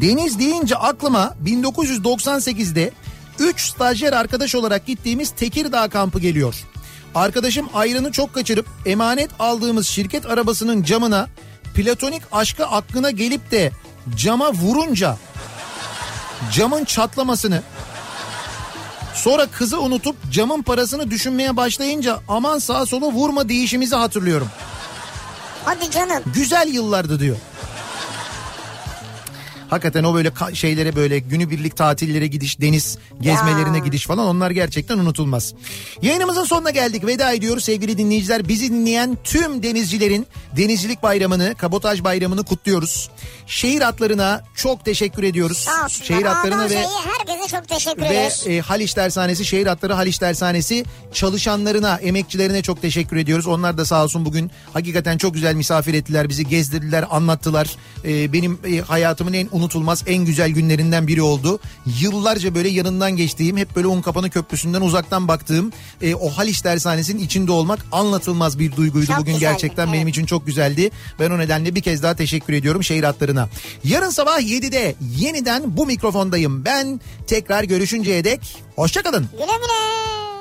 Deniz deyince aklıma 1998'de 3 stajyer arkadaş olarak gittiğimiz Tekirdağ kampı geliyor. Arkadaşım ayranı çok kaçırıp emanet aldığımız şirket arabasının camına platonik aşkı aklına gelip de cama vurunca camın çatlamasını Sonra kızı unutup camın parasını düşünmeye başlayınca aman sağa sola vurma değişimizi hatırlıyorum. Hadi canım. Güzel yıllardı diyor. Hakikaten o böyle şeylere böyle günübirlik tatillere gidiş, deniz gezmelerine Ya. gidiş falan onlar gerçekten unutulmaz. Yayınımızın sonuna geldik. Veda ediyoruz sevgili dinleyiciler. Bizi dinleyen tüm denizcilerin denizcilik bayramını, kabotaj bayramını kutluyoruz. Şehir hatlarına çok teşekkür ediyoruz. Sağ olsunlar. Şehir hatlarına ve herkese çok teşekkür ve ederiz. e, Haliç Tersanesi, Şehir Hatları Haliç Tersanesi çalışanlarına, emekçilerine çok teşekkür ediyoruz. Onlar da sağ olsun bugün hakikaten çok güzel misafir ettiler, bizi gezdirdiler, anlattılar. E, benim e, hayatımın en unutulmaz, en güzel günlerinden biri oldu. Yıllarca böyle yanından geçtiğim, hep böyle Unkapanı Köprüsü'nden uzaktan baktığım e, o Haliç Tersanesi'nin içinde olmak anlatılmaz bir duyguydu. Çok bugün güzeldi, gerçekten evet. benim için çok güzeldi. Ben o nedenle bir kez daha teşekkür ediyorum şehir hatlarına. Yarın sabah 7'de yeniden bu mikrofondayım. Ben tekrar görüşünceye dek hoşçakalın. Güle güle.